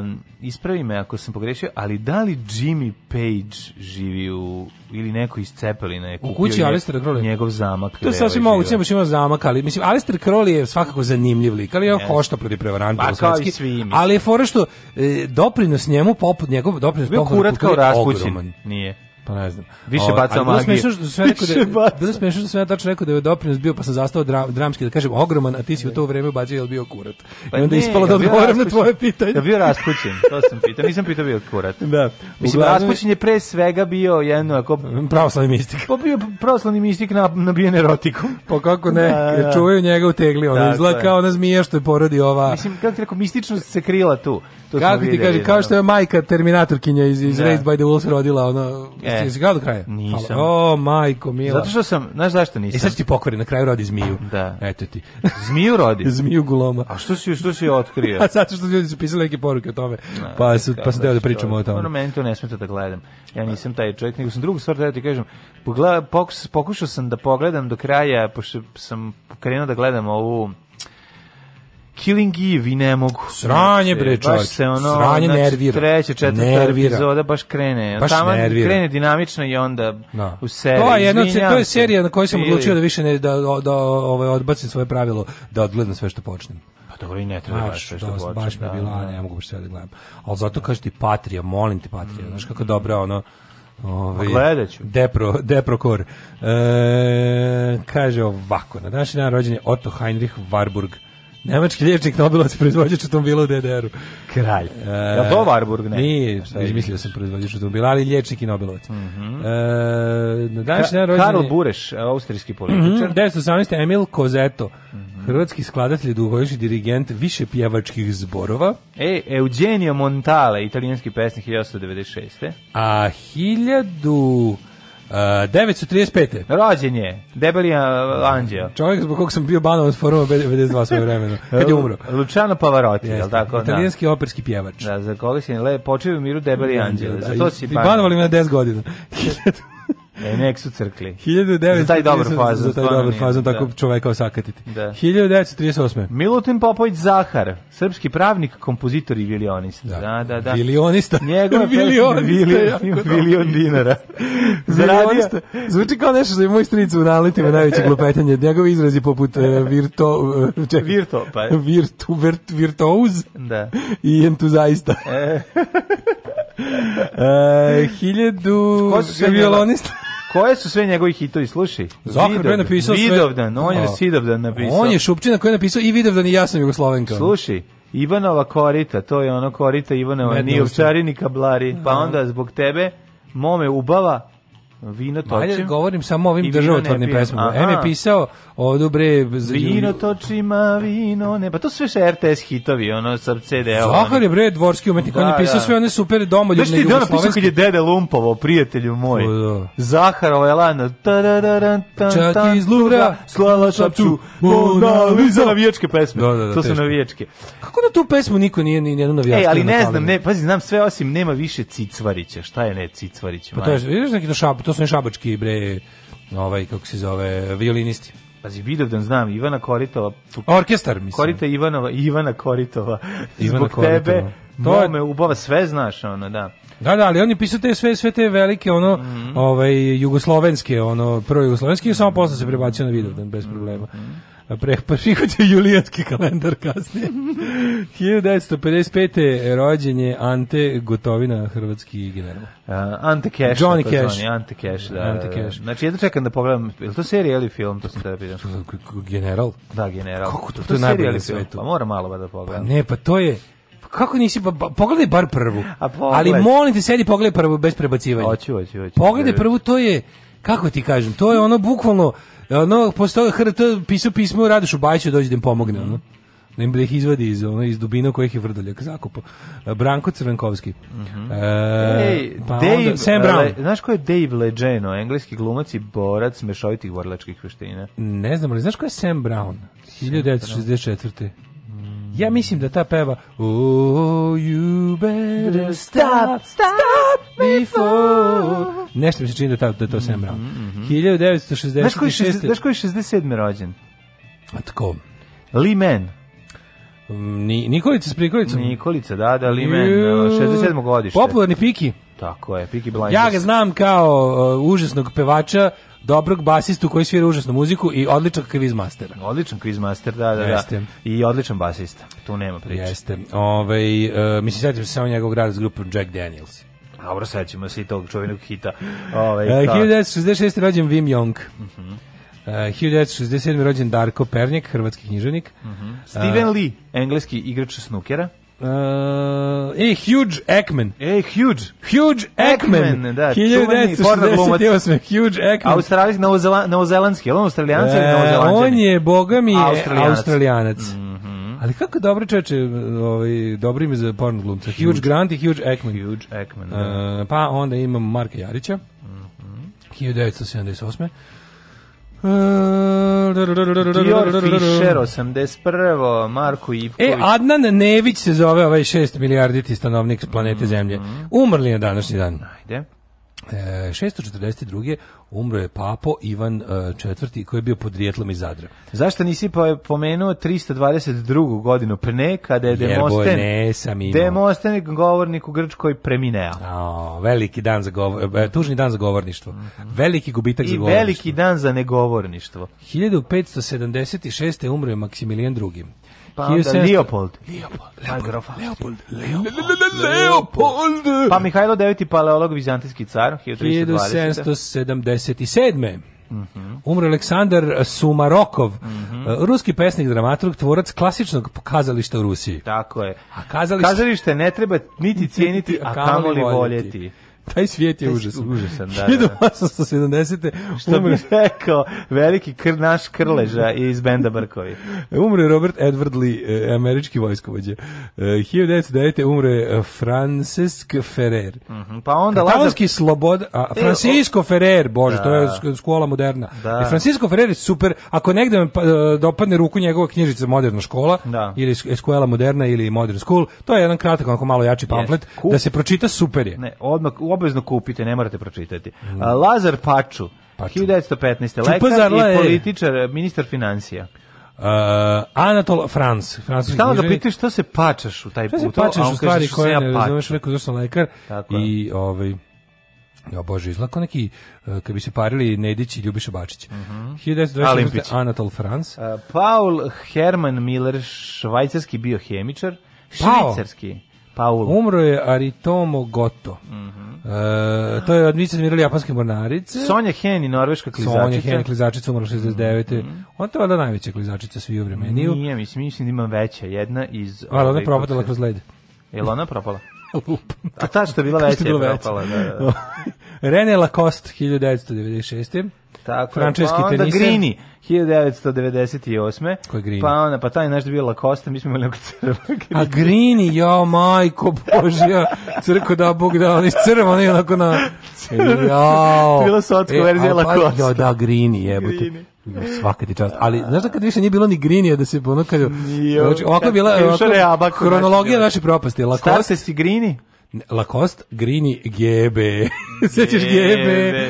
Um, ispravi me ako sam pogrešio, ali da li Jimmy Page živi u ili neko iz Cepelina je kupio u kući Alistair Crowley njegov zamak. To je sasvim moguće, baš ima zamak, ali mislim Alistair Crowley je svakako zanimljiv lik, ali je yes. hošta protiv prevaranta pa, kao i svi, Ali je fora što e, doprinos njemu poput njegov doprinos Bio poput kao raspućen. Nije. Pa ne znam. Više bacao magije. Bilo smešno što sam da bilo smešno što sam ja tačno rekao da je doprinos bio pa sam zastao dra, dramski da kažem ogroman, a ti si u to vreme bađao je bio kurat. Pa I onda ne, ispalo da odgovaram na tvoje pitanje. Ja bio raspućen, to sam pitao, nisam pitao bio kurat. Da. Mislim raspućen je pre svega bio jedno ako pravoslavni mistik. Pa bio pravoslavni mistik na na nabijen erotiku. Pa kako ne, da, da. čuvaju njega u tegli, ona da, izlaka, ona zmija što je porodi ova. Mislim kako ti rekao mističnost se krila tu to Kako ti videli, kaže, kao da, što da. je majka Terminatorkinja iz, iz da. Raised by the Wolves rodila, ono, e, si do kraja? Nisam. O, majko, mila. Zato što sam, znaš zašto nisam? I e, sad ti pokvari, na kraju rodi zmiju. Da. Eto ti. Zmiju rodi? zmiju guloma. A što si, što si otkrio? A sad što ljudi su pisali neke poruke o tome, na, pa, su, pa sam teo da pričamo o tome. Ono, meni to ne smeta da gledam. Ja nisam taj čovjek, nego sam drugu stvar da ti kažem, pokušao sam da pogledam do kraja, pošto sam krenuo da gledam ovu Killing Eve i ne mogu. Sranje bre, čovjek. Znači, baš se ono, Sranje znači, nervira. Treća, četvrta nervira. epizoda baš krene. Baš Tama nervira. krene dinamično i onda no. Da. u seriji. To je, jedna, to je serija na kojoj sam odlučio da više ne, da, da, da ovaj, odbacim svoje pravilo, da odgledam sve što počnem Pa dobro i ne treba baš, što dosta, baš mi je da, bila, da, ne mogu baš sve da gledam. Ali zato kaži ti Patrija, molim ti Patrija, mm. znaš kako dobra ono, Ovaj, gledaću. Depro, Deprokor. E, kaže ovako, na današnji dan rođen je Otto Heinrich Warburg, Nemački liječnik Nobelovac proizvođač automobila u DDR-u. Kralj. E, ja to Warburg ne? Nije, izmislio sam proizvođač automobila, ali liječnik i Nobelovac. Mm -hmm. e, na današnji Ka rođen... Karl Bureš, e, austrijski političar. Mm -hmm, 1918. Emil Kozeto, mm -hmm. hrvatski skladatelj, dugovojši dirigent više pjevačkih zborova. E, Eugenio Montale, italijanski pesnik 1896. A 1000... 935. Rođen je, debeli anđeo. Čovjek zbog kog sam bio banovan od foruma 92 svoje vremena, kad je umro. Luciano Pavarotti, je tako? Da. Italijanski da. operski pjevač. Da, za koga si le, počeo u miru debeli da, anđeo, da, za to si banovan. Banovali me na 10 godina. E, nek su crkli. 1930, za taj dobar fazon. Za taj dobar fazon, tako da. čoveka osakatiti. Da. 1938. Milutin Popović Zahar, srpski pravnik, kompozitor i vilionista. Da, da, da. da. Vilionista? Njegov vilionista. Vilion, vilion, dinara. Zaradio. Zvuči kao nešto što je moj stric u naletima najveće glupetanje. Njegovi izrazi poput uh, virto... Uh, čekaj, virto, pa Virtu, virt, virtouz da. i entuzaista. E. E, hiljadu... Ko su sve violonista? Koje su sve njegovi hitovi, slušaj? Zahar je napisao sve... Vidovdan, on je Sidovdan napisao. On je Šupčina koji je napisao i Vidovdan i ja sam Jugoslovenka. Slušaj, Ivanova korita, to je ono korita Ivanova, ni ovčari, ni kablari, pa onda zbog tebe, mome ubava, Vino točim. Ajde, govorim samo ovim državotvornim pesmama. M je pisao ovdje bre... Vino točima, vino ne... Pa to su sve še RTS hitovi, ono, sa CD-a. Zahar je bre dvorski umetnik, da, on je da, pisao da. sve one super domoljubne jugoslovenske. Znaš ti da ono pisao kad je dede Lumpovo, prijatelju moj. O, da. Zahar, ovaj lana... Čak iz Luvra, da, slala šapču, Mona Lisa. Navijačke pesme, da, da, da, to su navijačke. Kako na tu pesmu niko nije ni jednu navijačku? E, ali da ne znam, ne, pazi, znam sve osim nema više Cicvarića. Šta je ne Cicvarić? Pa to je, vidiš neki to šap, to to su ne šabački bre, ovaj kako se zove, violinisti. Pazi, Vidovdan znam, Ivana Koritova. Orkestar, mislim. Korita Ivanova, Ivana Koritova. Ivana Zbog Koritova. tebe, to me ubava, sve znaš, ono, da. Da, da, ali oni je te sve, sve te velike, ono, mm -hmm. ovaj, jugoslovenske, ono, prvo jugoslovenske, i samo posle se prebacio na Vidovdan, bez problema. Mm -hmm pre pa prihvaća julijanski kalendar kasnije. 1955. rođen je Ante Gotovina, hrvatski general. Uh, Ante Cash. Johnny Cash. Zvani, Ante Cash, da. Ante Cash. Da, da. Znači, jedno čekam da pogledam, je li to serija ili film, to sam tebe da General? Da, general. Kako to, to, pa to je najbolje na svetu? Pa mora malo ba pa da pogledam. Pa ne, pa to je kako nisi pa, ba, pogledaj bar prvu. A pogledaj. Ali molim te sedi pogledaj prvu bez prebacivanja. Hoću, hoću, hoću. Pogledaj prvu, to je kako ti kažem, to je ono bukvalno E, ono, posle toga HRT pisao pismo, u Bajiću da dođe da im pomogne, ono. Da im da ih izvadi iz, ono, iz dubina kojih je Vrdoljak zakopao. E, Branko Crvenkovski. Mm -hmm. e, pa Dave, onda, Sam Brown. Le, znaš ko je Dave Leđeno, engleski glumac i borac mešovitih borlačkih veština? Ne znam, ali znaš ko je Sam Brown? 1964. Ja mislim da ta peva Oh, you better stop, stop before Nešto mi se čini da, ta, da to Sam Brown. Mm -hmm. 1966. Znaš koji, je 67. rođen? A tko? Lee Mann. Mm, Ni, Nikolica s prikolicom. Nikolica, da, da, Lee Mann, 67. Da, godište. Popularni Piki. Tako je, Piki Blinders. Ja ga znam kao uh, užasnog pevača dobrog basistu koji svira užasnu muziku i odličan quiz master. Odličan quiz master, da, da, Jeste. da. I odličan basista. Tu nema priče. Jeste. Ovaj uh, mislim setim se samo njegovog rada s grupom Jack Daniels. Dobro, sećamo se i tog čuvenog hita. Ovaj, e, da. uh, 1966. rođen Vim Jong. Uh -huh. Uh, 1967. rođen Darko Pernjak, hrvatski književnik. Uh mhm. -huh. Steven uh, Lee, engleski igrač snukera. Uh, e, Huge Ekman. E, Huge. Huge Ekman. da, 1968. Huge Ekman. Australijski, novozelandski, je li on australijanci ili e, novozelandžani? On je, boga mi, australijanac. australijanac. Mm -hmm. Ali kako dobro čoveče, ovaj, dobro ime za porno glumca. Huge, huge Grant i Huge Ekman. Huge Ekman, da. Uh, pa onda imamo Marka Jarića, mm -hmm. 1978. Dior Fischer 81. Marko e, Ivković. E, Adnan Nević se zove ovaj 6 milijarditi stanovnik planete mhm. Zemlje. Umrli je današnji dan. Ajde. 642. E, umro je papo Ivan e, IV koji je bio pod rijetlom iz Zadra. Zašto nisi pomenuo 322. godinu pne kada je Demosten, Demosten govornik u Grčkoj premineo. O, veliki dan za govor, e, tužni dan za govorništvo. Mhm. Veliki gubitak I za govorništvo. I veliki dan za negovorništvo. 1576. umro je Maksimilijan II. Pa onda Leopold. Leopold. Leopold. Leopold. Pa Mihajlo IX. paleolog, vizantijski car, 1327. Mm -hmm. Umro Aleksandar Sumarokov, mhm. e, ruski pesnik, dramaturg, tvorac klasičnog kazališta u Rusiji. Tako je. A kazalište, ne treba niti cijeniti, a kamoli voljeti. voljeti taj svijet je užas. Užasan, da. da. 1870. Da. Što umre... rekao, veliki kr, naš krleža iz benda Brkovi. umre Robert Edward Lee, e, američki vojskovođe. 1909. umre e, Francesk Ferrer. Mm -hmm, pa onda Katalonski Lazar... slobod... A, e, Francisco e, Ferrer, bože, da. to je da. škola moderna. Da. E, Francisco Ferrer je super, ako negde me pa, dopadne ruku njegova knjižica Moderna škola, da. ili Escuela Moderna ili Modern School, to je jedan kratak, onako malo jači pamflet, yes. da se pročita super je. Ne, odmah, obavezno kupite, ne morate pročitati. Mm. Lazar Paču, Paču. 1915. lekar i političar, ministar financija. Uh, Anatol Franz, francuski Stalo ga da pitaš šta se pačaš u taj put? Šta se pačaš u stvari koje ne razumeš, rekao zašto sam lekar Tako i ovaj, Ja bože, izlako neki uh, kad bi se parili Nedić i Ljubiša Bačić. Uh mhm. -huh. Anatol Franz. Uh, e, Paul Hermann Miller, švajcarski biohemičar, švicarski. Paul. Umro je Aritomo Goto. Mm -hmm. e, to je od viceadmirala japanske mornarice. Sonja Heni, norveška klizačica. Sonja Heni, klizačica, umrla 69. Mm -hmm. On to je valjda najveća klizačica svi u vremeniju. Nije, mislim, mislim da ima veća. Jedna iz... Ali ona je ovaj, propadala kroz led. Je ona propala? A ta što je bila veća je propala. Da, da. da. René Lacoste, 1996. Tako francuski pa onda Grini 1998. Grini? Pa onda, pa taj naš bio Lacoste, mi smo imali neko crvo. A Grini, jo, majko Božja, crko da Bog da, on iz crvo, ne onako na... Jao. Bila sotska e, verzija pa, Lacoste. Pa, da, Grini, jebote. Grini. Svaka ti čast. Ali znaš da kad više nije bilo ni grinija da se ono kad... Znači, ovako bila ovako, hronologija naše propasti. Lacoste. Stavite si grini? Lacoste Grini GB. Sećaš GB?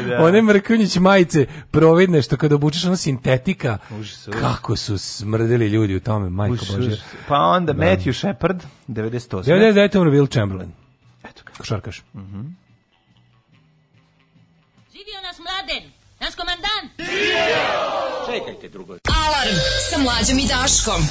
Da. One Mrkonjić majice providne što kada obučeš ona sintetika. Užas, užas. Kako su smrdeli ljudi u tome, majko užas, bože. Pa onda da. Matthew Shepard, 98. 99. umro Will Chamberlain. Eto ga. Košarkaš. Mhm. Mm -hmm. Živio naš mladen, naš komandant. Živio! Čekajte drugo. Alarm sa mlađom i Daškom.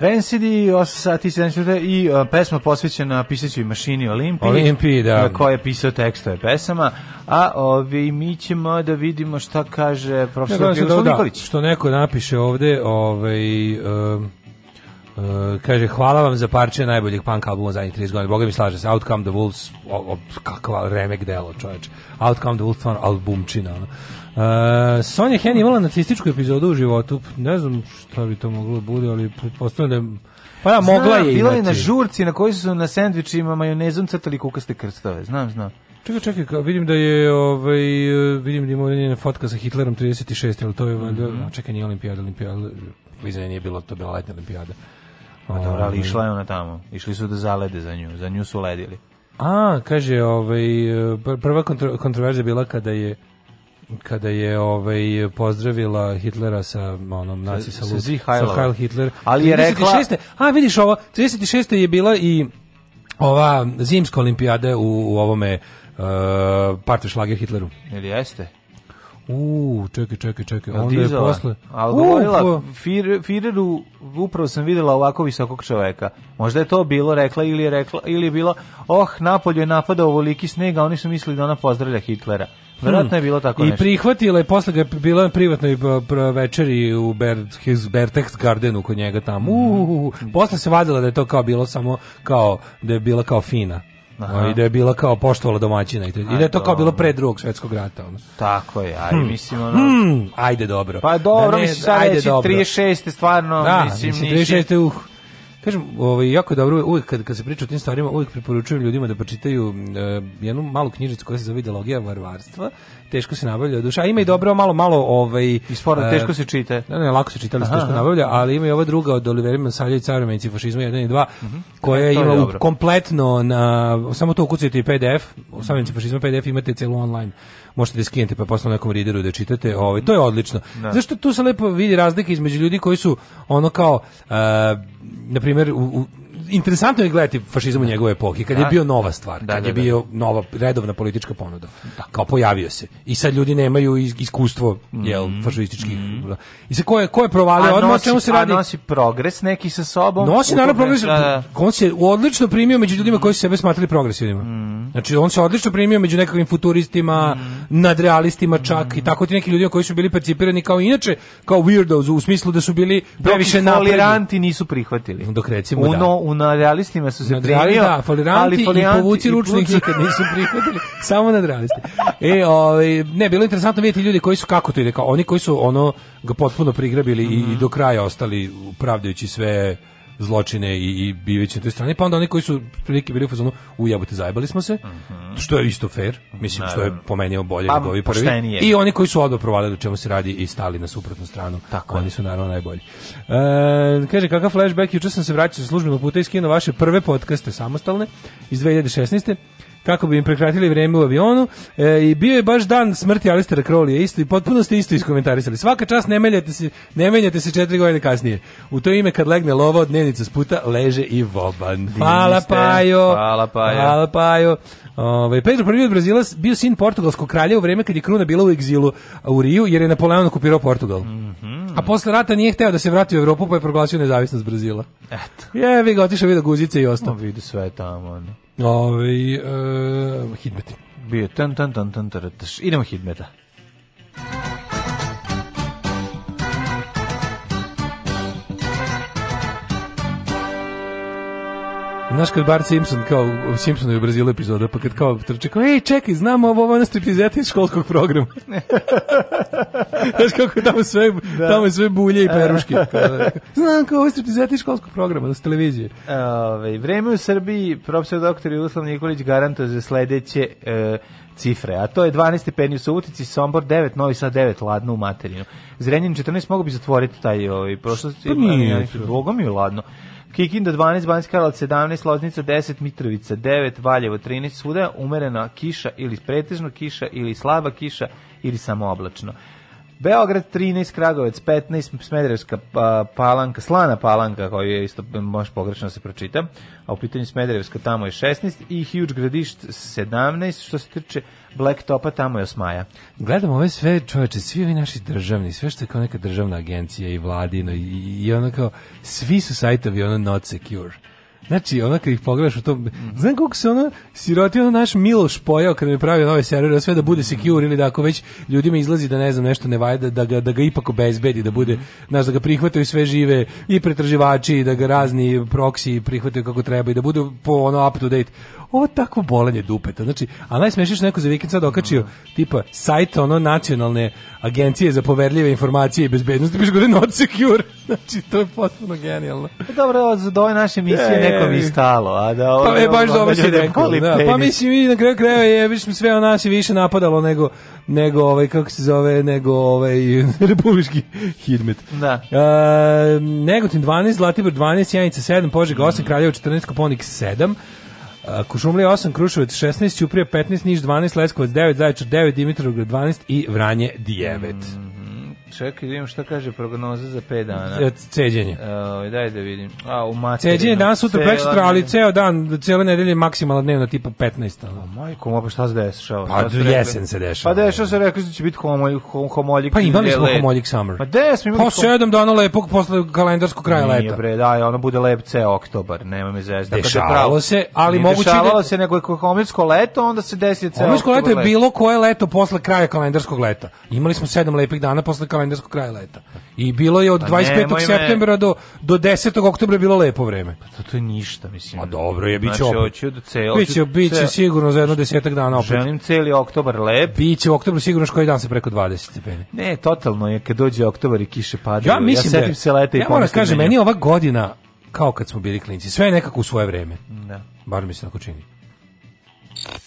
Rancid 8 sati 7 i uh, pesma posvećena pisaćoj mašini Olimpiji, Olimpiji da. na koje je pisao tekstove pesama, a ovi, mi ćemo da vidimo šta kaže profesor ja, Niković. Da, da, što neko napiše ovde, ovaj, um, Uh, kaže, hvala vam za parče najboljih punk albuma zadnjih 30 godina. Boga mi slaže se, Outcome the Wolves, o, o, kakva remek delo, čoveč. Outcome the Wolves, stvarno albumčina. Ono. Uh, Sonja Hen imala nacističku epizodu u životu. Ne znam šta bi to moglo da bude, ali pretpostavljam da je pa ja, da, mogla je Bila je na žurci na kojoj su na sendvičima majonezom crtali kukaste krstove. Znam, znam. Čekaj, čekaj, vidim da je ovaj vidim da ima njena fotka sa Hitlerom 36, ali to je mm -hmm. čekaj, nije olimpijada, olimpijada. Vidim, nije bilo to bila letnja olimpijada. A dobro, ali ovaj. išla je ona tamo. Išli su da zalede za nju, za nju su ledili. A, kaže, ovaj, prva kontro, kontroverzija bila kada je kada je ovaj pozdravila Hitlera sa onom naci sa, sa, Heil Hitler. Ali je rekla 36. A, vidiš ovo, 36. je bila i ova zimska olimpijada u, u ovome uh, eh, Partošlager Hitleru. Ili jeste? U, čekaj, čekaj, čekaj. Onda dizala, je posle. Ali govorila, fir, Fireru upravo sam videla ovako visokog čoveka. Možda je to bilo, rekla ili je rekla, ili je bilo, oh, napolju je napadao ovoliki snega, oni su mislili da ona pozdravlja Hitlera. Verovatno je hmm. bilo tako I nešto. I prihvatila je posle ga bilo na privatnoj večeri u Ber, his Bertex Gardenu kod njega tamo. Mm. Uh, posle se vadila da je to kao bilo samo kao da je bila kao fina. Aha. I da je bila kao poštovala domaćina i, da je to kao bilo pre drugog svjetskog rata. Ono. Tako je, aj hmm. mislim ono... Hmm, ajde dobro. Pa dobro, da ne, mislim sad ajde reći 36 stvarno, da, mislim, mislim 36 uh kažem, ovaj, jako je dobro, uvijek kad, kad se priča o tim stvarima, uvek preporučujem ljudima da pročitaju eh, jednu malu knjižicu koja se zove Ideologija varvarstva, teško se nabavlja duša, a ima i mhm. dobro, malo, malo, ovaj... I sporno, e, teško se čita. Ne, ne, lako se čita, ali se teško nabavlja, ali ima i ova druga od Olivera Carom i fašizma 1 i 2, mm -hmm. koja e, ima dobro. kompletno na, samo to ukucujete i PDF, i fašizma PDF imate celu online možete da skinete pa posle nekom rideru da čitate. Ovaj to je odlično. Da. Zašto tu se lepo vidi razlika između ljudi koji su ono kao uh, na primjer u, u interesantno je gledati fašizam u da. njegove epohi, kad da. je bio nova stvar, da, kad da, je da. bio nova redovna politička ponuda. Da. Kao pojavio se. I sad ljudi nemaju iskustvo jel, mm. fašističkih. Mm. I sad ko je, ko je provalio odmah, čemu se radi? A nosi progres neki sa sobom? Nosi naravno progres. On se odlično primio među ljudima koji su sebe smatrali progresivnima. Mm. Znači, on se odlično primio među nekakvim futuristima, mm. nadrealistima čak i mhm. tako ti neki ljudi koji su bili percipirani kao inače, kao weirdos u smislu da su bili previše napredni. nisu prihvatili. Dok recimo, uno, da na realistima su se nad primio, da, foliranti, ali foliranti i povuci ručnik nikad nisu prihvatili, samo na realisti. E, ovaj, ne, bilo je interesantno vidjeti ljudi koji su, kako to ide, kao oni koji su ono ga potpuno prigrabili mm -hmm. i, i do kraja ostali upravljajući sve zločine i, i biviće na toj strani, pa onda oni koji su prilike bili u fazonu, u jebote, zajebali smo se, mm -hmm. što je isto fair, mislim, Naravno. što je pomenio bolje pa, od ovi prvi. Poštenije. I oni koji su odmah provalili o čemu se radi i stali na suprotnu stranu, Tako oni su naravno najbolji. E, kaže, kakav flashback, juče sam se vraćao sa službenog puta i skinuo vaše prve podcaste samostalne iz 2016 kako bi im prekratili vreme u avionu. E, I bio je baš dan smrti Alistera Crowley, isto i potpuno ste isto iskomentarisali. Svaka čast ne menjate se, ne menjate se četiri godine kasnije. U to ime kad legne lova od dnevnica sputa, leže i voban. Hvala Pajo. Hvala Pajo. Hvala Pajo. Ovaj Pedro I od Brazila bio sin portugalskog kralja u vrijeme kad je kruna bila u egzilu u Riju jer je Napoleon okupirao Portugal. Mm -hmm. A posle rata nije hteo da se vrati u Evropu, pa je proglasio nezavisnost Brazila. Eto. Je, vi ga otišao vidio guzice i ostao. No, vidi sve tamo. Ovaj uh, hidmeti. Bio tan tan tan tan Idemo hidmeta. Znaš kad Bart Simpson, kao u Simpsonu u Brazilu epizoda, pa kad kao trče, kao, ej, čekaj, znam ovo, ovo je ono striptizeta iz školskog programa. Znaš kako tamo sve, da. tamo je sve bulje i peruške. Da- znam kao ovo je striptizeta iz školskog programa, da s televizije. Ove, ovaj, vreme u Srbiji, profesor doktor Jugoslav Nikolić garantuje za sledeće e, cifre, a to je 12 stepeni u Subotici, Sombor 9, Novi Sad 9, ladno u materinu. Zrenjanin 14 mogu bi zatvoriti taj ovaj prošlost. Pa nije, Bogom je ladno. Kikinda 12, Banjska Karlovac 17, Loznica 10, Mitrovica 9, Valjevo 13, svuda umerena kiša ili pretežno kiša ili slaba kiša ili samo oblačno. Beograd 13, Kragovec 15, Smederevska pa, palanka, Slana palanka, koju je isto možda pogrešno da se pročita, a u pitanju Smederevska tamo je 16 i Huge Gradišt 17, što se tiče Black Topa, tamo je Osmaja. Gledamo ove sve čoveče, svi ovi naši državni, sve što je kao neka državna agencija i vladino i, i ono kao, svi su sajtovi ono not secure. Znači, ono kad ih pogledaš u tom... Znam koliko se ono siroti, ono naš Miloš pojao kada je pravio nove servere, da sve da bude secure ili da ako već ljudima izlazi da ne znam nešto ne vajda, da ga, da ga ipak obezbedi, da bude, znaš, da ga prihvataju sve žive i pretraživači, da ga razni proksi prihvataju kako treba i da bude po ono up to date ovo tako bolanje dupeta. Znači, a najsmešnije što neko za vikend sad okačio tipa sajt ono nacionalne agencije za poverljive informacije i bezbednosti, piše gore not secure. Znači, to je potpuno genijalno. E, dobro, za ove naše misije e, nekom je stalo, a da ovo... Pa, e, baš dobro se rekao, da. Pa mislim, i na kraju krajeva je, mislim, sve o nas više napadalo nego, nego ovaj, kako se zove, nego ovaj, republički hidmet. Da. A, Negotin 12, Zlatibor 12, Janica 7, Požega 8, Kraljevo 14, Koponik 7, Kušumlija 8, Kruševac 16, Ćuprija 15, Niš 12, Leskovac 9, Zaječar 9, Dimitrovgrad 12 i Vranje 9. Mm. Čekaj, da vidim šta kaže prognoza za 5 dana. E, ceđenje. Uh, daj da vidim. A, u materinu. Ceđenje dan sutra, preksutra, ali ceo dan, cijele nedelje maksimalno dnevna, tipa 15. A, pa, majko, ma pa šta se dešava? Pa jesen se dešava. Pa dešava se, rekli su da će biti homoljik. homoljik pa imali smo homoljik summer. Pa gde smo imali? Po sedam dana lepog posle kalendarskog kraja leta. Nije bre, daj, ono bude lep ceo oktobar, nema mi zvezda. Dešavalo se, ali moguće da- Dešavalo se, nego je homoljsko leto, onda se desi ceo oktobar. Homoljsko leto je bilo koje leto posle kraja kalendarskog leta. Imali smo sedam lepih dana posle kalendarskog kraja leta. I bilo je od 25. Pa ne, septembra do, do 10. oktobra bilo lepo vreme. Pa to, to je ništa, mislim. Ma dobro je, biće će znači, opet. Da biće, biće sigurno za jedno desetak dana opet. Želim celi oktobar lep. Biće u oktobru sigurno što koji dan se preko 20 stepeni. Ne, totalno je, kad dođe oktobar i kiše padaju. Ja mislim ja da, se leta i ja moram da kažem, meni ova godina, kao kad smo bili klinci, sve je nekako u svoje vreme. Da. Bar mi se tako čini.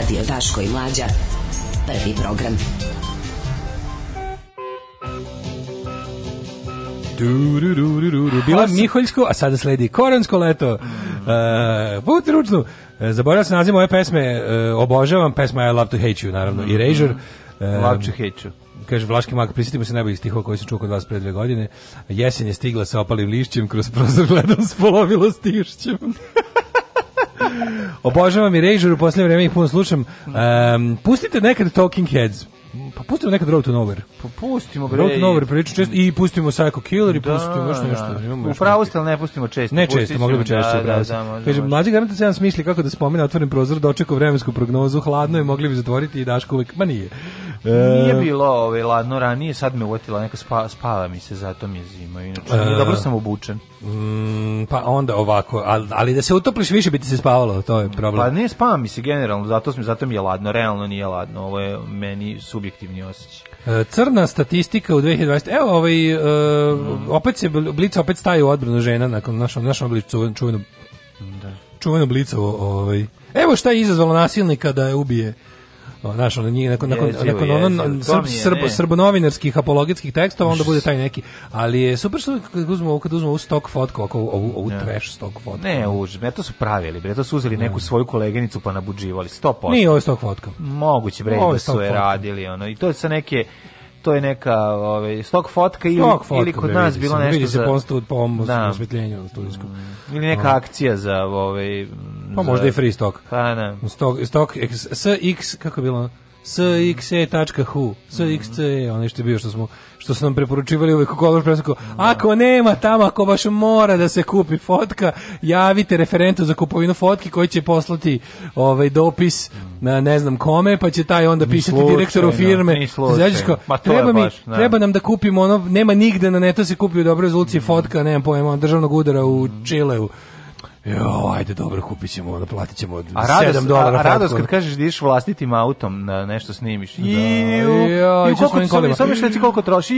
Radio Daško i Mlađa. Prvi program. Du, du, du, du, du, du. Bila Miholjsko, a sada sledi koransko leto. Uh, Budite ručnu. E, zaboravio sam naziv moje pesme. Uh, obožavam pesma I Love to Hate You, naravno. Mm -hmm. Erasure. Uh, love to Hate You kaže Vlaški mak, prisjetimo se najboljih stihova koji sam čuo kod vas pre dve godine. Jesen je stigla sa opalim lišćem, kroz prozor gledam s polovilo stišćem. Obožavam i Rejžer, u posljednje vreme ih puno slušam. Um, pustite nekad Talking Heads. Pa pustimo nekad Road to Nowhere. Pa pustimo bre. Road to Nowhere prilično često i pustimo Psycho Killer i da, pustimo još da. nešto. Da. U pravu ste, ste, ne pustimo često. Ne često, pustimo, mogli bi češće. Da, da, da, može, Kaže, da. mlađi garanta da se jedan smisli kako da spomena otvoren prozor, dočekao vremensku prognozu, hladno je, mogli bi zatvoriti i Daško uvijek, ma nije. Nije e, bilo ovaj, ladno ranije, sad me uvatila neka spa, spava mi se, zato mi je zima. Inače, e, dobro sam obučen. Mm, pa onda ovako, ali, ali da se utopliš više bi ti se spavalo, to je problem. Pa ne, spava mi se generalno, zato, sam, zato mi je ladno, realno nije ladno, ovo je meni subjektivni osjećaj. E, crna statistika u 2020. Evo, ovaj, e, mm. opet se, Blica opet staje u odbranu žena nakon našom, našom obliču, čuvenom, čuvenom, da. čuvenom Blicovo, ovaj, Evo šta je izazvalo nasilnika da je ubije Znaš, ono, njih, nakon, nakon, jezivo, nakon ono, jezivo. Srb, srb, srbonovinarskih apologitskih tekstova, onda bude taj neki. Ali je super što kad uzmemo, kad uzmemo ovu stok fotku, ako, ovu, ovu ne. trash stok fotku. Ne, užim, ja to su pravili, bre, to su uzeli neku svoju koleginicu pa nabuđivali, 100%. Nije ovo stok fotka. Moguće, bre, da su je radili, ono, i to je sa neke to je neka ovaj stock fotka ili stok fotka, ili kod nas vidim, bilo nešto vidi se za po ovom da. osvetljenju na studijskom. Mm, ili neka um. akcija za ovaj pa za, možda i free stock. Pa da. Stok stok SX kako je bilo sxe.hu, sxe, onaj što je bio što smo što su nam preporučivali uvek u Color Pressu, da. ako nema tamo, ako baš mora da se kupi fotka, javite referentu za kupovinu fotki koji će poslati ovaj dopis na ne znam kome, pa će taj onda pisati direktoru da. firme. Zajedničko, znači, treba, mi, baš, da. treba nam da kupimo ono, nema nigde na neto se kupi u dobroj rezoluciji mm. fotka, nemam pojma, državnog udara u mm. Čileu Jo, ajde dobro, kupit ćemo, naplatit ćemo od a radost, 7 dolara. A, a radost kad kažeš da ideš vlastitim autom na nešto snimiš. Da. Iu, jo, iu, koliko, sam, samo još reci koliko troši.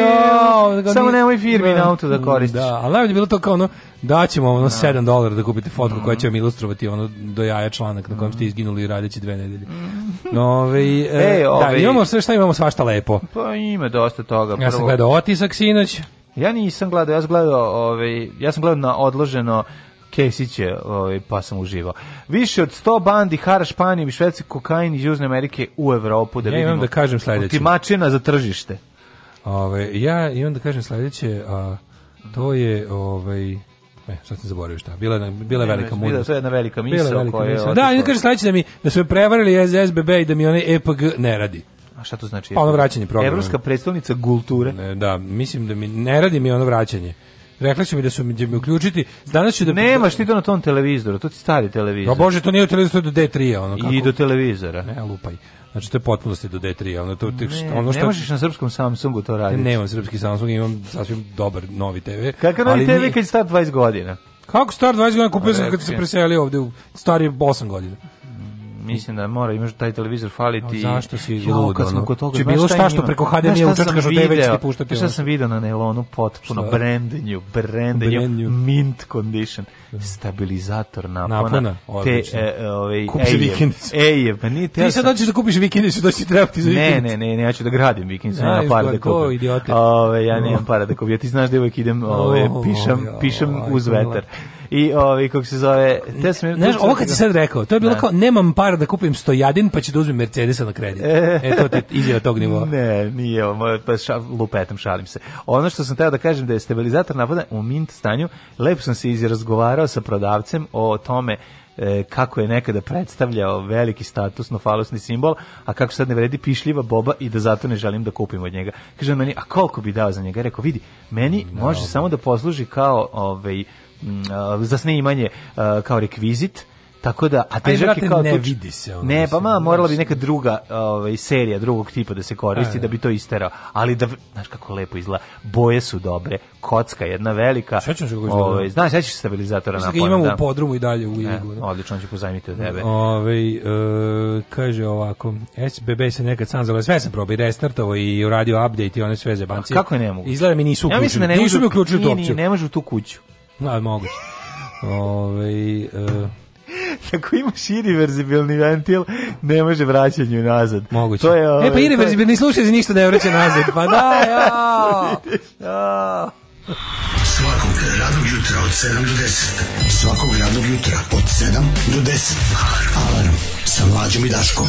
Jo, samo nemoj firmi na auto da, da koristiš. Da, ali najbolje bilo to kao ono, daćemo ono 7 da. dolara da kupite fotku mm. koja mhm. će vam ilustrovati ono do jaja članak na kojem ste mhm. izginuli radeći dve nedelje. Mhm. Nove, ovaj, e, e ove, da, ovaj- imamo sve šta imamo svašta lepo. Pa ima dosta toga. Prvo. Ja sam gledao otisak sinoć. Ja nisam gledao, ja sam gledao, ovaj, ja sam gledao na odloženo Kesiće, ovaj, pa sam uživao. Više od 100 bandi hara Španijom Švedske kokain iz Južne Amerike u Evropu. Da ja vidimo, imam da kažem sledeće. Otimačina za tržište. Ove, ja imam da kažem sledeće, a to je... Ovaj, E, sad sam zaboravio šta. Bila je bila ne, velika mudrost. Bila je jedna velika misao bila velika koja misao. Da, i kaže sledeće da mi da su me prevarili SBB i da mi onaj EPG ne radi. A šta to znači? Pa ono e vraćanje programa. Evropska predstavnica kulture. Ne, da, mislim da mi ne radi mi ono vraćanje. Rekli su mi da su mi, da mi uključiti. Danas ću da Nemaš ti to na tom televizoru, to ti stari televizor. Pa bože, to nije televizor do D3, ono kako. I do televizora. Ne, lupaj. Znači to je potpunosti do D3, ono to ne, ono što Ne možeš na srpskom Samsungu to raditi. Nemam srpski Samsung, imam sasvim dobar novi TV. Kakav novi TV nije... kad star 20 godina? Kako star 20 godina kupio sam kad se preselio ovde u stari 8 godina mislim da mora imaš taj televizor faliti. No, zašto si lud? Kad smo kod toga, će bilo šta što preko HDMI učkaš u TV ćete puštati. Šta sam video na nailonu potpuno brandenju brandenju mint condition stabilizator napona. Napona, odlično. Te, e, ove, Kupiš vikendicu. Ej, pa nije te... Ti sad hoćeš da kupiš vikendicu, doći trebati za vikendicu. Ne, ne, ne, ne, ja ću da gradim vikendicu, na par da kupim. Ove, ja nemam para da kupim, ja ti znaš da uvijek idem, ove, pišem, pišem uz veter i ovaj kako se zove, te sam Znaš, ovo kad si da. sad rekao, to je bilo ne. Da. kao nemam para da kupim stojadin, pa će da uzmem Mercedesa na kredit. E, to ti izjava tog nivoa. Ne, nije, pa ša, lupetam, šalim se. Ono što sam teo da kažem da je stabilizator napada u mint stanju, lepo sam se izrazgovarao sa prodavcem o tome e, kako je nekada predstavljao veliki statusno falosni simbol, a kako sad ne vredi pišljiva boba i da zato ne želim da kupim od njega. Kaže meni, a koliko bi dao za njega? Rekao, vidi, meni no, da. može no. samo da posluži kao ovaj, Mm, za snimanje kao rekvizit. Tako da, a težak je kao ne tuč... vidi se. Ono, ne, pa ma, morala bi neka druga ovaj, serija drugog tipa da se koristi a, da, da. bi to isterao. Ali da, znaš kako lepo izgleda, boje su dobre, kocka jedna velika. Sećam se kako izgleda. Ovaj, znaš, sećaš stabilizatora na pojem. Imamo da. u podrumu i dalje u igru. Ne, da. odlično, on će pozajmiti od tebe. Ove, ovaj, e, kaže ovako, SBB se nekad sam zove, sve sam probao i restartovo i uradio update i one sve zebancije. Kako je ne mogu? Izgleda da mi nisu uključili. Ja mislim da ne nisu mi uključili tu opciju. Ne, ne može u tu kuću. Da, moguće. Ove, e, uh, ako imaš irreverzibilni ventil, ne može vraćanju nazad. Moguće. To je, ove, e pa irreverzibilni ovaj, je... slušaj za ništa ne vraća nazad. Pa da, ja. Da. Svakog radnog jutra od 7 do 10. Svakog radnog jutra od 7 do 10. Alarm sa mlađom i Daškom.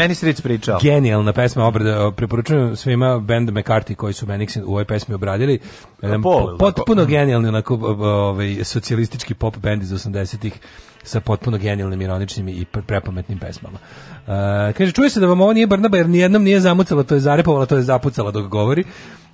Meni stric pričao. Genijalna pesma obrada, preporučujem svima band McCarthy koji su Menix u ovoj pesmi obradili. Jedan pol, potpuno pa. genijalni onako ovaj socijalistički pop bend iz 80-ih sa potpuno genijalnim, ironičnim i prepametnim pesmama. Uh, kaže, čuje se da vam ovo nije Brnaba jer nijednom nije zamucala, to je zarepovala, to je zapucala dok govori.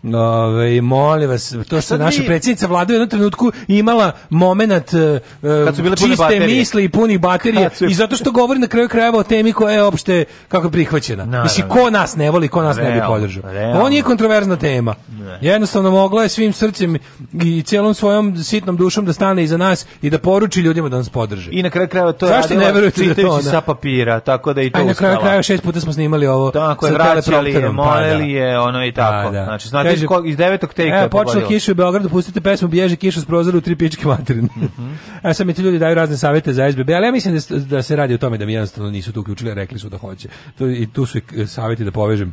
Ove, molim vas, to se naša mi... predsjednica vlade u jednom trenutku imala momenat e, e, uh, čiste misli i punih baterije su... i zato što govori na kraju krajeva o temi koja je opšte kako prihvaćena. Naravno. Mislim, ko nas ne voli, ko nas realno, ne bi podržao. On je kontroverzna tema. Ne. Jednostavno mogla je svim srcem i cijelom svojom sitnom dušom da stane iza nas i da poruči ljudima da nas podrže. I na kraju krajeva to je Zašto ne verujete da sa papira, tako da i to A na kraju krajeva šest puta smo snimali ovo tako je, vraćali je, pa da. molili je, ono i tako. Da, da. Znači, iz, ko, iz devetog teka. E, počela kišu u Beogradu, pustite pesmu bježe kišu s prozora u tri pičke materine. Mm -hmm. e, sad mi ti ljudi daju razne savete za SBB, ali ja mislim da, da se radi o tome da mi jednostavno nisu tu uključili, rekli su da hoće. To, I tu su i saveti da povežem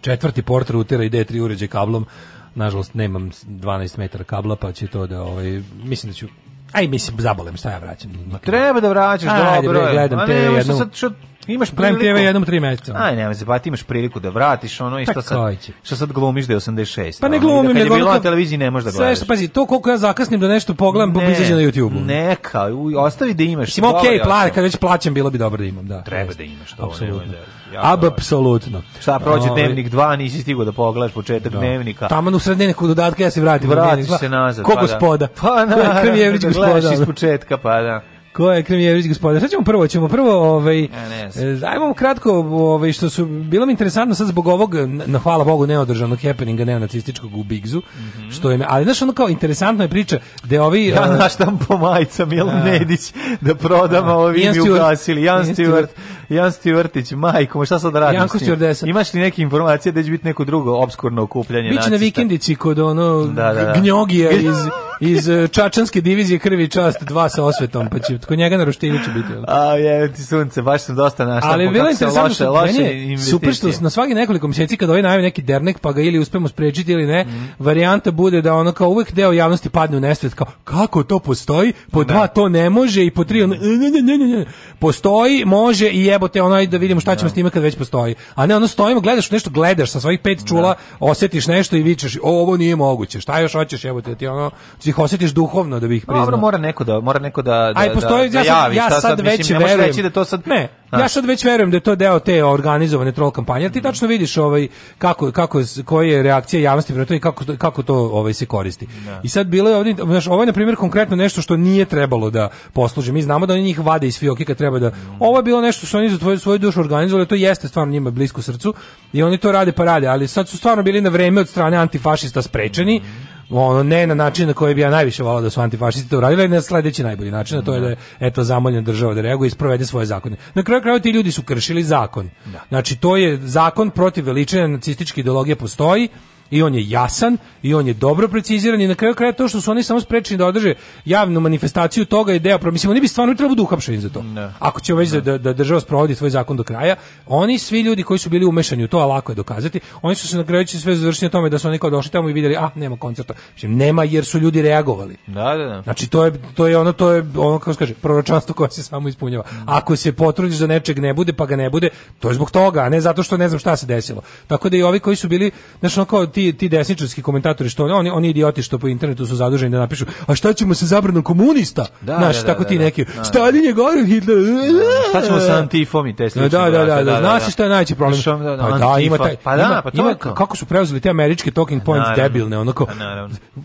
četvrti port routera i D3 uređe kablom. Nažalost, nemam 12 metara kabla, pa će to da, ovaj, mislim da ću Aj, mislim, zabolem, šta ja vraćam? Treba da vraćaš, Ajde, dobro. Ajde, gledam te jednu... Sad, što Imaš priliku. TV jednom tri meseca. Aj, nema se, pa ti imaš priliku da vratiš ono i pa što sad, što sad glumiš da je 86. Pa ne glumim, nego... Da kad je bilo na televiziji ne možeš da gledaš. Sve pazi, to koliko ja zakasnim da nešto pogledam, ne, izađe na YouTube-u. Neka, ostavi da imaš. Mislim, okej, okay, pla, kad već plaćam, bilo bi dobro da imam, da. Treba da imaš to. Apsolutno. Da, Apsolutno. Šta, prođe ovaj- dnevnik 2, nisi stigao da pogledaš početak da. dnevnika. Taman u sredine nekog dodatka ja se vratim. Vratiš se nazad. Ko pa gospoda? Da. Pa na, Krvjevrić gospoda. Gledaš iz početka, pa da. Ko je Kremljević gospodin? Šta ćemo prvo? Ćemo prvo, ovaj, ne, eh, ajmo kratko, ovaj, što su, bilo mi interesantno sad zbog ovog, na, hvala Bogu, neodržanog happeninga neonacističkog u Bigzu, mm -hmm. što je, ali znaš, ono kao interesantno je priča, da ovi... Ja uh, eh, naštam po majicam, Milan da. Nedić, da prodam, da. ovi mi ugasili, Jan Stewart, Jan Stivrtić, majko, šta sad radiš? Janko Stivrtesa. Imaš li neke informacije da će biti neko drugo obskurno okupljanje Biće na vikendici kod ono da, da, da. gnjogija iz, iz e, Čačanske divizije krvi čast, dva sa osvetom, pa će kod njega na roštilju će biti. Ono. A je, ti sunce, baš sam dosta našao. Ali bilo interesantno, loše, loše super što na svaki nekoliko mjeseci kad ovaj najavi neki dernek, pa ga ili uspemo sprečiti ili ne, mm. varijanta bude da ono kao uvek deo javnosti padne u nesvet, kao kako to postoji, po da. dva to ne može i po tri, ne, ne, ne, ne, ne, postoji, može i je jebote, ono ajde da vidimo šta ćemo da. s time kad već postoji. A ne, ono stojimo, gledaš nešto, gledaš sa svojih pet čula, da. osetiš nešto i vičeš, o, ovo nije moguće. Šta još hoćeš, jebote, da ti ono, ti ih osjetiš duhovno da bih priznao. Dobro, mora neko da, mora neko da, da, Aj, postoji, da, da, ja, sad, ja sad, sad već verujem. Reći da to sad, ne, Ja sad već verujem da je to deo te organizovane troll kampanje. Jer ti mhm. tačno vidiš ovaj kako kako koja je reakcija javnosti prema to i kako kako to ovaj se koristi. Da. I sad bilo je ovdje, znaš, ovo je na primjer konkretno nešto što nije trebalo da posluži. Mi znamo da oni njih vade iz fioke kad treba da. Mhm. Ovo je bilo nešto što oni za tvoju svoju dušu organizovali, to jeste stvarno njima blisko srcu i oni to rade pa rade, ali sad su stvarno bili na vreme od strane antifašista sprečeni. Mhm ono, ne na način na koji bi ja najviše volao da su antifašisti to uradili, na sledeći najbolji način, a to je da eto, zamoljena država da reaguje i sprovede svoje zakone. Na kraju krajeva ti ljudi su kršili zakon. Da. Znači, to je zakon protiv veličine nacističke ideologije postoji, i on je jasan i on je dobro preciziran i na kraju kraja to što su oni samo sprečeni da održe javnu manifestaciju toga je deo, mislim oni bi stvarno trebalo da budu uhapšeni za to. Ne. Ako će već da, da država sprovodi svoj zakon do kraja, oni svi ljudi koji su bili umešani u to, a lako je dokazati, oni su se na kraju sve završili na tome da su oni kao došli tamo i videli a ah, nema koncerta. Mislim nema jer su ljudi reagovali. Da, da, da. Znači to je to je ono to je ono kako se kaže proročanstvo koje se samo ispunjava. Mm. Ako se potrudiš da nečeg ne bude pa ga ne bude, to je zbog toga, a ne zato što ne znam šta se desilo. Tako da i ovi koji su bili znači ono kao ti ti desničarski komentatori što oni oni idioti što po internetu su zaduženi da napišu a šta ćemo sa zabranom komunista da, znaš da, da tako da, ti da, da. neki Stalin je gore Hitler šta ćemo sa antifom i te slične da da da da znaš šta je najveći problem pa da ima taj pa da pa to kako su preuzeli te američke talking points debilne onako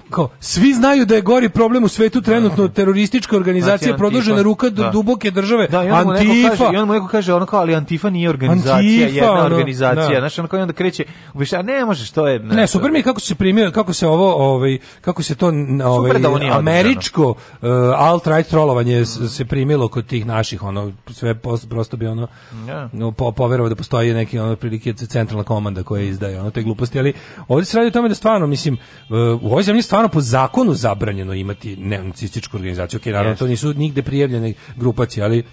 kao pa svi znaju da je gori problem u svetu trenutno teroristička organizacija znači, produžena ruka do duboke države antifa i on mu neko kaže onako ali antifa nije organizacija jedna organizacija znači onako i da kreće više a ne možeš to je ne, super mi je kako se primio, kako se ovo, ovaj, kako se to ovaj, da američko uh, alt-right trolovanje mm. se primilo kod tih naših, ono, sve post, prosto bi ono, yeah. no, po, poverovao da postoji neki, ono, prilike centralna komanda koja izdaje, ono, te gluposti, ali ovdje se radi o tome da stvarno, mislim, uh, u ovoj zemlji stvarno po zakonu zabranjeno imati neonacističku organizaciju, ok, naravno, yes. to nisu nigde prijavljene grupacije, ali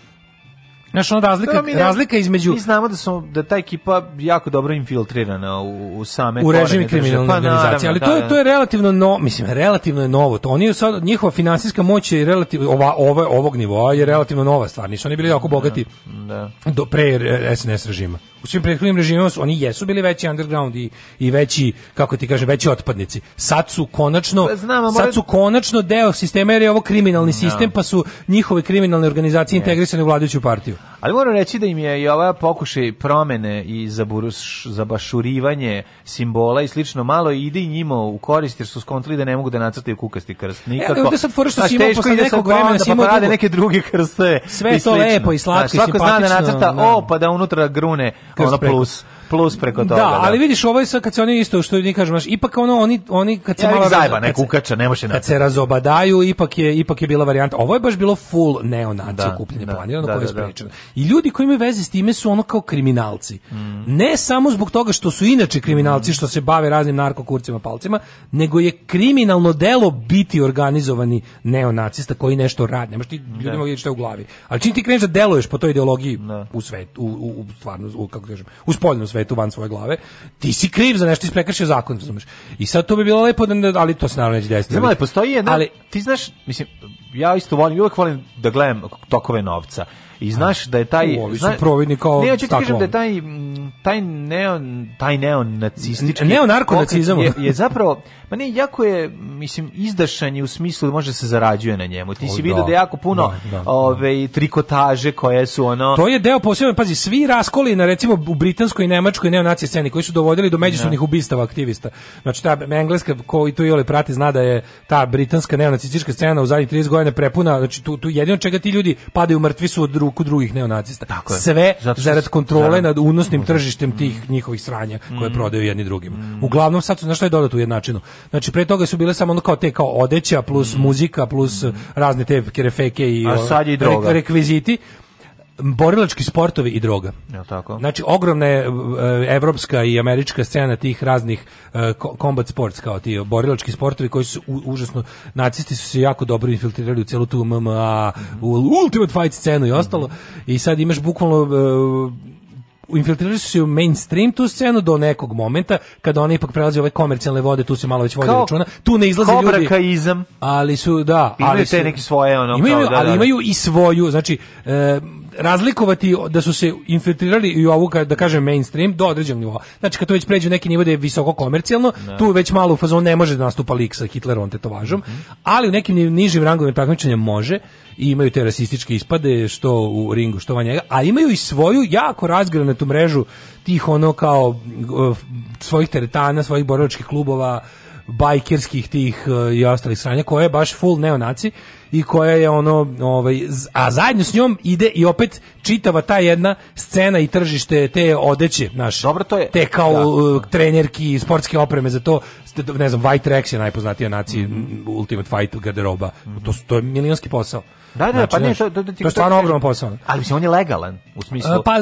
Znaš, ono razlika, mi razlika između... Mi znamo da, su, da ta ekipa jako dobro infiltrirana u, u same... U režim kriminalne pa, organizacije, ali da, to, je, da, da. to je relativno, no, mislim, relativno je novo. To, oni sad, njihova finansijska moć je relativno, ova, ova, ovog nivoa je relativno nova stvar. Nisu oni bili jako bogati da, da. do, pre SNS režima. U svim prethodnim režimima su, oni jesu bili veći underground i, i veći, kako ti kažem, veći otpadnici. Sad su konačno, pa znam, sad su konačno deo sistema jer je ovo kriminalni no. Da. sistem, pa su njihove kriminalne organizacije integrisane u vladajuću partiju. Ali moram reći da im je i ovaj pokušaj promene i zaburuš, zabašurivanje simbola i slično malo ide i njima u korist jer su skontali da ne mogu da nacrtaju kukasti krst. E, Nikako. Evo, da sad fora što si imao posle nekog vremena da si pa imao pa dugo. neke druge krste. Sve to lepo i slatko i simpatično. Svako zna da nacrta, da. o, pa da unutra grune, ono plus plus preko toga. Da, da, ali vidiš ovo je sad kad se oni isto što ni kažem, kažemo, ipak ono oni oni kad se ja, malo zajba, ne kukača, ne može Kad se razobadaju, ipak je ipak je bila varijanta. Ovo je baš bilo full neonacija da, kupljenje da, planirano koje je sprečeno. I ljudi koji imaju veze s time su ono kao kriminalci. Mm. Ne samo zbog toga što su inače kriminalci mm. što se bave raznim narkokurcima palcima, nego je kriminalno delo biti organizovani neonacista koji nešto radi. Nemaš ti ljudima mogu vidjeti je u glavi. Ali čim ti kreneš da deluješ po toj ideologiji ne. u svet, u, u, u stvarno, u, kako kažem, u spoljnom svetu, svetu van svoje glave, ti si kriv za nešto, ti prekršio zakon, razumeš. I sad to bi bilo lepo, da, ali to se naravno neće desiti. Znam, ali postoji jedna, ali, ti znaš, mislim, ja isto volim, uvek volim da gledam tokove novca. I znaš da je taj... Ovi su zna, providni kao Ne, ja kažem da je taj, taj, neon, taj neonacistički... Neonarkonacizam. Je, je zapravo, pa ne, jako je, mislim, izdašan je u smislu da može se zarađuje na njemu. Ti si video da, da je jako puno da, da, da, ove, trikotaže koje su ono... To je deo posebno, pazi, svi raskoli na recimo u britanskoj i nemačkoj neonacije sceni koji su dovodili do međusobnih da. ubistava aktivista. Znači, ta engleska, koji tu i ole prati, zna da je ta britanska neonacistička scena u zadnjih 30 godina prepuna, znači tu, tu jedino čega ti ljudi padaju mrtvi su od ruku drugih neonacista. Tako je. Sve Zato zarad kontrole zarad... nad unosnim tržištem tih mm. njihovih sranja koje mm. prodaju jedni drugima. Mm. Uglavnom sad su znaš što je dodato u jednačinu. Znači pre toga su bile samo ono kao te kao odeća plus mm. muzika plus mm. razne te kerefeke i, A sad je i droga. rekviziti borilački sportovi i droga. Ja, tako. Znači, ogromna je e, evropska i američka scena tih raznih e, combat sports, kao ti borilački sportovi koji su užasno, nacisti su se jako dobro infiltrirali u celu tu MMA, u Ultimate Fight scenu i ostalo, i sad imaš bukvalno e, infiltrirali su se u mainstream tu scenu do nekog momenta kada ona ipak prelazi ove komercijalne vode tu se malo već vodi računa tu ne izlaze ljudi kaizam ali su da imaju ali su, te neke svoje ono imaju, kao, da, ali da, da. imaju i svoju znači e, razlikovati da su se infiltrirali i ovu da kažem mainstream do određenog nivoa. Znači kad to već pređe neki nivo da je visoko komercijalno, ne. Da. tu već malo u fazon ne može da nastupa lik sa Hitlerovom tetovažom, mm -hmm. ali u nekim nižim rangovima takmičenja može i imaju te rasističke ispade što u ringu, što van njega, a imaju i svoju jako razgranatu mrežu tih ono kao svojih teretana, svojih borilačkih klubova, bajkerskih tih e, i ostalih sranja, koja je baš full neonaci i koja je ono, ovaj, a zajedno s njom ide i opet čitava ta jedna scena i tržište te odeće, naš, Dobro, to je, te kao da. E, trenerki i sportske opreme za to, ne znam, White Rex je najpoznatija nacija mm -hmm. Ultimate Fight garderoba, mm -hmm. to, to je milionski posao. Da, da, znači, pa ne, to, to, to, to je stvarno ogroman posao. Ali mislim, on je legalan, u smislu... pa,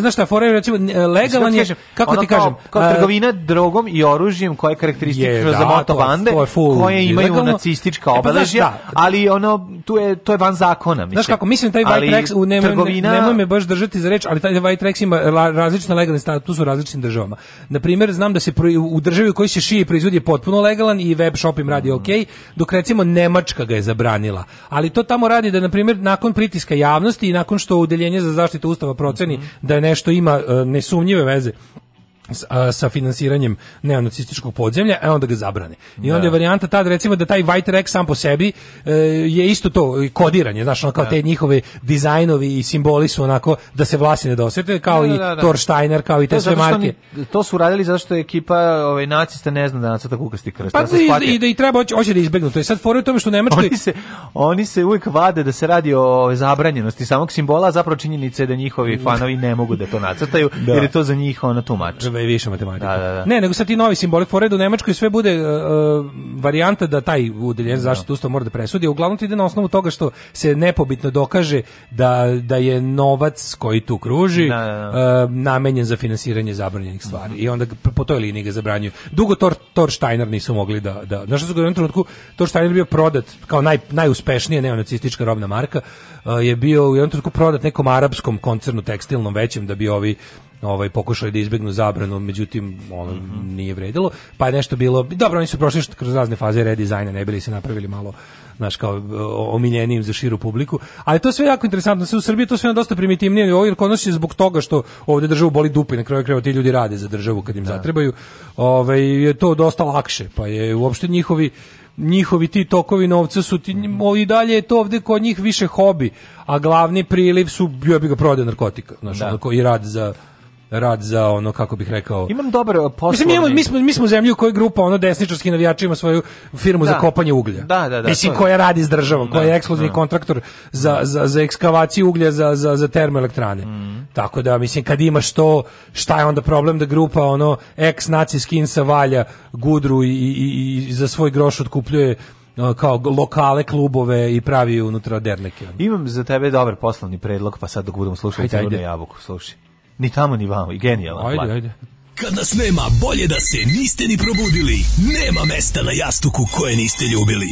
znaš šta, forever, e, je, recimo, legalan je, kako da ono ti kažem... Kao, kao e, trgovina drogom i oružjem koje je karakteristično za da, motobande, koje imaju legalno, nacistička e, pa obeležja, pa, ali ono, tu je, to je van zakona, mislim. Znaš kako, mislim, taj White Rex, nemoj, trgovina... nemoj me baš držati za reč, ali taj White Rex ima različne legalne status u različnim državama. Naprimjer, znam da se u državi u kojoj se šije proizvodi je potpuno legalan i web shop im radi mm. ok, dok recimo Nemačka ga je zabranila. Ali to tamo radi da na primjer nakon pritiska javnosti i nakon što udeljenje za zaštitu ustava proceni mm -hmm. da nešto ima e, nesumnjive veze sa, sa finansiranjem neonacističkog podzemlja, a e, onda ga zabrane. I onda da. je varijanta tad da, recimo da taj White Rex sam po sebi e, je isto to kodiranje, znaš, ono kao da. te njihove dizajnovi i simboli su onako da se vlasi ne dosete, kao da, i da, da. Thor Steiner, kao i te sve marke. to su radili zato što je ekipa ovaj, nacista ne zna da nacrta kukasti krst. Pa da, i, da i treba, hoće, hoće da izbegnu. To je sad fora u tome što u Oni se, oni se uvijek vade da se radi o zabranjenosti samog simbola, a zapravo činjenica da njihovi fanovi ne mogu da to nacrtaju, jer je to za njih ona tumač i više matematika. Da, da, da. Ne, nego sad ti novi simboli fored u Nemačkoj sve bude uh, varijanta da taj udeljen da. zaštitu ustav mora da presudi. Uglavnom ti ide na osnovu toga što se nepobitno dokaže da, da je novac koji tu kruži uh, namenjen za finansiranje zabranjenih stvari. Mm -hmm. I onda po toj liniji ga zabranjuju. Dugo Tor, Tor Steiner nisu mogli da... da znaš što su ga u jednom trenutku Tor Steiner bio prodat kao naj, najuspešnija neonacistička robna marka uh, je bio u jednom trenutku prodat nekom arapskom koncernu tekstilnom većem da bi ovi ovaj pokušali da izbegnu zabranu, međutim ono mm -hmm. nije vredilo. Pa je nešto bilo, dobro, oni su prošli kroz razne faze redizajna, ne bili se napravili malo naš kao omiljenim za širu publiku, ali to sve jako interesantno. Sve u Srbiji to sve je dosta primitivnije, jer kod nas je zbog toga što ovde državu boli dupe na kraju krajeva ti ljudi rade za državu kad im da. zatrebaju. Ovaj je to dosta lakše, pa je uopšte njihovi njihovi ti tokovi novca su ti, mhm. i dalje je to ovde kod njih više hobi, a glavni priliv su bio bi ga prodaje narkotika, znači da. i rad za rad za ono kako bih rekao. Imam dobar posao. Uh, mislim, mi smo mi smo zemlju u kojoj grupa ono desničarski navijači ima svoju firmu da. za kopanje uglja. Da, da, da. Mislim to... koja radi s državom, koja je da, ekskluzivni da. kontraktor za, za, za ekskavaciju uglja za, za, za termoelektrane. Mm. Tako da mislim kad ima što šta je onda problem da grupa ono ex naci skinsa valja gudru i, i, i za svoj groš otkupljuje uh, kao lokale, klubove i pravi unutra derneke. Imam za tebe dobar poslovni predlog, pa sad dok budemo slušali celu jabuku, slušaj. Ni tamo, ni vamo. I genijalan Ajde, ajde. Kad nas nema, bolje da se niste ni probudili. Nema mesta na jastuku koje niste ljubili.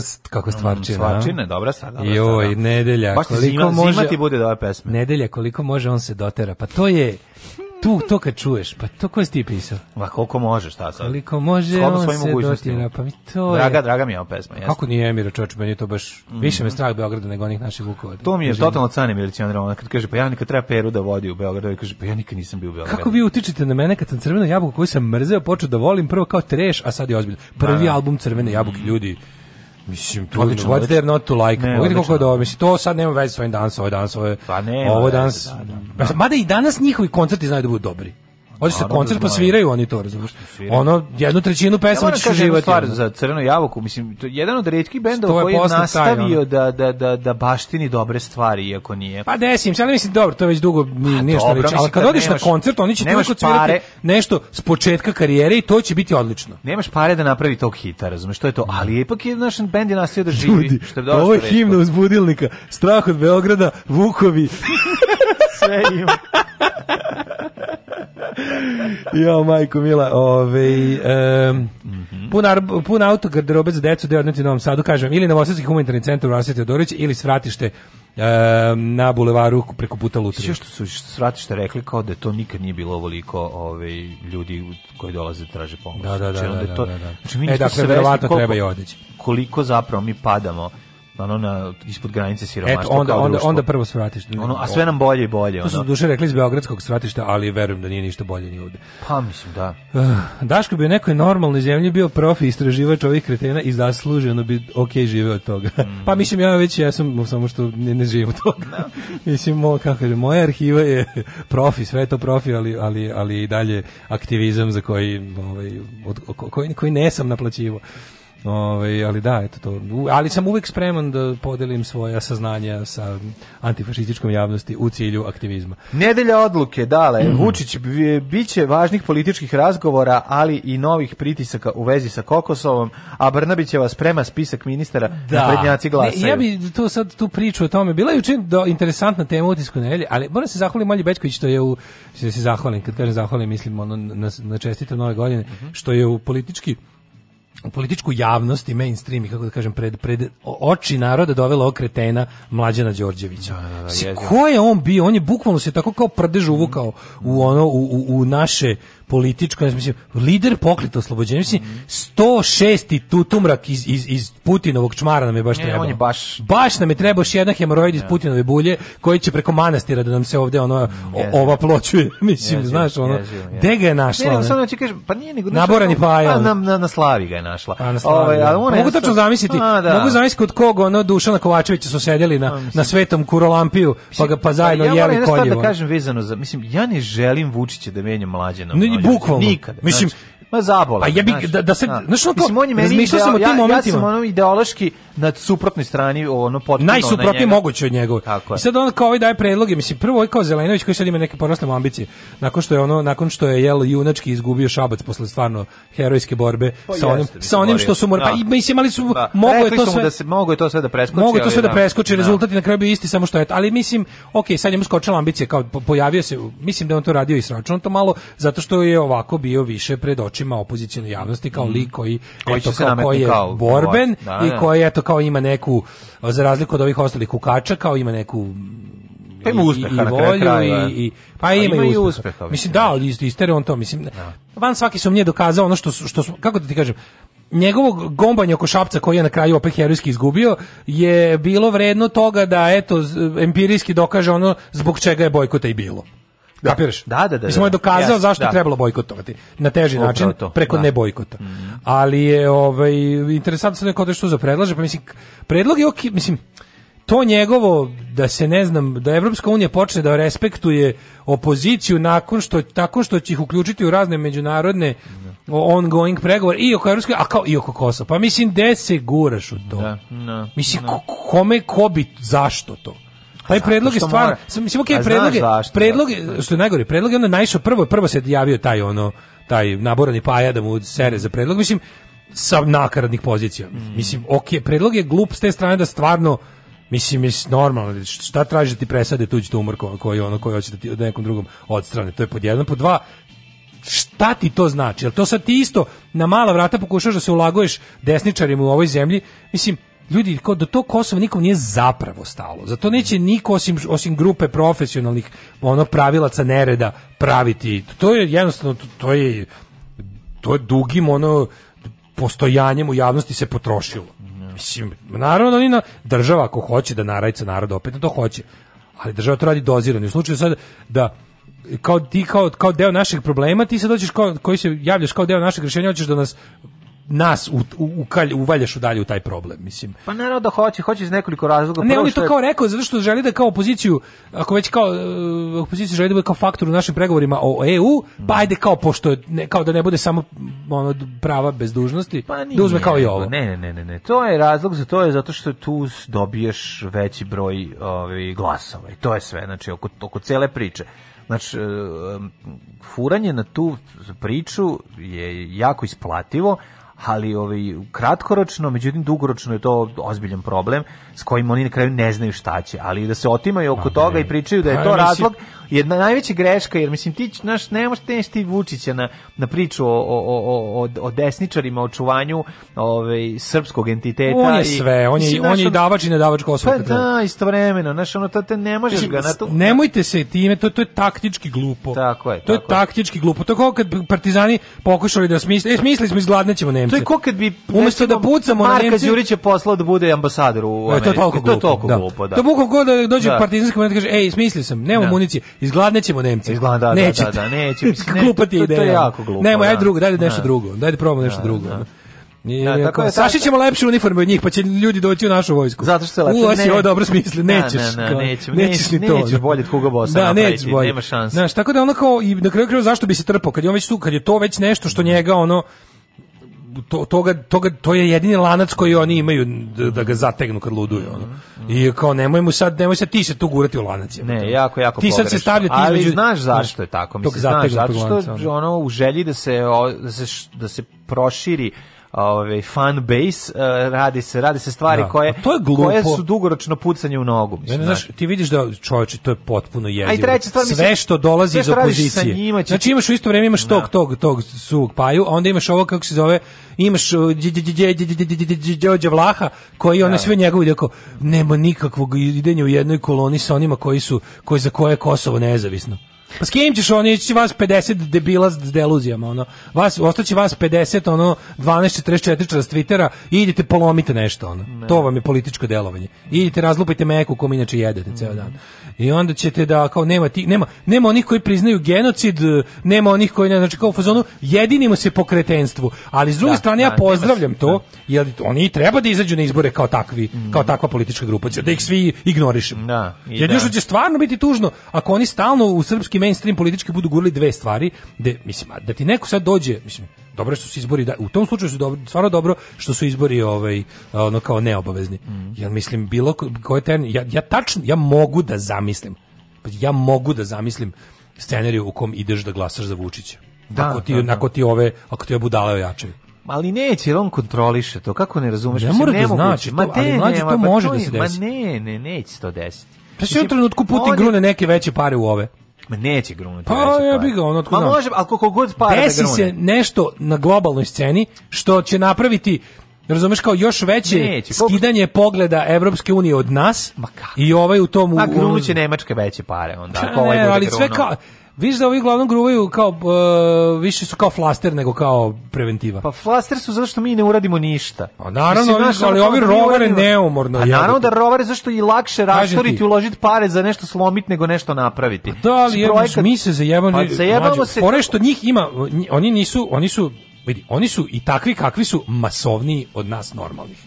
kakva kakva mm, stvarčina. Stvarčina, dobra stvar, Joj, nedelja, Baš koliko zima, može zima ti bude dobra pesma. Nedelja, koliko može on se dotera. Pa to je tu to kad čuješ, pa to ko si ti pisao? Ma koliko može, šta sad? Koliko može Skoro on se dotira, pa mi to je... Draga draga mi je ova pesma, jesno. Kako nije Emira Čoč, meni to baš, mm. više me strah Beograda nego onih naših Vukova. To mi je Živno. totalno cane milicionera, ona kad kaže, pa ja nikad treba Peru da vodi u Beogradu, i kaže, pa ja nikad nisam bio u Beogradu. Kako vi utičete na mene kad sam crveno jabuko koju sam mrzeo, počeo da volim prvo kao treš, a sad je ozbiljno. Prvi da, da. album Crvene jabuke, mhm. ljudi, Mislim, tu Odlično, what they're not to like. Ne, Pogledaj koliko je dobro. Mislim, to sad nema veze s ovim danas, ovo je danas, pa ovo je... Pa ne. ovo danas... Da, da. Mada i danas njihovi koncerti znaju da budu dobri. Hoće se da koncert pa sviraju oni to, razumiješ? Da, ono jednu trećinu pesama ja ćeš živeti. Stvar za Crvenu jabuku, mislim, to je jedan od retkih bendova koji je nastavio da, da, da, da baštini dobre stvari, iako nije. Pa desim, sad mislim, dobro, to je već dugo pa nije ništa reći, ali kad da odeš na koncert, oni će ti uvijek nešto s početka karijere i to će biti odlično. Nemaš pare da napravi tog hita, razumiješ, to je to, ali ipak je naš bend je nastavio da živi. Ljudi, što je ovo je himna uzbudilnika, strah od Beograda, Vukovi. Sve ima. jo, majko mila, ovaj um, mm pun, ar, pun auto garderobe za decu da odneti u Novom Sadu, kažem, ili na Novosadski humanitarni centar u Rasvete Odorić ili svratište um, na bulevaru preko puta Lutrije. Što su svratište rekli kao da to nikad nije bilo ovoliko ovaj, ljudi koji dolaze da traže pomoć. Da, da, da. Znači, da, da, da, da, da. Znači, e, dakle, verovatno treba i odeći. Koliko zapravo mi padamo ono na ispod granice siromaštva. Eto, onda, da onda, onda prvo svratiš. Da- ono, a sve nam bolje i bolje. To su duše rekli iz beogradskog svratišta, ali verujem da nije ništa bolje ni ovde. Pa mislim da. Eh, Daško bi u nekoj normalnoj zemlji bio profi istraživač ovih kretena i zasluženo bi ok živeo od toga. Mm. pa mislim ja već ja sam samo što ne, ne živim od toga. No. Da. mislim mo, kako je, moja arhiva je profi, sve je to profi, ali, ali, ali i dalje aktivizam za koji, ovaj, od, ko, koji, koji ne sam naplaćivo. Ove, ovaj, ali da, eto to. Ali sam uvek spreman da podelim svoja saznanja sa antifašističkom javnosti u cilju aktivizma. Nedelja odluke, dale, mm. Vučić biće važnih političkih razgovora, ali i novih pritisaka u vezi sa Kokosovom, a Brnabićeva sprema spisak ministara da. prednjaci glasaju. Ne, ja bi tu sad tu priču o tome, bila je učin do interesantna tema utisku nedelje, ali moram se zahvaliti Malji Bečković što je u, se zahvalim, kad kažem zahvalim, mislim ono, na, na čestitam nove godine, mm -hmm. što je u politički političku javnost i mainstream i kako da kažem pred, pred oči naroda dovela okretena Mlađana Đorđevića. Da, da, da si, ko je on bio? On je bukvalno se tako kao prdež uvukao u ono u, u, u naše politička, mislim, lider pokreta oslobođenja, mislim, 106. tutumrak iz, iz, iz Putinovog čmara nam je baš trebao. on je baš... Baš nam je trebao još jedan hemoroid iz da. Putinove bulje, koji će preko manastira da nam se ovde ono, o, mm, ova pločuje, mislim, jezivo, znaš, ono, gde ga je našla? Ne, nego samo će da kažem, pa nije nego... Naborani paja. Pa na, na, na Slavi ga je našla. A, pa, na Slavi, Ove, ovaj, da. Pa mogu tačno zamisliti, a, da. mogu zamisliti kod koga, ono, Dušana Kovačevića su sedeli na, a, na svetom kurolampiju, pa ga pa zajedno ja jeli koljivo. Ja moram da kažem vezano za, mislim, ja ne želim Vučića da menjam mlađe na bukvalno. Nikad. Mislim, znači, Ma zabola. Pa ja bi da, da se da. znaš ono mislim, on je meni ideal, sam o tim momentima. Ja sam ono ideološki na suprotnoj strani ono potpuno najsuprotnije moguće od njega. I sad on kao ovaj daje predloge, mislim prvo je ovaj kao Zelenović koji sad ima neke porasle ambicije nakon što je ono nakon što je jel junački izgubio Šabac posle stvarno herojske borbe pa sa onim sa onim što su morali pa da. mislim ali su da. moglo je to sve da se mogu je to sve da preskoči. Mogu to sve da, da. preskoči, rezultati na kraju bi isti samo što je ali mislim okej sad njemu skočila ambicija kao pojavio se mislim da on to radio i sračunao to malo zato što je ovako bio više pred očima očima opozicijalne javnosti kao mm. lik koji koji, eto, kao, koji je kao, borben da, i da. koji eto kao ima neku za razliku od ovih ostalih kukača kao ima neku pa ima uspeha i, i, volju, kraju, i, i pa ima, ima i uspeha. Mislim da, ali istere on to, mislim. Da. Van svaki su nije dokazao ono što što su, kako da ti kažem, njegovog gombanja oko Šapca koji je na kraju opet herojski izgubio je bilo vredno toga da eto empirijski dokaže ono zbog čega je bojkota i bilo. Da. Kapiraš? Da, da, da. da. Mislim, je da. dokazao yes, zašto da. trebalo bojkotovati. Na teži Upravo način, to. preko da. ne bojkota. Mm Ali je ovaj, interesantno se neko da što za predlaže, pa mislim, predlog je, ok, mislim, to njegovo da se ne znam da Evropska unija počne da respektuje opoziciju nakon što tako što će ih uključiti u razne međunarodne ongoing pregovore i oko Evropske a kao i oko Kosova. Pa mislim da se guraš u to. Da, no, mislim no. kome ko bi zašto to? Taj predlog je stvarno, mislim okej, predlog je, predlog je, što je najgore, predlog je onda najšao prvo, prvo se javio taj ono, taj naborani paja da mu sere za predlog, mislim, sa nakaradnih pozicija. Mm. Mislim, okej, predlog je glup s te strane da stvarno, Mislim, je normalno, šta tražite da ti presade tuđi tumor koji ono koji hoće da ti od da nekom drugom odstrane, to je pod jedan, pod dva, šta ti to znači? Jel to sad ti isto na mala vrata pokušaš da se ulaguješ desničarima u ovoj zemlji? Mislim, ljudi kao do da to Kosova nikom nije zapravo stalo. Zato neće niko osim osim grupe profesionalnih ono pravilaca nereda praviti. To je jednostavno to je to je dugim ono postojanjem u javnosti se potrošilo. Mislim, naravno da oni na država ako hoće da narajca narod opet to hoće. Ali država to radi dozirano. U slučaju sad da kao ti kao, kao deo naših problema ti se dođeš kao, koji se javljaš kao deo našeg rješenja hoćeš da nas nas u, u, ukalj, uvaljaš dalje u taj problem, mislim. Pa naravno da hoće, hoće iz nekoliko razloga. Ne, on je to kao rekao, zato što želi da kao opoziciju, ako već kao uh, opoziciju želi da bude kao faktor u našim pregovorima o EU, pa ajde kao pošto, ne, kao da ne bude samo ono prava bez dužnosti, pa nije, da uzme kao i ovo. Ne, ne, ne, ne, to je razlog za to je zato što tu dobiješ veći broj ovaj, glasova i to je sve, znači oko, oko cele priče. Znači, e, furanje na tu priču je jako isplativo, ali ovaj kratkoročno, međutim dugoročno je to ozbiljan problem s kojim oni na kraju ne znaju šta će, ali da se otimaju oko pa toga i pričaju da je pa to razlog jedna najveća greška, jer mislim ti naš ne možeš ti ti Vučića na na priču o o o o o desničarima, o čuvanju ovaj srpskog entiteta on je sve, i, on je mislim, on je on, davač i nedavač osvete. Pa da, istovremeno, znaš, ono to te ne možeš mislim, ga na to. Nemojte se time, to to je taktički glupo. Tako je, To tako je taktički glupo. To kao kad partizani pokušali da smisle, e, smislili smo izgladnećemo Nemce. To je kao kad bi umesto da pucamo na Nemce. Marka Đurić je poslao da bude ambasador u e, to je toliko glupo. To je toliko da. glupo, da. To bukom god da dođe da. partizanski moment kaže, ej, smislio sam, nemamo da. municije, izgladnećemo Nemce. Izglada, da, da, neće. da, da, neće. Mislim, glupa ti ideja. To je jako glupo. Nemo, ajde da. drugo, dajde nešto da. drugo. Dajde da probamo nešto da, drugo. Da. I, da, tako sašićemo lepše uniforme od njih, pa će ljudi doći u našu vojsku. Zato što se lepše. Ulasi, ovo dobro smisli, nećeš. Ne, ne, nećem, nećeš ni to. Nećeš bolje od Hugo Bossa da, nećeš bolje. nema šanse. Znaš, tako da ono kao, i na kraju kraju zašto bi se trpao, kad je on već tu, kad je to već nešto što njega ono, to, toga, toga, to je jedini lanac koji oni imaju da, da, ga zategnu kad luduju. Ono. I kao nemoj mu sad, nemoj sad ti se tu gurati u lanac. Je, ne, to. jako, jako Ti sad se stavlja ti Ali između, znaš zašto je tako, mislim, znaš, zato što ono, u želji da se, da se, da se proširi ovaj fan base, eh, radi se radi se stvari da. koje to je koje su dugoročno pucanje u nogu, mislim. Ne, znaš, ti vidiš da čovječe to je potpuno jezivo. Aj sve što dolazi sve iz opozicije. Njima, će... Znači imaš u isto vrijeme imaš da. tog tog tog suvog paju, a onda imaš ovo kako se zove, imaš uh, Đorđe Vlaha koji on da. sve njegovo ide nema nikakvog idenja u jednoj koloni sa onima koji su koji za koje Kosovo nezavisno. Pa s kim ćeš oni ići vas 50 debila s deluzijama, ono. Vas, ostaće vas 50, ono, 12, 12.44 s Twittera i idite polomite nešto, ono. Ne. To vam je političko delovanje. Idite razlupite meku kom inače jedete mm -hmm. ceo dan. I onda ćete da kao nema ti nema nema onih koji priznaju genocid, nema onih koji ne znači kao u fazonu jedinimo se po kretenstvu. Ali s druge da, strane ja da, pozdravljam to jer oni treba da izađu na izbore kao takvi, mm. kao takva politička grupa, da ih svi ignorišem. Da, jer još da. će stvarno biti tužno ako oni stalno u srpski mainstream politički budu gurali dve stvari, da mislim da ti neko sad dođe, mislim dobro što su izbori da u tom slučaju su dobro, stvarno dobro što su izbori ovaj ono kao neobavezni. Mm. Jer mislim bilo koji ten ja ja tačno ja mogu da zamislim. Pa ja mogu da zamislim scenariju u kom ideš da glasaš za Vučića. Da, ako ti, da, da. Ako ti ove, ako ti je budale ojačaju. Ali neće, jer on kontroliše to. Kako ne razumeš? Ne mora da znači, to, ma te, ali mlađe, nema, to može to da je, da se desi. Ma ne, ne, neće to desiti. Pa se u trenutku Putin grune neke veće pare u ove. Ma neće grunuti. Pa neće ja bi ga ono Ma može, ali koliko god para da Desi da se nešto na globalnoj sceni što će napraviti Razumeš kao još veće neće, skidanje pop... pogleda Evropske unije od nas Ma i ovaj u tom... Ma grunuće Nemačke veće pare onda. Ako ovaj ne, ovaj bude ali gruno. sve kao Viš da ovi glavnom gruvaju kao uh, više su kao flaster nego kao preventiva. Pa flaster su zato što mi ne uradimo ništa. A pa naravno, Mislim, naš, ali ovi rovare neumorno. A naravno da rovare zašto i lakše rastoriti, uložiti pare za nešto slomit nego nešto napraviti. A pa da, ali jebno, projekat... mi se zajebamo. Pa zajebamo se... Pore što njih ima, oni nisu, oni su, vidi, oni su i takvi kakvi su masovniji od nas normalnih.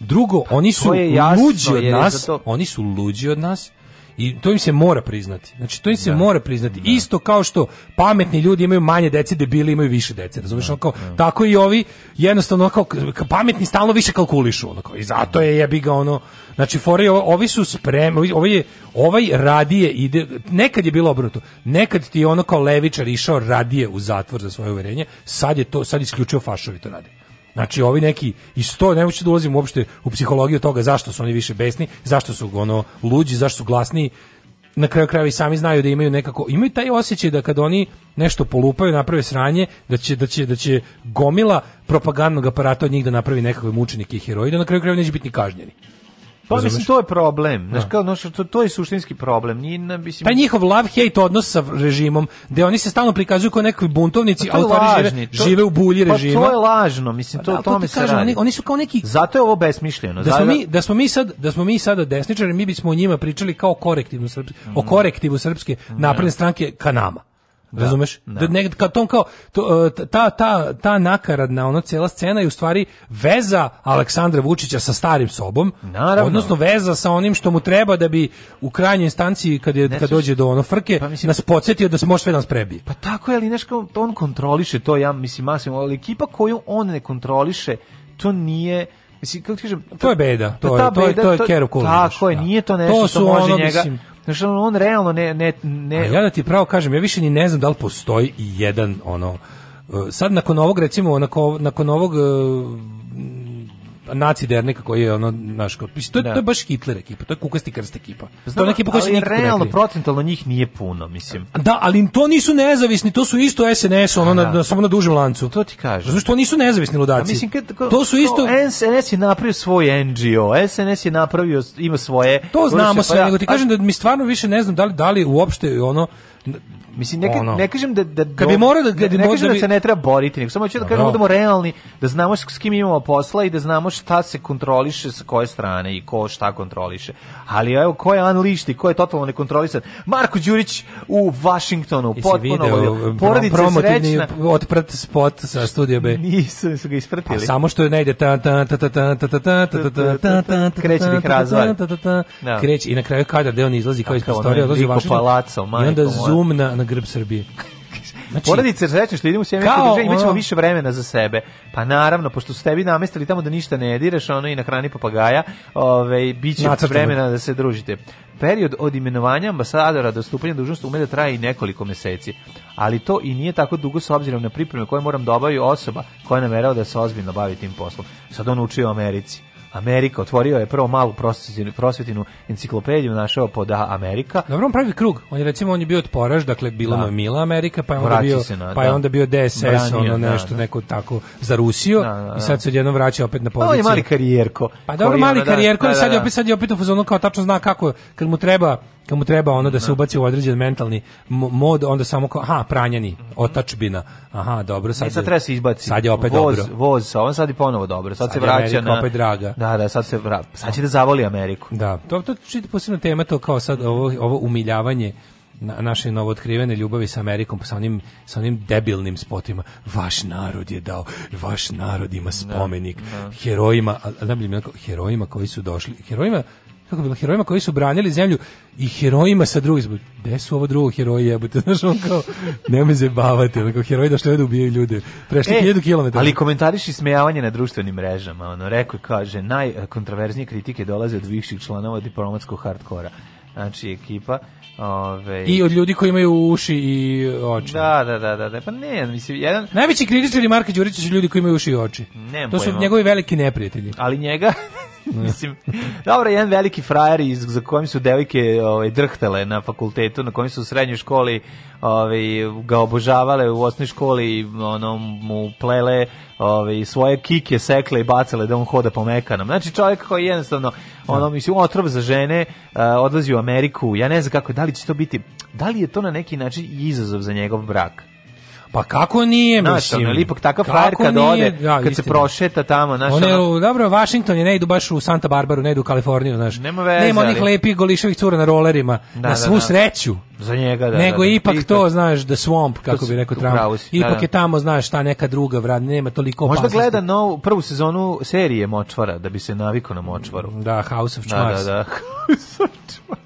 Drugo, oni su jasno, luđi od nas, zato... oni su luđi od nas I to im se mora priznati. Znači to im se da. mora priznati. Da. Isto kao što pametni ljudi imaju manje dece, debili imaju više dece. Razumeš da. kao da. tako i ovi jednostavno kao pametni stalno više kalkulišu ono kao. I zato je jebi ga ono Znači fore ovi su spremni, ovaj je ovaj radije ide nekad je bilo obrnuto. Nekad ti je ono kao levičar išao radije u zatvor za svoje uverenje, sad je to sad isključio fašovi to rade. Znači, ovi neki i sto ne hoću da ulazim uopšte u psihologiju toga zašto su oni više besni, zašto su ono luđi, zašto su glasniji, na kraju krajeva i sami znaju da imaju nekako imaju taj osjećaj da kad oni nešto polupaju, naprave sranje, da će da će da će gomila propagandnog aparata od njih da napravi nekakve mučenike i heroje, da na kraju krajeva neće biti ni kažnjeni. Pa mislim to je problem. Znaš da. kao no, to, to je suštinski problem. Ni mislim Taj njihov love hate odnos sa režimom, gde oni se stalno prikazuju kao neki buntovnici, a pa stvari žive, žive u bulji režima. Pa to je lažno, mislim to pa da, to mi se radi. Oni, oni su kao neki Zato je ovo besmišljeno. Da smo mi da smo mi sad da smo mi sada desničari, mi bismo o njima pričali kao korektivno srpski, o korektivu srpske napredne da. stranke ka nama. Da. Razumeš? Da, da nekad kao tom kao to, e, ta ta ta nakaradna ono cela scena je u stvari veza Aleksandra Vučića sa starim sobom, Naravno. odnosno veza sa onim što mu treba da bi u krajnjoj instanciji kad je ne, kad dođe do ono frke pa, mislim, nas podsjetio da se može sve da nas prebije. Pa tako je, ali nešto on kontroliše to, ja mislim masim, ali ekipa koju on ne kontroliše, to nije Mislim, kako ti kažem, to, da to je beda, to, je, to, beda, to, je, to je Tako je, da. nije to nešto to su što može ono, njega, mislim, Znaš, on, on realno ne... ne, ne... A ja da ti pravo kažem, ja više ni ne znam da li postoji jedan, ono, e, sad nakon ovog recimo nakon, nakon ovog e, naci dernika koji je ono naš kao to, da. to je baš Hitler ekipa, to je kukasti krst ekipa. Znam, to je ekipa koja se nikako realno procentalno njih nije puno, mislim. Da, ali to nisu nezavisni, to su isto SNS, ono da. na, samo na dužem lancu. To ti kažem. Zato što nisu nezavisni pa ludaci. mislim to su isto SNS je napravio svoj NGO, SNS je napravio ima svoje. To znamo pa sve, nego ti kažem da mi stvarno više ne znam da li da li uopšte ono mislim neka, ono, ne kažem da da kad bi morao da kad ne, ne da, bi... da se ne treba boriti, nego samo hoću da kažem da budemo realni, da znamo s kim imamo posla i da znamo šta se kontroliše sa koje strane i ko šta kontroliše. Ali evo ko je unleashed i ko je totalno nekontrolisan. Marko Đurić u Washingtonu potpuno porodica srećna. Otprt spot sa studio B. Nisu su ga ispratili. A samo što je negde ta ta ta ta ta ta ta ta ta ta ta kreće da razvara. Kreće i na kraju kadar deo on izlazi kao iz prostorije, odlazi u Washington. I onda Kolumna na, na grb Srbije. Znači, Porodice srećne što idemo u sjemeničke države, imat ćemo više vremena za sebe. Pa naravno, pošto ste vi namestili tamo da ništa ne jediraš, ono i na hrani papagaja, ovaj, bit će vremena da se družite. Period od imenovanja ambasadora do stupanja dužnosti ume da traje i nekoliko meseci, ali to i nije tako dugo s obzirom na pripreme koje moram da obavi osoba koja namerava da se ozbiljno bavi tim poslom. Sad on uči u Americi. Amerika, otvorio je prvo malu prosvetinu, prosvetinu enciklopediju, našao pod A Amerika. Dobro, on pravi krug. On je recimo on je bio otporaš, dakle bila da. mu je mila Amerika, pa je onda Vraći bio na, pa je da. onda bio DSS, Branio, ono da, nešto da, neko tako za Rusiju i sad se odjednom vraća opet na poziciju. Pa on je mali karijerko. Pa dobro, mali karijerko, i sad je opet sad je opet u fazonu kao tačno zna kako kad mu treba kad treba ono da se da. ubaci u određen mentalni mod, onda samo kao, aha, pranjani, mhm. otačbina, aha, dobro, sad, ne, sad treba se izbaci, Sad je opet voz, dobro. Voz, voz, on sad je ponovo dobro, sad, sad se vraća Amerika na... opet draga. Da, da, sad se vraća, sad će da zavoli Ameriku. Da, to, to čite posebno tema, to kao sad ovo, ovo umiljavanje na, naše novootkrivene ljubavi sa Amerikom sa onim, sa onim debilnim spotima vaš narod je dao vaš narod ima da, spomenik ne, da. ne. herojima a, a, herojima koji su došli herojima kako bilo herojima koji su branili zemlju i herojima sa drugih zbog gde su ovo drugo heroji jebote znaš on kao nemoj zabavati nego heroji da što ovde ubijaju ljude prešli e, 1000 km ali komentariš i smejavanje na društvenim mrežama ono reko kaže najkontraverznije kritike dolaze od viših članova diplomatskog hardkora znači ekipa Ove... I od ljudi koji imaju uši i oči. Da, da, da, da, da. pa ne, mislim, jedan... Najveći kritičari Marka Đurića su ljudi koji imaju uši i oči. Nemam to pojma. su njegovi veliki neprijatelji. Ali njega, Mislim, dobro, jedan veliki frajer iz, za kojim su devojke ovaj, drhtale na fakultetu, na kojem su u srednjoj školi ovaj, ga obožavale, u osnovnoj školi ono, mu plele ovaj, svoje kike sekle i bacale da on hoda po mekanom. Znači čovjek koji jednostavno ono, da. mislim, otrov za žene, uh, odlazi u Ameriku, ja ne znam kako, da li će to biti, da li je to na neki način izazov za njegov brak? Pa kako nije, mislim. Znaš, ipak takav frajer kad ode, ja, da, kad istina. se prošeta tamo, znaš. One, ono... dobro, Washington je, ne idu baš u Santa Barbaru, ne idu u Kaliforniju, znaš. Nema veze. Nema onih lepih goliševih cura na rolerima, da, na da, svu da, da. sreću. Za njega, da. Nego da, da. ipak to, znaš, da swamp, kako bi rekao Trump. Ipak je tamo, znaš, ta neka druga vrat, nema toliko opasnosti. Možda gleda novu, prvu sezonu serije Močvara, da bi se navikao na Močvaru. Da, House of Chmars. Da, da, da. House of Chmars.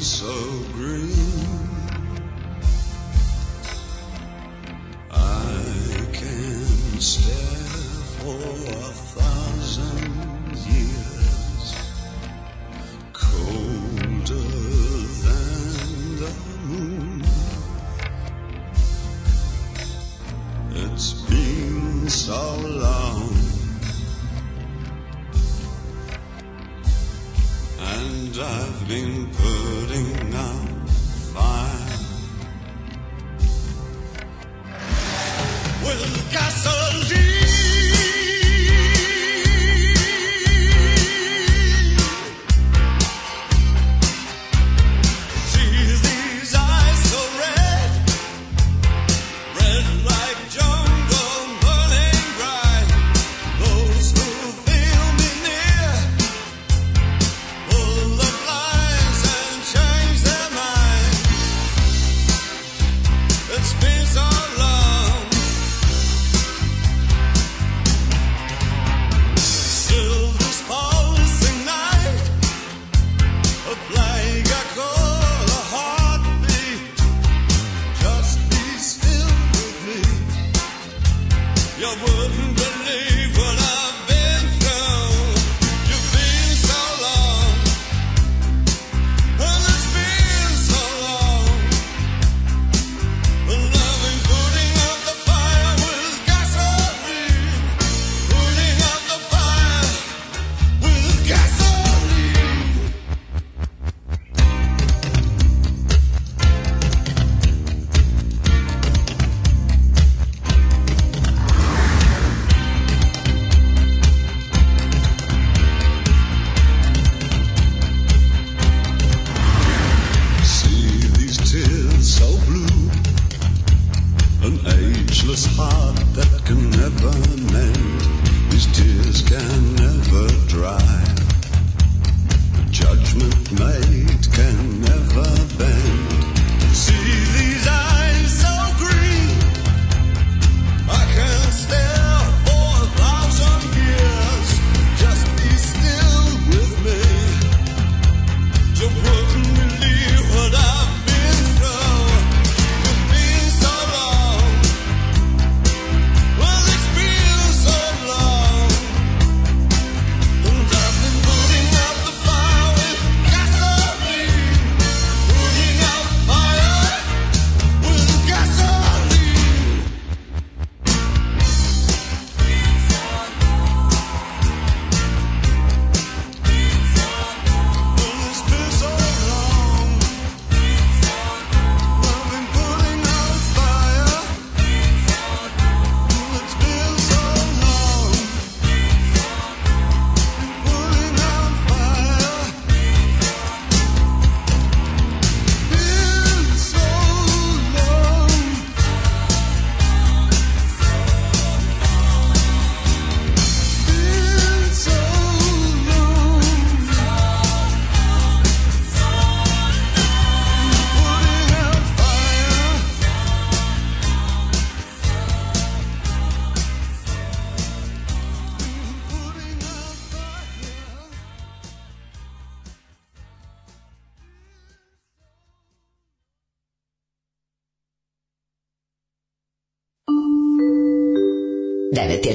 so green. I can stare for a thousand years, colder than It's been so long. I've been putting on.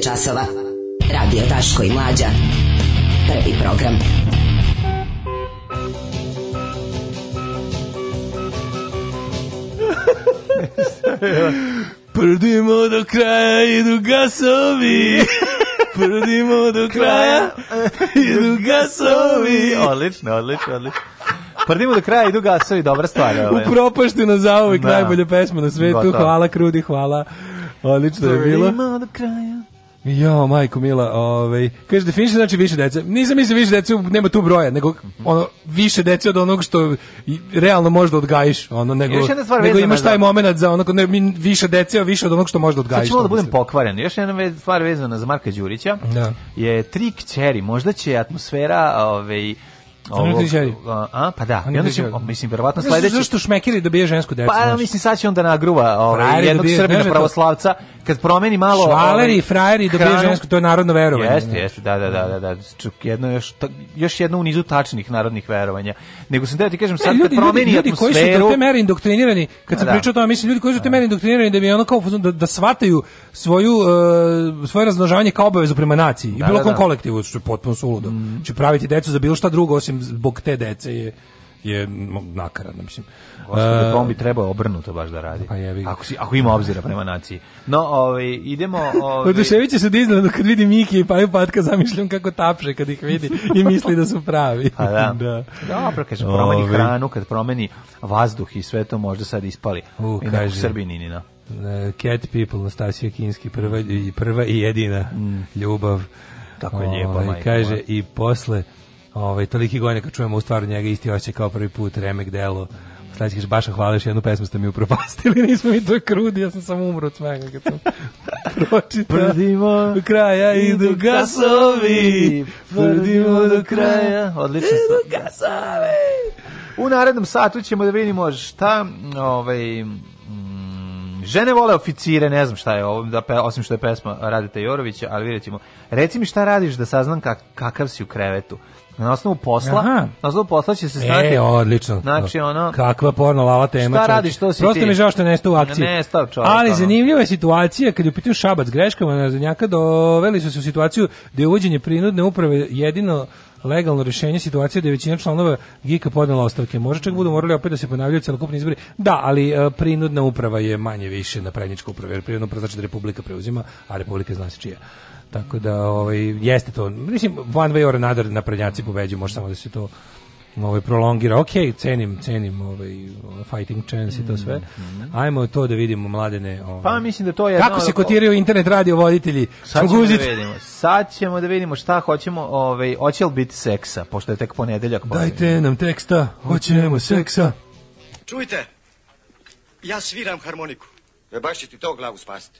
časova. Radio Daško i Mlađa. Prvi program. Prdimo do kraja, idu gasovi. Prdimo do kraja, idu gasovi. Odlično, odlično, odlično. Prdimo do kraja, idu gasovi, dobra stvar. Ovaj. Upropašteno zauvijek, da. najbolje pesme na svetu. Hvala Krudi, hvala. Odlično je bilo. Prdimo do kraja. Jo, majko mila, ovaj, kaže definiše znači više dece. Nisam mislio više dece, nema tu broja, nego ono više dece od onog što realno možeš da odgajiš, ono nego nego imaš taj momenat za ono ne, više dece, više od onog što možeš da odgajiš. Sad da budem pokvaren. Još jedna stvar vezana za Marka Đurića da. je tri kćeri, možda će atmosfera, ovaj Ovog, a, pa da. Ja mislim, će, mislim, verovatno sledeći... što šmekeri dobije žensku decu? Pa, ja mislim, sad će onda nagruva ovaj, jednog dobije, srbina ne, pravoslavca, kad promeni malo... Valeri ovaj, frajeri dobije hranu, žensku, to je narodno verovanje. Jeste, jeste, da, da, da, da, da. jedno, još, ta, još jedno u nizu tačnih narodnih verovanja. Nego sam da ti kažem, sad e, ljudi, kad promeni ljudi, atmosferu... Ljudi koji su do te mere indoktrinirani, kad se da. pričao o tome, mislim, ljudi koji su do te mere indoktrinirani da bi ono kao, da, da svataju svoju, uh, svoje raznožavanje kao obavezu prema naciji i da, bilo da, kom da. kolektivu, što je potpuno suludo. Mm. Znači, praviti decu za bilo šta drugo, osim mislim, zbog te dece je je nakaradno, mislim. Gospode, uh, bi treba obrnuto baš da radi. Pa Ako, si, ako ima obzira prema naciji. No, ovaj, idemo... Ovaj... Oduševit će se Disneylandu kad vidi Miki i Paju Patka, zamišljam kako tapše kad ih vidi i misli da su pravi. Pa da. da. Dobro, kad promeni Ovi. hranu, kad promeni vazduh i sve to možda sad ispali. Uh, I kaže. U Srbiji no. E, Cat People, Nastasija Kinski, prva, prva i jedina mm. ljubav. Tako je lijepa, ovaj, majka. Kaže, i posle ovaj, toliki godine kad čujemo u stvaru njega isti osjećaj kao prvi put, remek delo, sledeći kaže, baš hvala, još jednu pesmu ste mi upropastili, nismo mi to krudi, ja sam sam umro od smega kad sam pročitao. Prdimo, do kraja idu gasovi, prdimo do kraja, odlično idu gasovi. U narednom satu ćemo da vidimo šta, ovaj, mm, Žene vole oficire, ne znam šta je ovo, da, osim što je pesma Radite Jorovića, ali vidjet ćemo. Reci mi šta radiš da saznam kak, kakav si u krevetu. Na osnovu posla, Aha. na osnovu posla će se e, znati. E, odlično. Znači, ono... Kakva porno lava tema. Šta čovječ. radiš, to si Prosto ti. mi žao što nesta u akciji. Ne, nesta čovjek. Ali ono. zanimljiva je situacija, kad je upitio Šabac greškama na Zanjaka, doveli su se u situaciju da je uvođenje prinudne uprave jedino legalno rešenje situacije da je većina članova GIKA podnela ostavke. Možda čak budu morali opet da se ponavljaju celokupni izbori. Da, ali e, prinudna uprava je manje više na predničku upravu, jer prinudna uprava znači da Republika preuzima, a Republika zna se čija. Tako da ovaj jeste to. Mislim one way or another na naprednjaci pobeđuju, može samo da se to ovaj prolongira. Ok, cenim, cenim ovaj fighting chance i to sve. Mhm. Ajmo to da vidimo mladene. Ovaj. Pa mislim da to je Kako se kotiraju internet radio voditelji? Sad ćemo da vidimo. Sad ćemo da vidimo šta hoćemo, ovaj hoće li biti seksa, pošto je tek ponedeljak. Pa- Dajte nam teksta, hoćemo seksa. Čujte. Ja sviram harmoniku. E baš će ti to glavu spasiti.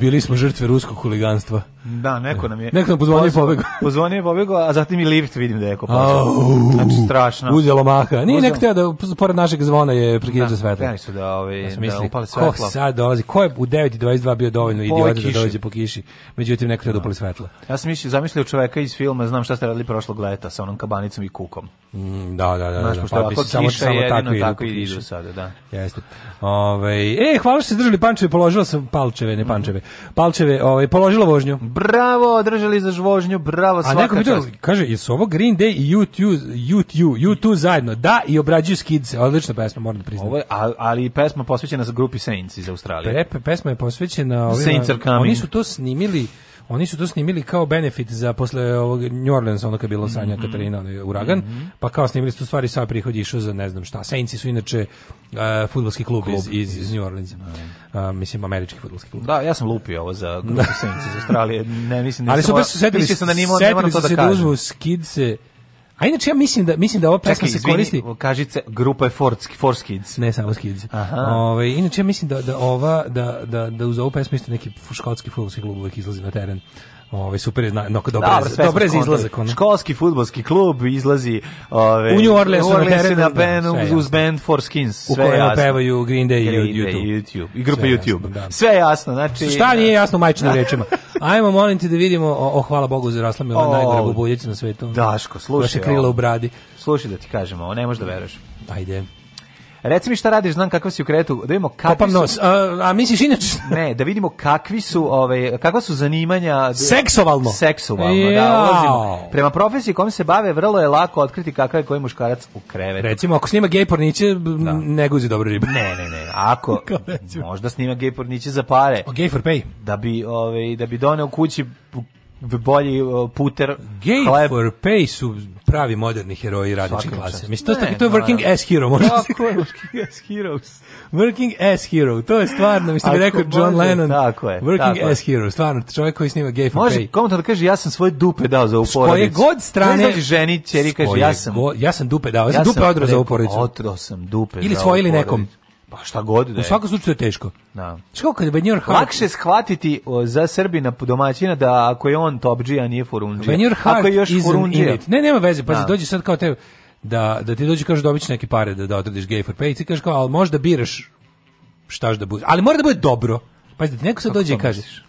bili smo žrtve ruskog huliganstva. Da, neko nam je. Neko nam pozvonio pobegao. Pozvonio pobegao, a zatim i lift vidim da je kopao. Znači strašno. Uzelo maha. Nije neko teo da pored našeg zvona je da, prekinuo svetlo. Da, su da, ovaj, ja da upali svetlo. Ko sad dolazi? Ko je u 9:22 bio dovoljno i da dođe po kiši? Međutim neko teo da upali da. svetlo. Ja sam mislio, zamislio čoveka iz filma, znam šta ste radili prošlog leta sa onom kabanicom i kukom. Mm, da, da, da. da Znaš, da, da, pa, samo, samo tako, tako i idu sada, da. Jeste. Ove, ovaj, e, hvala što ste držali pančeve, položila sam palčeve, ne pančeve. Palčeve, ovaj, položila vožnju. Br bravo, održali za žvožnju, bravo, svaka A neko pitao, kaže, jesu ovo Green Day i YouTube, YouTube U2, zajedno? Da, i obrađuju Skids, odlična pesma, moram da priznam. Ovo je, ali pesma posvećena za grupi Saints iz Australije. Pe, pesma je posvećena... Ovima, Saints are coming. Oni su to snimili Oni su to snimili kao benefit za posle ovog New Orleans, ono kad bilo Sanja mm -hmm. Katarina, uragan, mm -hmm. pa kao snimili su tu stvari, sad prihod išao za ne znam šta. Saintsi su inače uh, futbolski klub, klub, iz, iz, iz New Orleansa. Uh, mislim, američki fudbalski klub. Da, ja sam lupio ovo za grupu Saints iz Australije. Ne, mislim, da Ali su baš sedeli, mislio da nimo, setili nema to da kažem. se da uzmu skidce A inače ja mislim da mislim da ova pesma se koristi. Kažite grupa je Forski, Force Kids. Ne samo Kids. Ove, inače ja mislim da da ova da da da uz ovu pesmu isto neki škotski fudbalski klub uvek izlazi na teren ovaj super je no, dobro, dobro, je, dobro izlazak ono. Školski fudbalski klub izlazi ove u New Orleansu Orleans na terenu na band, uz band for Skins, sve u jasno. pevaju Green Day, i YouTube. Day YouTube. i grupa sve YouTube. Jasno, da. Sve jasno, znači Šta nije jasno majčinim da. rečima. Ajmo molim te da vidimo, o, o hvala Bogu zarasla mi ova najgora bubuljica na svetu. Daško, slušaj. Vaše krila u bradi. Slušaj da ti kažemo, ne možeš da veruješ. Ajde. Reci mi šta radiš, znam kakav si u kretu. Da vidimo kakvi Kopam su... nos. A, a misliš inače? ne, da vidimo kakvi su, ove, kakva su zanimanja... Seksualno? Seksualno, ja. da, ulazimo. Prema profesiji kom se bave, vrlo je lako otkriti kakav je koji muškarac u krevetu. Recimo, ako snima gej porniće, da. ne guzi dobro ribu. Ne, ne, ne. Ako možda snima gej porniće za pare. O, gay for pay. Da bi, ove, da bi doneo kući bolji puter. Gay hleb. for pay su pravi moderni heroji radničke klase. Mislim, to, ne, to je working no, as hero. Možda je, working as heroes. Working as hero, to je stvarno, mislim, bi rekao John može, Lennon. Tako je. Working tako as je. hero, stvarno, čovjek koji snima gay for može, pay. Može, komu da kaže, ja sam svoje dupe dao za uporodicu. koje god strane... Ne znači da ženi, čeri, kaže, ja sam... Go, ja sam dupe dao, ja sam dupe odro za uporodicu. Otro sam dupe Ili svoje ili nekom. Pa šta god da je. U svakom slučaju je teško. Da. Što kad Benjor Hart... Lakše shvatiti za Srbina domaćina da ako je on topđija, nije Furundžija. Benjor Hart ako je još Furundžija. Ne, nema veze, pa da. dođe sad kao te... Da, da ti dođe kažeš da neke pare da, da odradiš gay for pay i ti kažeš kao, ali možda biraš štaš da bude. Ali mora da bude dobro. Pazi, da neko sad dođe i kažeš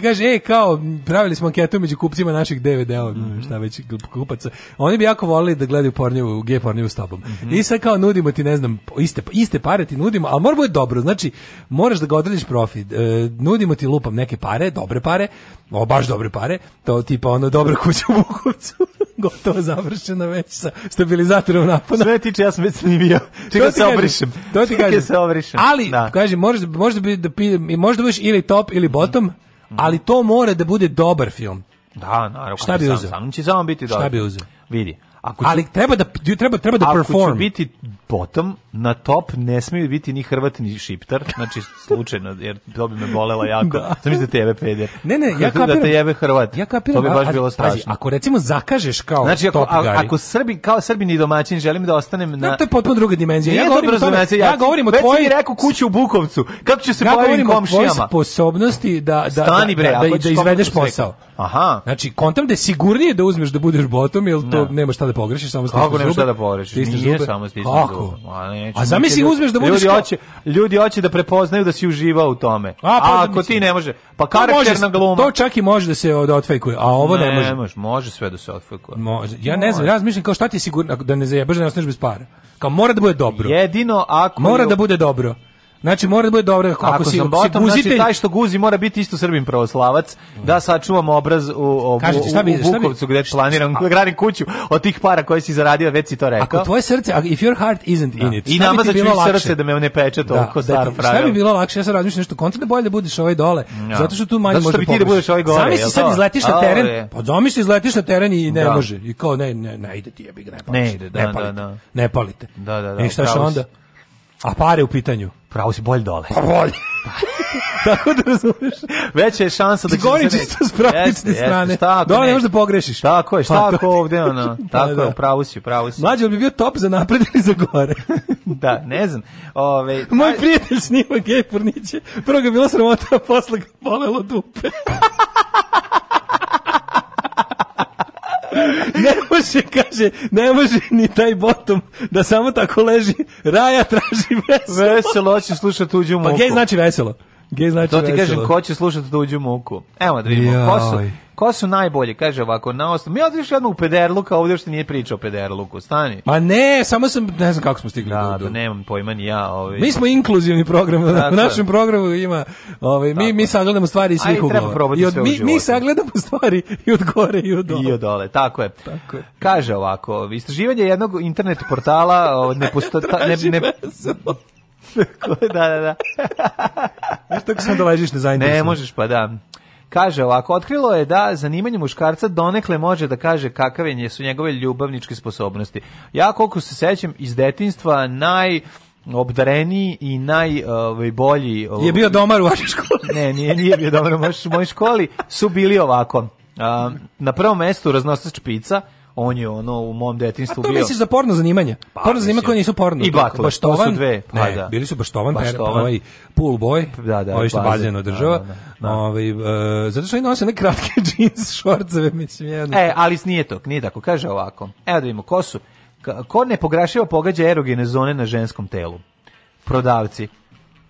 prilike kaže, ej, kao, pravili smo anketu među kupcima naših DVD-ova, mm -hmm. šta već kupaca. Oni bi jako voleli da gledaju pornjevu, gej pornjevu s tobom. Mm -hmm. I sad kao nudimo ti, ne znam, iste, iste pare ti nudimo, al mora bude dobro, znači, moraš da ga odrediš profit. E, nudimo ti lupam neke pare, dobre pare, o, baš dobre pare, to tipa ono dobro kuća u Bukovcu. gotovo završena već sa stabilizatorom napona. Sve tiče, ja sam već snimio. Čekaj da se obrišem. To ti da kažem. se obrišem. Ali, da. kažem, možda, možda bi da, možda biš ili top ili bottom, mm -hmm Mhm. ali to mora da bude dobar film. Da, naravno. Šta bi uzeo? Sam, će samo biti dobar. Šta bi uzeo? Vidi, Ako ću, ali treba da treba treba da perform. Ako će biti bottom na top ne smeju biti ni Hrvat ni Šiptar, znači slučajno jer to bi me bolelo jako. da. Sam tebe jebe peder. Ne, ne, ja kapiram. Da te jebe Hrvat. Ja kapiram. To bi baš a, bilo strašno. Pazi, ako recimo zakažeš kao znači, ako, top a, guy. ako Srbi kao Srbin i domaćin želim da ostanem na Da, to je potpuno druga dimenzija. Ja govorim, tome, ja, ja govorim o tvojoj mi rekao kuću u Bukovcu. Kako će se ja baviti komšijama? Ja govorim o sposobnosti da da Stani, da- bre, da, da, da izvedeš posao. Aha. Znači, kontam da je sigurnije da uzmeš da budeš botom, jer to da. nema šta da pogrešiš, samo stisneš zube. Kako nema šta da pogrešiš? Nije zube. samo stisneš Kako? zube. A zamisli da- uzmeš da budeš... Ljudi hoće, ljudi hoće da prepoznaju da si uživao u tome. A, pa, a ako ti ne može, pa karakterna gluma. To čak i može da se da otfejkuje, a ovo ne, može. Ne može, može sve da se otfejkuje. Može. Ja ne znam, ja mislim kao šta ti sigurno da ne zajebaš da ne ostaneš bez para. Kao mora da bude dobro. Jedino ako mora da bude dobro. Znači mora da bude dobro ako, ako si, sam botom, znači, guzitelj, znači taj što guzi mora biti isto Srbin pravoslavac da sačuvamo obraz u, Bukovcu gde planiram da gradim kuću od tih para koje si zaradio, već si to rekao. Ako tvoje srce, if your heart isn't in da. it. I nama za srce da me ne peče da, toliko da, staro da Šta bi bilo lakše? Ja sam razmišljam nešto kontra da bolje da budeš ovaj dole. Zato što tu manje može. Zato što ti da budeš ovaj gore. Sami se sad izletiš na teren. Pa zamisli izletiš na teren i ne da. može. I kao ne ne ne ide ti jebi ga ne palite. Ne ide, da, da, da. Ne palite. Da, da, da. I e, šta onda? A pare u pitanju pravo si bolj dole. Pa bolj. Tako da razumeš. Veća je šansa da ćeš... Gori čisto s pravnične strane. Dole ne možeš da pogrešiš. Tako je, pa šta ako ovde, ono. Pa tako je, da. pravo si, pravo si. Mlađe, bi bio top za napred ili za gore? da, ne znam. Ove, Moj prijatelj snima gej porniće. Prvo ga bilo sramota, a posle ga bolelo dupe ne može, kaže, ne može ni taj botom da samo tako leži. Raja traži veselo. Veselo, hoće slušati tuđu muku. Pa gej znači veselo. Gej znači To ti veselo. kažem, ko će slušati tuđu muku? Evo da vidimo, ko su, ko su najbolji? Kaže ovako, na osnovu. Mi odriš jednu u Pederluka, ovdje što nije pričao o Pederluku, stani. Ma ne, samo sam, ne znam kako smo stigli. Da, da nemam pojma ni ja. Ovaj. Mi smo inkluzivni program, da, u našem programu ima, ovaj, mi, mi sagledamo stvari iz svih uglova. I od, mi, mi sagledamo stvari i od gore i od dole. I od dole, tako je. Tako je. Kaže ovako, istraživanje jednog internet portala ovaj, ne, posto, ne, ne, da, da, da. Znaš, tako sam da ležiš nezainteresan. Ne, možeš, pa da. Kaže ovako, otkrilo je da zanimanje muškarca donekle može da kaže kakave su njegove ljubavničke sposobnosti. Ja koliko se sećam iz detinstva, naj obdareniji i najbolji... Uh, ovaj, je bio domar u vašoj školi? ne, nije, nije bio domar u mojoj školi. Su bili ovako. Uh, na prvom mestu raznosač pica, on je ono u mom detinjstvu bio. A to misliš za porno zanimanja? Pa, porno zanimanja koje nisu porno. I batle, to su dve. Pa, ne, da. bili su baštovan, baštovan. ovaj pool boy, da, da, ovaj što bazen da, država. Da, da, da. Ovaj, e, zato što oni nose neke kratke džins, šorceve, mislim, jedno. E, ali nije to, nije tako, kaže ovako. Evo da vidimo, ko su? Ko ne pograšiva pogađa erogene zone na ženskom telu? Prodavci.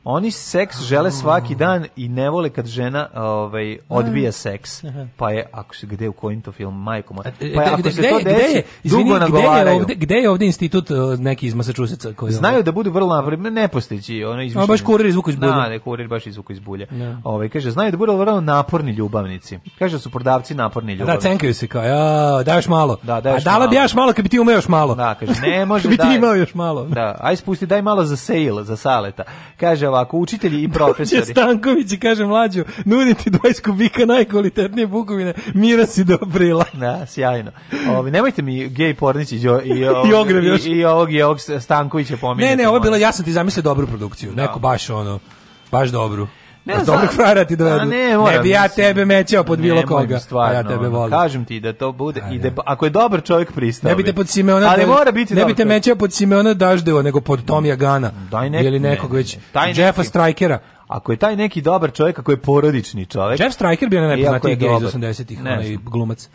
Oni seks žele ah. svaki dan i ne vole kad žena ovaj ah. odbija seks. Pa je ako se gde u kojim to film majkom. E, pa je, da, ako se to desi, dugo nagovaraju. Gde je, gde je ovdje institut e, neki iz Massachusettsa koji Znaju da budu vrlo napredni, ne postići, ono izmišljeno. baš kurir iz iz bulje. Da, ne, kurir baš iz iz bulje. Da. Ovaj kaže znaju da budu vrlo naporni ljubavnici. Kaže da su prodavci naporni ljubavnici. Da cenkaju se kao, ja, daješ malo. Da, daješ A dala bi jaš malo, kad bi ti umeo još malo. Da, kaže ne može da. bi ti imao još malo. Da, aj spusti daj malo za sale, za saleta. Kaže ovako, učitelji i profesori. Dođe Stanković i kaže mlađu, nuditi 20 kubika najkvalitetnije bukovine, mira si do aprila. Da, sjajno. Ovi, nemojte mi gej pornić i, ovog, i, i, i, ovog, i ovog Stankovića pominjati. Ne, ne, ovo je bila, ja sam ti zamislio dobru produkciju, no. Da. neko baš ono, baš dobru. Ne, znam, dobrog frajera ti dovedu. Ne, ne bi ja tebe mećao pod bilo koga. Stvarno, ja tebe volim. Kažem ti da to bude i da ako je dobar čovjek pristao. Ne bi te pod Simeona. Ali mora biti Ne bi te mećao pod Simeona Daždeo nego pod Tomija Gana. Ili nekog već Jeffa Strikera ako je taj neki dobar čovjek, ako je porodični čovjek. Jeff Striker bio najpoznatiji gej iz 80-ih, onaj glumac.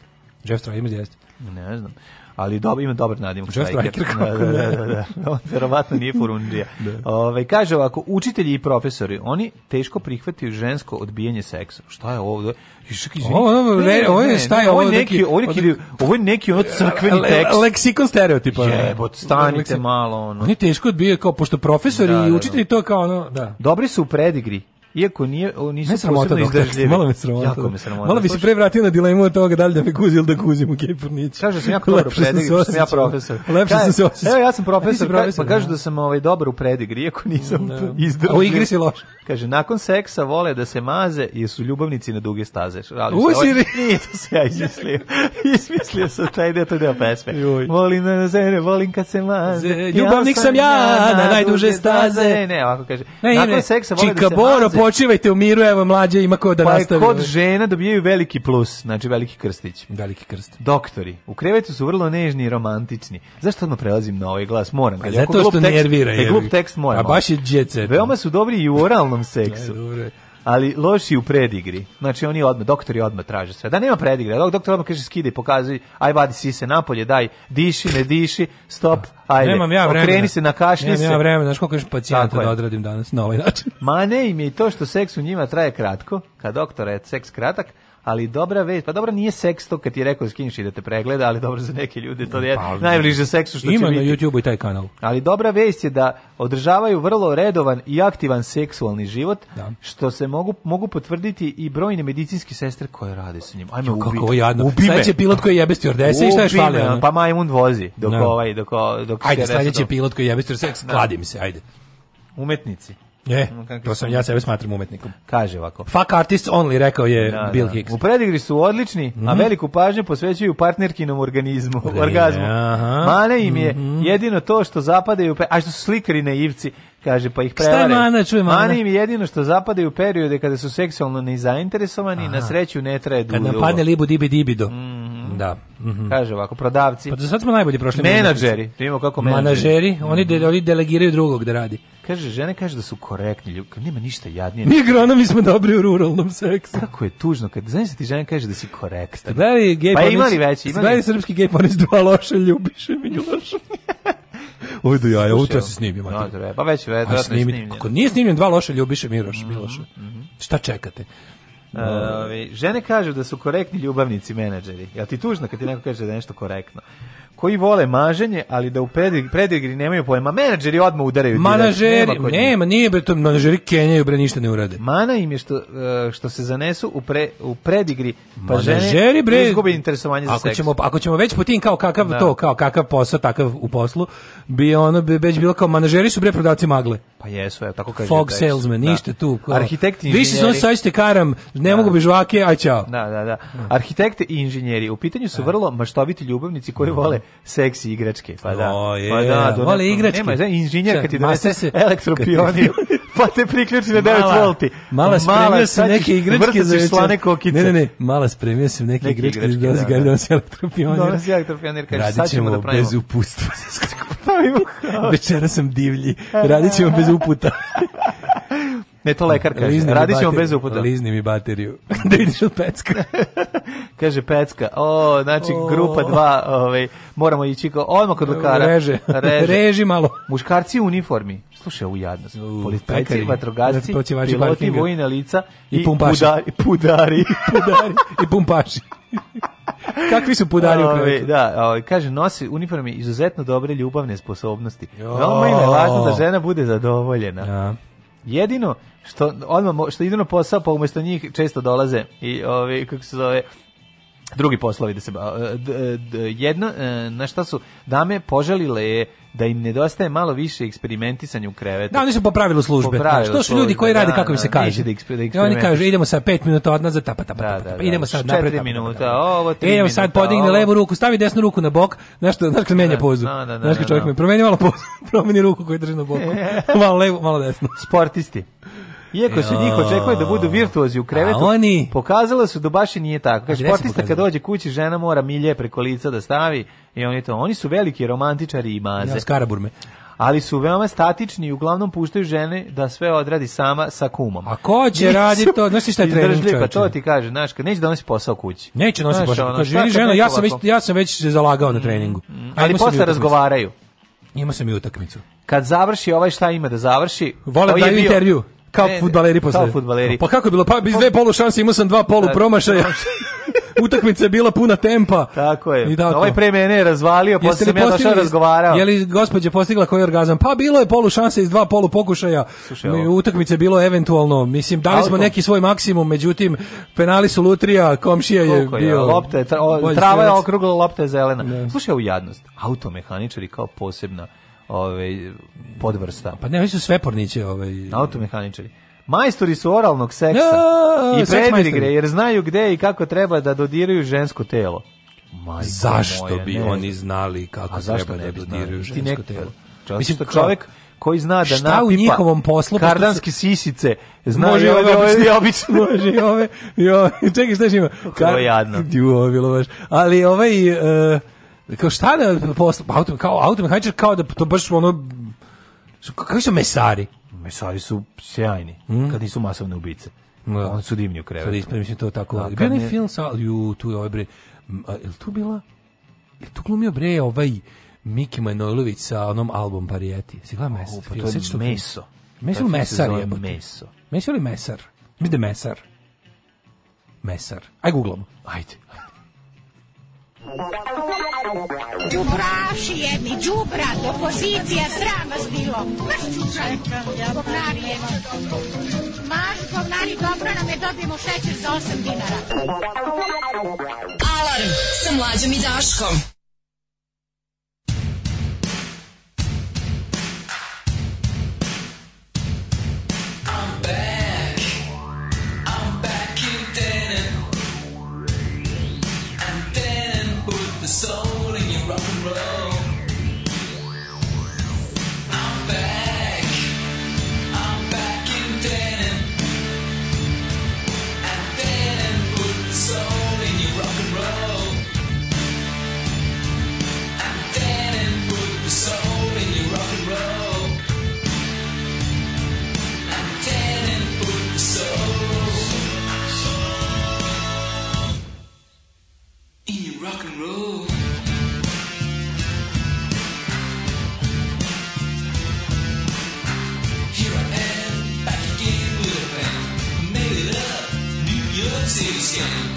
Jeff Striker, je Ne znam ali dobro ima dobar nadimak štrajker. Da, da, da, da, da. On verovatno nije furundija. Da. Ovaj kaže ovako učitelji i profesori, oni teško prihvataju žensko odbijanje seksa. Šta je ovo? Ovo, ovo je šta je ovo neki neki ovo je ono crkveni tekst. Leksikon stereotipa. Jebot, stanite malo ono. Oni teško odbijaju kao pošto profesori da, i učitelji to kao ono, da. Dobri su u predigri Iako nije, nisu ne izdržljivi. Malo me sramota. Jako me sramota. Malo bi se prevratio na dilemu od toga da li da me kuzi ili da kuzim u Kejpurnić. Kaže da sam jako dobro predigri, sam, sam ja profesor. Lepše sam se osjećao. Evo ja sam profesor, pa profesor pa kaže da sam ovaj, dobar u predigri, iako nisam no. izdržljiv. A u igri si loš. Kaže, nakon seksa vole da se maze i su ljubavnici na duge staze. Usiri! Nije to se ja izmislio. Izmislio sam taj deo, to deo pesme. Volim na zemlje, volim kad se maze. Ljubavnik sam ja na najduže staze. Ne, ne, ovako kaže. Nakon seksa vole da se maze počivajte u miru, evo mlađe ima ko da pa nastavi. Pa kod ovaj. žena dobijaju veliki plus, znači veliki krstić. Veliki krst. Doktori, u krevetu su vrlo nežni i romantični. Zašto odmah prelazim na ovaj glas? Moram. A pa zato što nervira. Je glup tekst moram. A baš je djece. Veoma su dobri i u oralnom seksu. ali loši u predigri. Znači oni odmah, doktori odmah traže sve. Da nema predigre, doktor odmah kaže skidi, pokazuj, aj vadi si se napolje, daj, diši, ne diši, stop, ajde. Nemam ja vremena. Okreni se, nakašlji se. Nemam ja vremena, znaš koliko još pacijenta da odradim danas na ovaj način. Ma ne im je to što seks u njima traje kratko, kad doktor je seks kratak, ali dobra vest, pa dobro nije seks to kad ti je rekao skinješ i da te pregleda, ali dobro za neke ljude to je pa, najbliže seksu što ima će Ima na YouTubeu i taj kanal. Ali dobra vest je da održavaju vrlo redovan i aktivan seksualni život, da. što se mogu, mogu potvrditi i brojne medicinske sestre koje rade sa njim. Ajme, ubi, kako jadno. Ubi Sledeći pilot koji jebe stjordese i šta je šali? Pa majmun vozi dok no. Da. ovaj, dok, dok Ajde, sledeći pilot koji jebe stjordese, da. kladim se, ajde. Umetnici. E, to sam ja sebe smatram umetnikom. Kaže ovako. Fuck artists only, rekao je da, Bill da. Hicks. U predigri su odlični, mm. a mhm. veliku pažnju posvećuju partnerkinom organizmu, Re, orgazmu. Aha. Mane im je mm -hmm. jedino to što zapadaju, a što su slikari naivci, kaže, pa ih prevare. Šta mana, čujem, mana? Mane im je jedino što zapadaju u periode kada su seksualno nezainteresovani, aha. na sreću ne traje dugo. Kad nam padne libu dibi dibido. Mm Da. Mm -hmm. Kaže ovako, prodavci. Pa za sad smo najbolji prošli. Menadžeri, da vidimo kako menadžeri. Mm -hmm. oni, de, oni delegiraju drugog da radi. Kaže, žene kaže da su korektni, ljudi, nema ništa jadnije. Mi mi smo dobri u ruralnom seksu. Kako je tužno, kad znaš da ti žene kaže da si korektan. Gledali gej pa imali već, imali. Gledali srpski gej ponis dva loše, ljubiše mi loše. Ujdu ja, ja utra se snimim. No, da, treba, pa već već, snimim. Ako nije snimljen dva loše, ljubiše Miroš, Miloš. Mhm, mm -hmm. Šta čekate? Uh, žene kažu da su korektni ljubavnici menadžeri. Ja ti tužno kad ti neko kaže da je nešto korektno? Koji vole maženje, ali da u predigri, nemaju pojma. Menadžeri odmah udaraju. Manažeri, nema, nema, nije bre to, manažeri kenjaju, bre ništa ne urade. Mana im je što, e, što se zanesu u, pre, u predigri, pa manažeri, žene bre, izgube interesovanje za ako Ćemo, ako ćemo već po tim kao kakav da. to, kao kakav posao, takav u poslu, bi ono bi već bilo kao manažeri su bre prodavci magle. Pa jesu, evo, tako kaže. Fog salesman, da. ništa da. tu. Kao, Arhitekti i inženjeri. Više su sajste karam, ne da. mogu bi žvake, aj čao. Da, da, da. Arhitekte i inženjeri. U pitanju su da. vrlo maštoviti ljubavnici koji da. vole seksi igračke. Pa da. O, je, pa da, do, vole igračke. Nema, znači, inženjer kad ti donese elektropioniju. pa te priključi na 9 volti. Mala spremio sam neke igračke za slane kokice. Ne, ne, ne, mala spremio sam neke, neke igračke, igračke da, da, da. donosi elektropionir. Donosi elektropionir, kaže, sad ćemo da pravimo. bez upustva. Večera sam divlji, e, radit ćemo bez bez uputa. Ne, to lekar kaže. Lizni ćemo bez uputa. Lizni mi bateriju. da vidiš od pecka. kaže pecka. O, znači, o. grupa dva, ovaj, moramo ići kao odmah kod lekara. Reže. Reže. Reži malo. Muškarci u uniformi. Slušaj, u jadnost. Policajci, vatrogasci, znači, piloti, vojna lica i, i pumpaši. Pudari, pudari, pudari i pumpaši. Kakvi su podari u krevetu? Da, ove, kaže, nosi uniforme izuzetno dobre ljubavne sposobnosti. Veoma da, je važno da žena bude zadovoljena. Ja. Jedino što odmah što idu na posao pa umesto njih često dolaze i ovaj kako se zove drugi poslovi da se e, d, e, d, jedna e, na šta su dame poželile je da im nedostaje malo više eksperimentisanja u krevetu. Da, oni su po pravilu službe. Po pravilu što su ljudi koji rade da, kako im se da, kaže? Da, da oni kažu idemo sa 5 minuta odnazad, za tapa tapa. Da, da idemo sad napred. 4 minuta, ovo 3 e, minuta. Idemo sad podigni levu ruku, stavi desnu ruku na bok, nešto, znači menja pozu. Znaš čovjek me promeni malo pozu, promeni ruku koju drži na boku. Malo levo, malo desno. Sportisti. Iako se njih očekuje da budu virtuozi u krevetu, oni... pokazalo su da baš i nije tako. Kaže, sportista kad dođe kući, žena mora milje preko lica da stavi i oni to. Oni su veliki romantičari i maze. Ja, skaraburme ali su veoma statični i uglavnom puštaju žene da sve odradi sama sa kumom. A ko će raditi to? Znaš ti šta je trening Pa to ti kaže, znaš, kad neće da donosi posao kući. Neće donosi posao ono, kaže, žena, žena ja sam, već, ja sam već se zalagao na mm. treningu. Mm, ali posle razgovaraju. Ima sam i utakmicu. Kad završi ovaj šta ima da završi, vole da je intervju. Kao fudbaleri futbaleri posle. Kao futbaleri. Pa kako je bilo? Pa bez dve polu šanse imao sam dva polu da, promašaja. Da, da. Utakmica je bila puna tempa. Tako je. I tako. Ovaj pre mene je razvalio, posle sam ja došao razgovarao. Je li gospođa postigla koji orgazam? Pa bilo je polu šanse iz dva polu pokušaja. Slušaj, utakmice je bilo eventualno. Mislim, dali smo neki svoj maksimum, međutim, penali su lutrija, komšija je bio... Je, lopte, tra, trava je okrugla, lopta je zelena. Ne. Slušaj, u jadnost. Automehaničari kao posebna ovaj podvrsta. Pa ne, oni su sve porniće, ovaj automehaničari. Majstori su oralnog seksa ja, i prediligre, jer znaju gde i kako treba da dodiraju žensko telo. Majko zašto moja, bi ne oni znali kako a treba da dodiraju žensko telo? Čovjek, Mislim, čovek koji zna da šta u njihovom poslu kardanski sisice zna može i ove, ove obično može i ove i ove čekaj šta ima Kar... to je jadno Dju, bilo baš ali ovaj uh, Kao šta da posla, pa auto, kao, automehaničar kao da to baš ono, kakvi su mesari? Mesari su sjajni, mm. kad nisu masovne ubice. Da. No. Oni su divni u krevetu. Sad ispravim to tako. Da, Bio ne... film sa, ju, tu je ovaj bre, je tu bila, je tu glumio bre ovaj Miki Manojlović sa onom album Parijeti? Si gleda mesar? Pa to je meso. Meso, meso ili mesar je? Meso. Meso ili mesar? Mislim da mesar. Mesar. Aj googlamo. Ajde. Đubraši jedni, đubrat, opozicija, sram vas bilo. Mršću čekam, govnari Maš, govnari, dobro nam je, dobijemo šećer za 8 dinara. Alarm sa mlađom i Daškom. Revolution.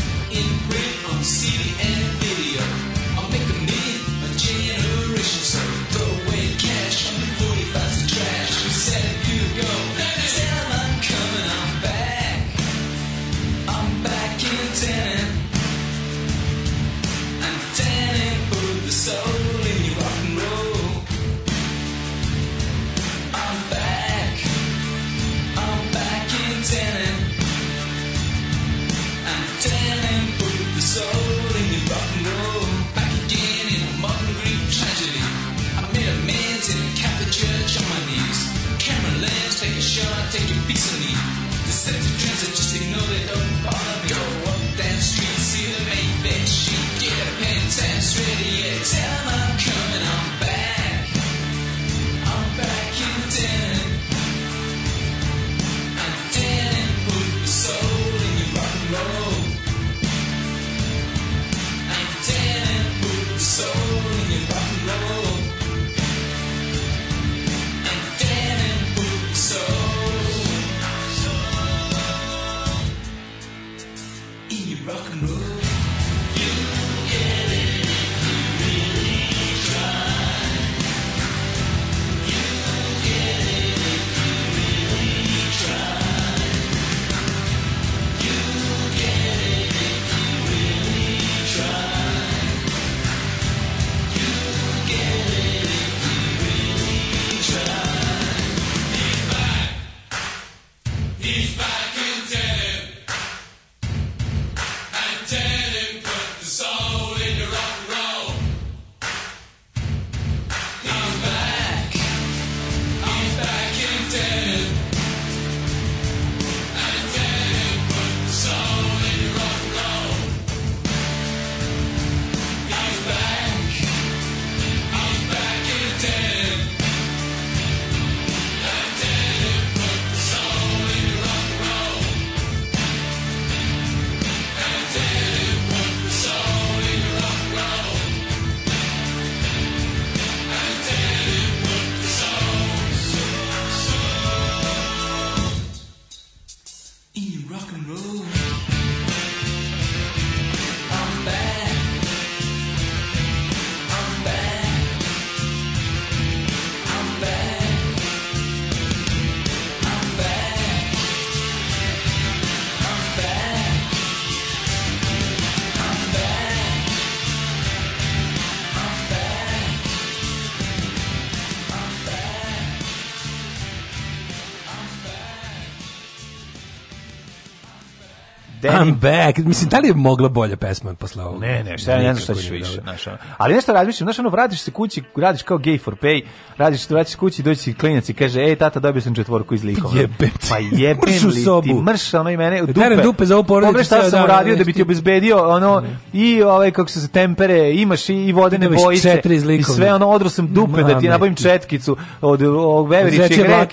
I'm back. Mislim, da li je mogla bolja pesma posle ovog? Ne, ne, šta, ne, ne znam šta ćeš više. Znaš, ali nešto razmišljam, znaš, ono, vratiš se kući, radiš kao gay for pay, radiš se, vratiš kući, dođe si klinac i kaže, ej, tata, dobio sam četvorku iz likova. Jebem ti. Pa jebem li sobu. ti, mrš, ono i mene, u e, dupe. Terem dupe za ovu porodicu. Pogledaj šta sam da, da, uradio da, da bi ti obezbedio, ono, ne. i ovaj, kako se tempere, imaš i, i vodene Nemaš bojice. Iz I sve, ono, odro sam dupe da ti nabavim četkicu od ovog Veverića.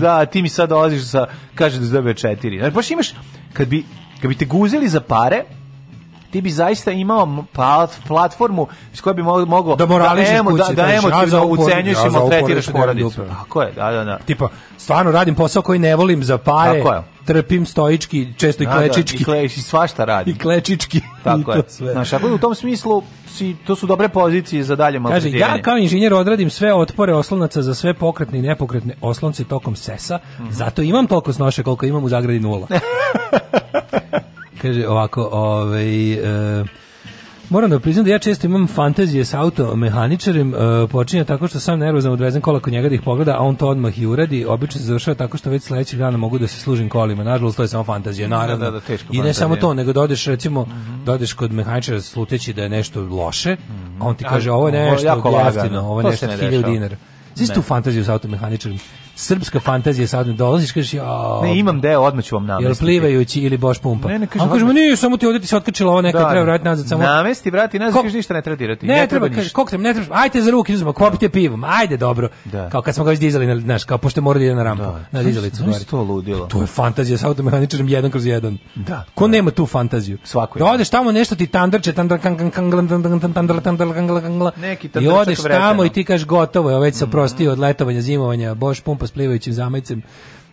Da, ti mi sad dolaziš sa, kaže da dobio četiri. Znači, baš imaš, kad bi Kad bi te guzili za pare, ti bi zaista imao platformu s kojom bi mogao da morališ da, da, da, da emotivno ja da ucenjuješ ja i maltretiraš porodicu. Tako je, da, da, da. Tipa, stvarno radim posao koji ne volim za pare. Tako je trpim stoički, često i klečički. Da, da, I kleči, svašta radi. I klečički. Tako i je. Sve. Znaš, ako u tom smislu si, to su dobre pozicije za dalje Kaže, ja kao inženjer odradim sve otpore oslonaca za sve pokretne i nepokretne oslonce tokom sesa, mm -hmm. zato imam toliko snoše koliko imam u zagradi nula. kaže ovako, ovaj... E, Moram da priznam da ja često imam fantazije sa automehaničarem, e, počinje tako što sam nervozan odvezem kola kod njega da ih pogleda, a on to odmah i uradi, obično se završava tako što već sledećeg dana mogu da se služim kolima, nažalost to je samo fantazija, da, naravno. Da, da, I ne fantazija. samo to, nego dodeš da recimo, mm -hmm. dodeš da kod mehaničara sluteći da je nešto loše, mm -hmm. a on ti kaže ovo je nešto jeftino, ovo je nešto 1000 dinara. Znaš tu fantaziju sa automehaničarem? srpska fantazija sad ne dolaziš, kažeš, a... Ne, imam deo, odmah ću vam namestiti. Jel plivajući ili boš pumpa. Ne, ne, kažem, kažemo, nije, samo ti odeti se otkačila ova neka, da, treba vratiti nazad samo. Namesti, vrati nazad, kažeš, ništa ne treba dirati. Ne, ne treba, kaže, koktem, ne treba, ajte za ruke, uzmemo, kopite pivom, ajde, dobro. Da. Kao kad smo ga već dizali, na, znaš, kao pošto mora da ide na rampu, da. na dizalicu. Da, to ludilo. To je fantazija sa automehaničarem jedan kroz jedan. Da. Ko nema tu fantaziju? Svako Da odeš tamo nešto ti tandrče, tandr, kang, kang, kang, tandr, tandr, kang, kang, I odeš tamo i ti kažeš gotovo, je već se oprostio od letovanja, zimovanja, boš pumpa lepo s plivajućim zamajcem.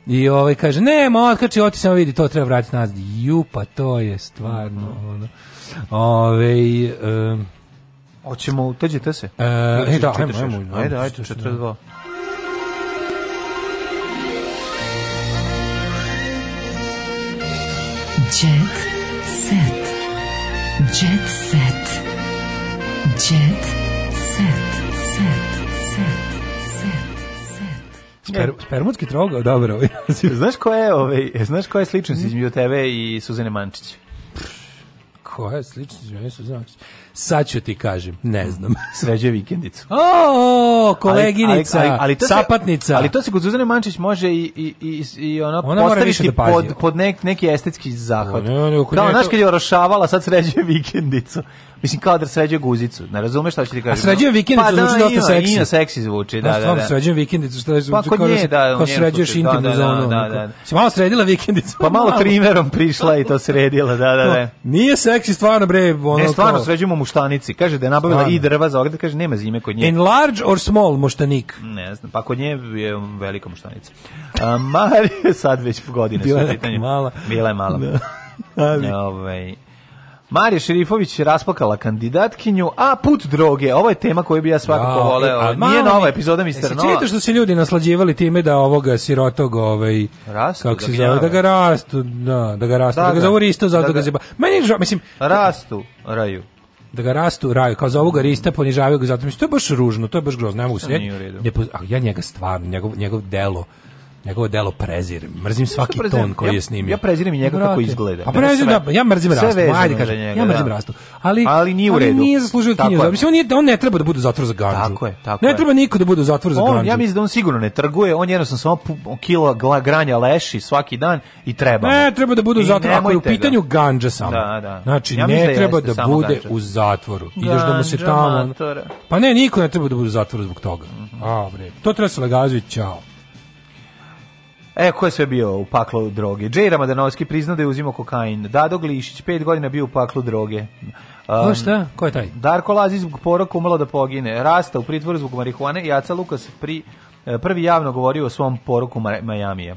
I ovaj kaže, nema, otkači, oti samo vidi, to treba vratiti nazad. Ju, pa to je stvarno, mhm. ono. Ove, um, Hoćemo, teđite se. E, e da, ajmo, ajmo. Ajde, ajde, 42. Sper, da. spermutski trog, dobro. znaš ko je, ovaj, znaš ko je sličnost između tebe i Suzane Mančić? Koja je sličnost između Suzane Mančić? Sad ću ti kažem, ne znam. Sređuje vikendicu. O, koleginica, ali, ali, ali, to sapatnica. Se, ali to se kod Zuzane Mančić može i, i, i, i ona, ona postaviti da pod, pod nek, neki estetski zahvat. Ona, ona, da, znaš kad je orašavala, sad sređuje vikendicu. Mislim, kao da sređuje guzicu. Ne razumeš šta će ti kažem? A sređuje vikendicu pa, znači da, zvuči dosta seksi. Ima seksi zvuči, da, da. da. Stvarno da. sređuje vikendicu, šta je pa zvuči? Pa, kod da nje, da. Kao sređuješ da, intimnu zonu. Da, da, da. Si malo sredila vikendicu? Pa malo trimerom prišla i to sredila, da, da, pa, da. Nije seksi, stvarno, bre. Ono, ne, stvarno, sređujemo muštanici. Kaže da je nabavila i drva za ogred, kaže nema zime kod nje. Enlarge or small muštanik? Ne znam, pa kod nje je velika muštanica. A, Marija, sad već godine Bila je Mala. Bila je mala. Da. Ove, ovaj, Marija Šerifović raspakala kandidatkinju, a put droge, ovo je tema koju bi ja svakako ja, da, e, voleo. Nije nova epizoda Mister Nova. Čujete što se ljudi naslađivali time da ovoga sirotog, ovaj, rastu, kako da se zove, da ga rastu, da, da ga rastu, da, da ga zovu da. Risto, zato da ga, Meni je mislim... Rastu, raju da ga rastu raju kao za ovoga rista ponižavaju ga zato mislim to je baš ružno to je baš grozno ne mogu se ne, a ja njega stvarno njegov njegov delo njegovo delo prezir. Mrzim svaki ja ton koji ja, je snimio. Ja prezirim i njega kako izgleda. A pa prezirim, da, ja mrzim rastu. Ajde kaže, njega, ja da. mrzim da. rastu. Ali ali nije u redu. Ali nije zaslužio da kinje. Mislim on nije, on ne treba da bude u zatvoru za gandžu. Tako je, tako Ne treba niko da bude u zatvoru za gandžu. ja mislim da on sigurno ne trguje, on jednostavno samo kilo granja leši svaki dan i treba. Ne, treba da bude u zatvoru ako je u pitanju gandža da, samo. Da, znači, da. Znači ne treba da bude u zatvoru. Ideš da mu se tamo. Pa ne, niko ne treba da bude u zatvoru zbog toga. A bre, to treba se legazuje, ciao. E, ko je sve bio u paklu droge? Džej Ramadanovski priznao da je uzimao kokain. Dado Glišić, pet godina bio u paklu droge. Pa um, no šta? Ko je taj? Darko Lazić zbog poroka umalo da pogine. Rasta u pritvoru zbog marihuane. Jaca Lukas pri, eh, prvi javno govorio o svom poroku Majamija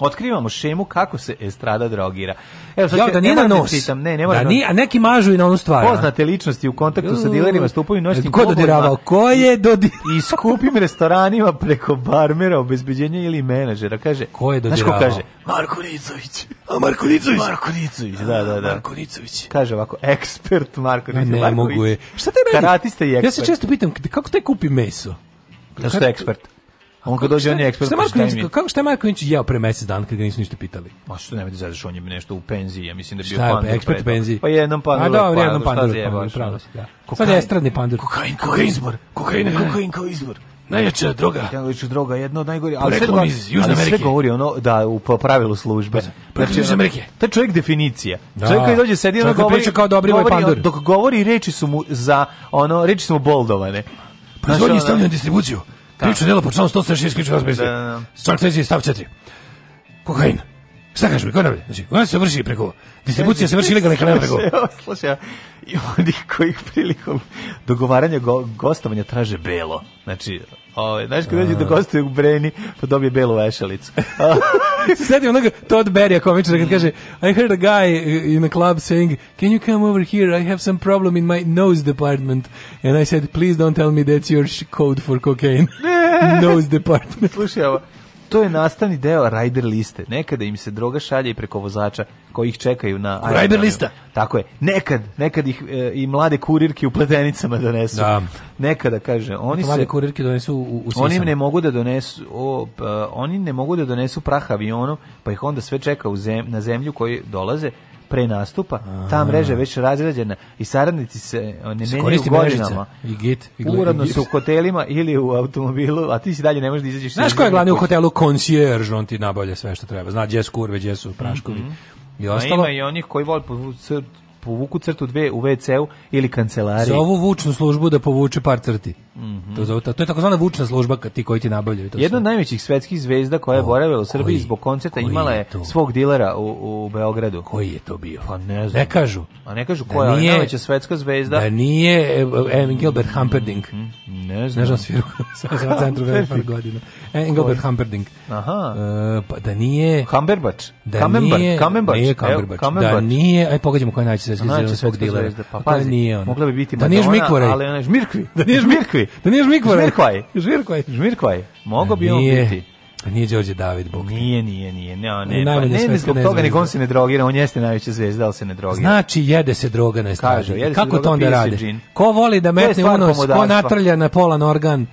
otkrivamo šemu kako se estrada drogira. Evo, sad ja, da ne na da nos. Čitam, ne, ne da, da ni, a neki mažu i na onu stvar. Poznate ličnosti u kontaktu sa dilerima stupaju noćnim Ko dodirava? Ko je dodirava? I skupim restoranima preko barmera, obezbeđenja ili menadžera. Kaže, ko je dodirava? Znaš ko kaže? Marko Nicović. A Marko Nicović? Marko Nicović, da, da, da. Marko Nicović. Kaže ovako, ekspert Marko Nicović. Ne, ne mogu je. Šta te meni? Karatista i ekspert. Ja se često pitam, kako te kupi meso? Da što je ekspert? on kad dođe on je ekspert. Šta Marković kako šta je Marković jeo pre mesec dana kad ga nisu ništa pitali? Pa što nema vidi zađeš on je nešto u penziji, ja mislim da bio pa da, pandur. šta je ekspert penziji. Pa jednom pandur. A dobro, jednom pandur, pravo si, da. Sad je estradni pandur. Kokain kao izbor. Kokain, kokain kao izbor. Najjača droga. Najjača droga, jedno od najgorih. Pa ali sve iz Južne Amerike. Sve govori ono da u pravilu službe. Pa, znači, Južne Amerike. To čovjek definicija. Da. Čovjek koji dođe sedi ono govori kao dobri moj pandur. Dok govori reči su mu za ono reči su mu boldovane. Proizvodnje stavljanje distribuciju. Krivično delo da, da. po članu 136 krivičnog razbojstva. Da, da, da. stav 4. Kokain. Šta kažeš mi, ko najbolje? Znači, ona se vrši preko, distribucija se vrši legalne kanale preko. Slušaj, i oni koji prilikom dogovaranja go, gostovanja traže belo. Znači, Ovaj, znaš kad dođe do da gostuje u Breni, pa dobije belu vešalicu. Sedi onog Todd Berry komičar kad kaže I heard a guy in a club saying, "Can you come over here? I have some problem in my nose department." And I said, "Please don't tell me that's your code for cocaine." nose department. Slušaj, to je nastavni deo rider liste. Nekada im se droga šalje i preko vozača koji ih čekaju na Rider lista. Tako je. Nekad, nekad ih e, i mlade kurirke u pletenicama donesu. Da. Nekada kaže, oni se... mlade kurirke donesu u, u Oni ne mogu da donesu o, pa, oni ne mogu da donesu prah avionu, pa ih onda sve čeka u zem, na zemlju koji dolaze pre nastupa, ta mreža je već razrađena i saradnici se ne se menjaju godinama. I git, i Uradno su u hotelima ili u automobilu, a ti si dalje ne možeš da izađeš. Znaš ko je glavni u hotelu? Concierge, on ti nabavlja sve što treba. Zna gdje su kurve, gdje su praškovi. Mm -hmm. I ostalo. A ima i onih koji vole povuku crtu dve u WC-u ili kancelariji. Za ovu vučnu službu da povuče par crti. Mm -hmm. to, zove, to je takozvana vučna služba ti koji ti nabavljaju. To Jedna od najvećih svetskih zvezda koja je boravila u Srbiji koji, zbog koncerta imala je to? svog dilera u, u Beogradu. Koji je to bio? Pa ne znam. Ne kažu. A ne kažu da koja da je najveća svetska zvezda. Da nije e, e, Engelbert Humperdinck. Mm -hmm. Ne znam. Ne znam da sviru. sa u centru par godina. Engelbert Humperdinck. Aha. Uh, pa da nije... Hamberbač. Da Kamembar. Nije, Kamembač. Nije Kamembač. Da nije... Aj, pogađamo koja je najveća Znači, znači, svetska zvezda svog dilera. Pa, pa nije on. Mogla bi biti da nije Žmikvorej. ali ona je Žmirkvi. Da nije Žmirkvi. da nije Žmirkvorej. Žmirkvaj. Žmirkvaj. Žmirkvaj. Mogao bi da on biti. Pa nije Đorđe David, Bog. Nije, nije, nije. Ne, ne, pa, ne, ne, zbog toga nikom se ne drogira, on jeste najveća zvezda, ali se ne drogira. Znači, jede se droga na estraži. Kako to onda rade? Ko voli da metne unos, ko natrlja na polan organ,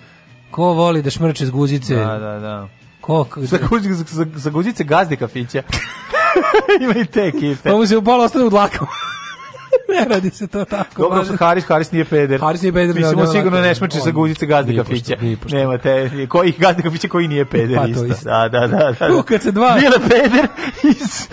ko voli da šmrče iz guzice. Da, da, da. Ko, sa, guzice, za, sa guzice gazdi kafića. Ima i te ekipe. Pa mu se upala ostane u dlakom. ne radi se to tako. Dobro su Haris, Haris nije peder. Haris nije peder. Mislim, da, da, da, on sigurno ne šmači sa guzice gazdi kafića. Nema te, koji gazdi kafića koji nije peder pa, isto. isto. Da, da, da. da. U, dva... Bile peder iz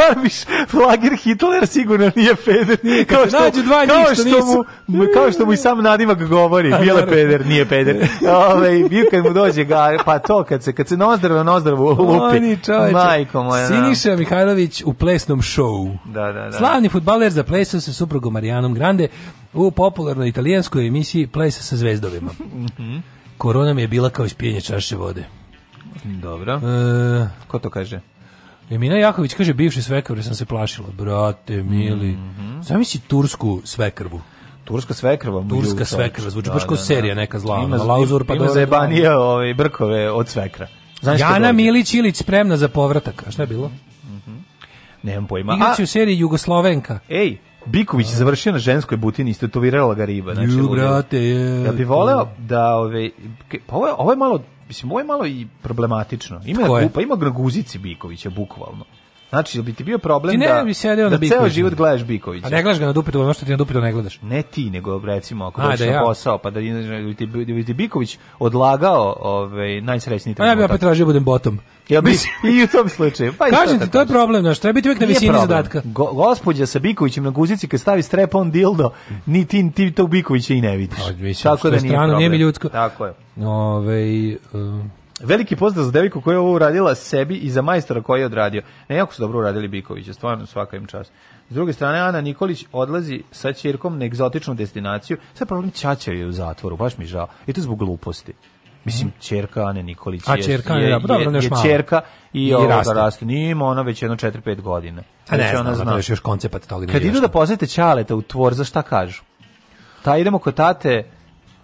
Harviš, Flager Hitler sigurno nije peder. Nije, kao što, nađu dva kao ništa što nisu. Mu, kao što mu i sam nadimak govori, bile pa peder, nije peder. Ove, bio kad mu dođe, ga, pa to, kad se, kad se nozdravo, nozdravo lupi. Oni čoveče. Majko moja. Siniša Mihajlović u plesnom šovu. Da, da, da. Slavni futbaler za ples Marksa sa suprugom Marijanom Grande u popularnoj italijanskoj emisiji Ples sa zvezdovima. Mhm. Korona mi je bila kao ispijenje čaše vode. Dobro. E, Ko to kaže? Emina Jaković kaže, bivši svekar, sam se plašila. Brate, mili. Mm -hmm. Zamisli tursku svekrvu. Turska svekrva. Turska svekrva, zvuči da, baš kao da, da. serija da. neka zla. Ima, Lauzor, pa ima zajebanija ove, ovaj, brkove od svekra. Znaš Jana Milić Ilić spremna za povratak. A šta je bilo? Mm -hmm. Nemam pojma. Igraće u seriji Jugoslovenka. Ej, Biković završio na ženskoj butini, istetovirala ga riba. Znači, Ju, brate, je... Ja bih voleo da... Ove, pa ovo je, ovo je malo mislim, ovo je malo i problematično. Ima Tko Kupa, ima graguzici Bikovića, bukvalno. Znači, bi ti bio problem ti ne da, bi sedeo da na ceo život gledaš Bikovića? A ne gledaš ga na dupetu, ono što ti na dupetu ne gledaš. Ne ti, nego recimo, ako dođeš da na posao, pa da, da bi ti, da bi ti Biković odlagao ovaj, najsrećniji trenutak. A ja bi opet tražio da budem botom. Ja bi i u tom slučaju. Pa Kažem ti, to je problem, znaš, treba biti uvek na visini zadatka. Go, gospodja sa Bikovićem na guzici kad stavi strep on dildo, ni ti, ti tog Bikovića i ne vidiš. Pa, mislim, Tako da nije strano, problem. Nije mi ljudsko. Tako je. Ove, ovaj, um, Veliki pozdrav za deviku koja je ovo uradila sebi i za majstora koji je odradio. Ne, jako su dobro uradili Biković, stvarno svaka im čast. S druge strane, Ana Nikolić odlazi sa čirkom na egzotičnu destinaciju. Sve problem Ćaća je u zatvoru, baš mi žao. I to zbog gluposti. Mislim, čerka Ane Nikolić A, je, čerka, je, je, dobro, je, je čerka i, i raste. raste. Nije ima ona već jedno 4-5 godina. A ne, već znači, ne ona zna. još koncept toga. Kad idu da pozete Ćaleta u tvor, za šta kažu? Ta idemo kod tate,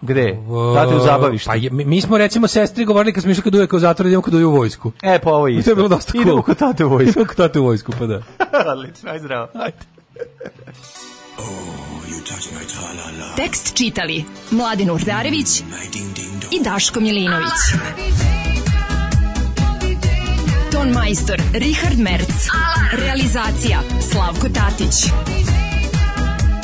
Gde? Tate u zabavištu. Pa je, mi smo recimo sestri govorili kad smo išli kad uvek u zatvor idemo kad u vojsku. E pa ovo isto. I to je bilo dosta cool. Idemo kod tate u vojsku. Idemo kod tate u vojsku, pa da. Odlično, aj zdravo. Ajde. oh, you touch my -la -la. Tekst čitali Mladin Urdarević mm, i Daško Milinović. Ton majstor Richard Merc. Realizacija Slavko Tatić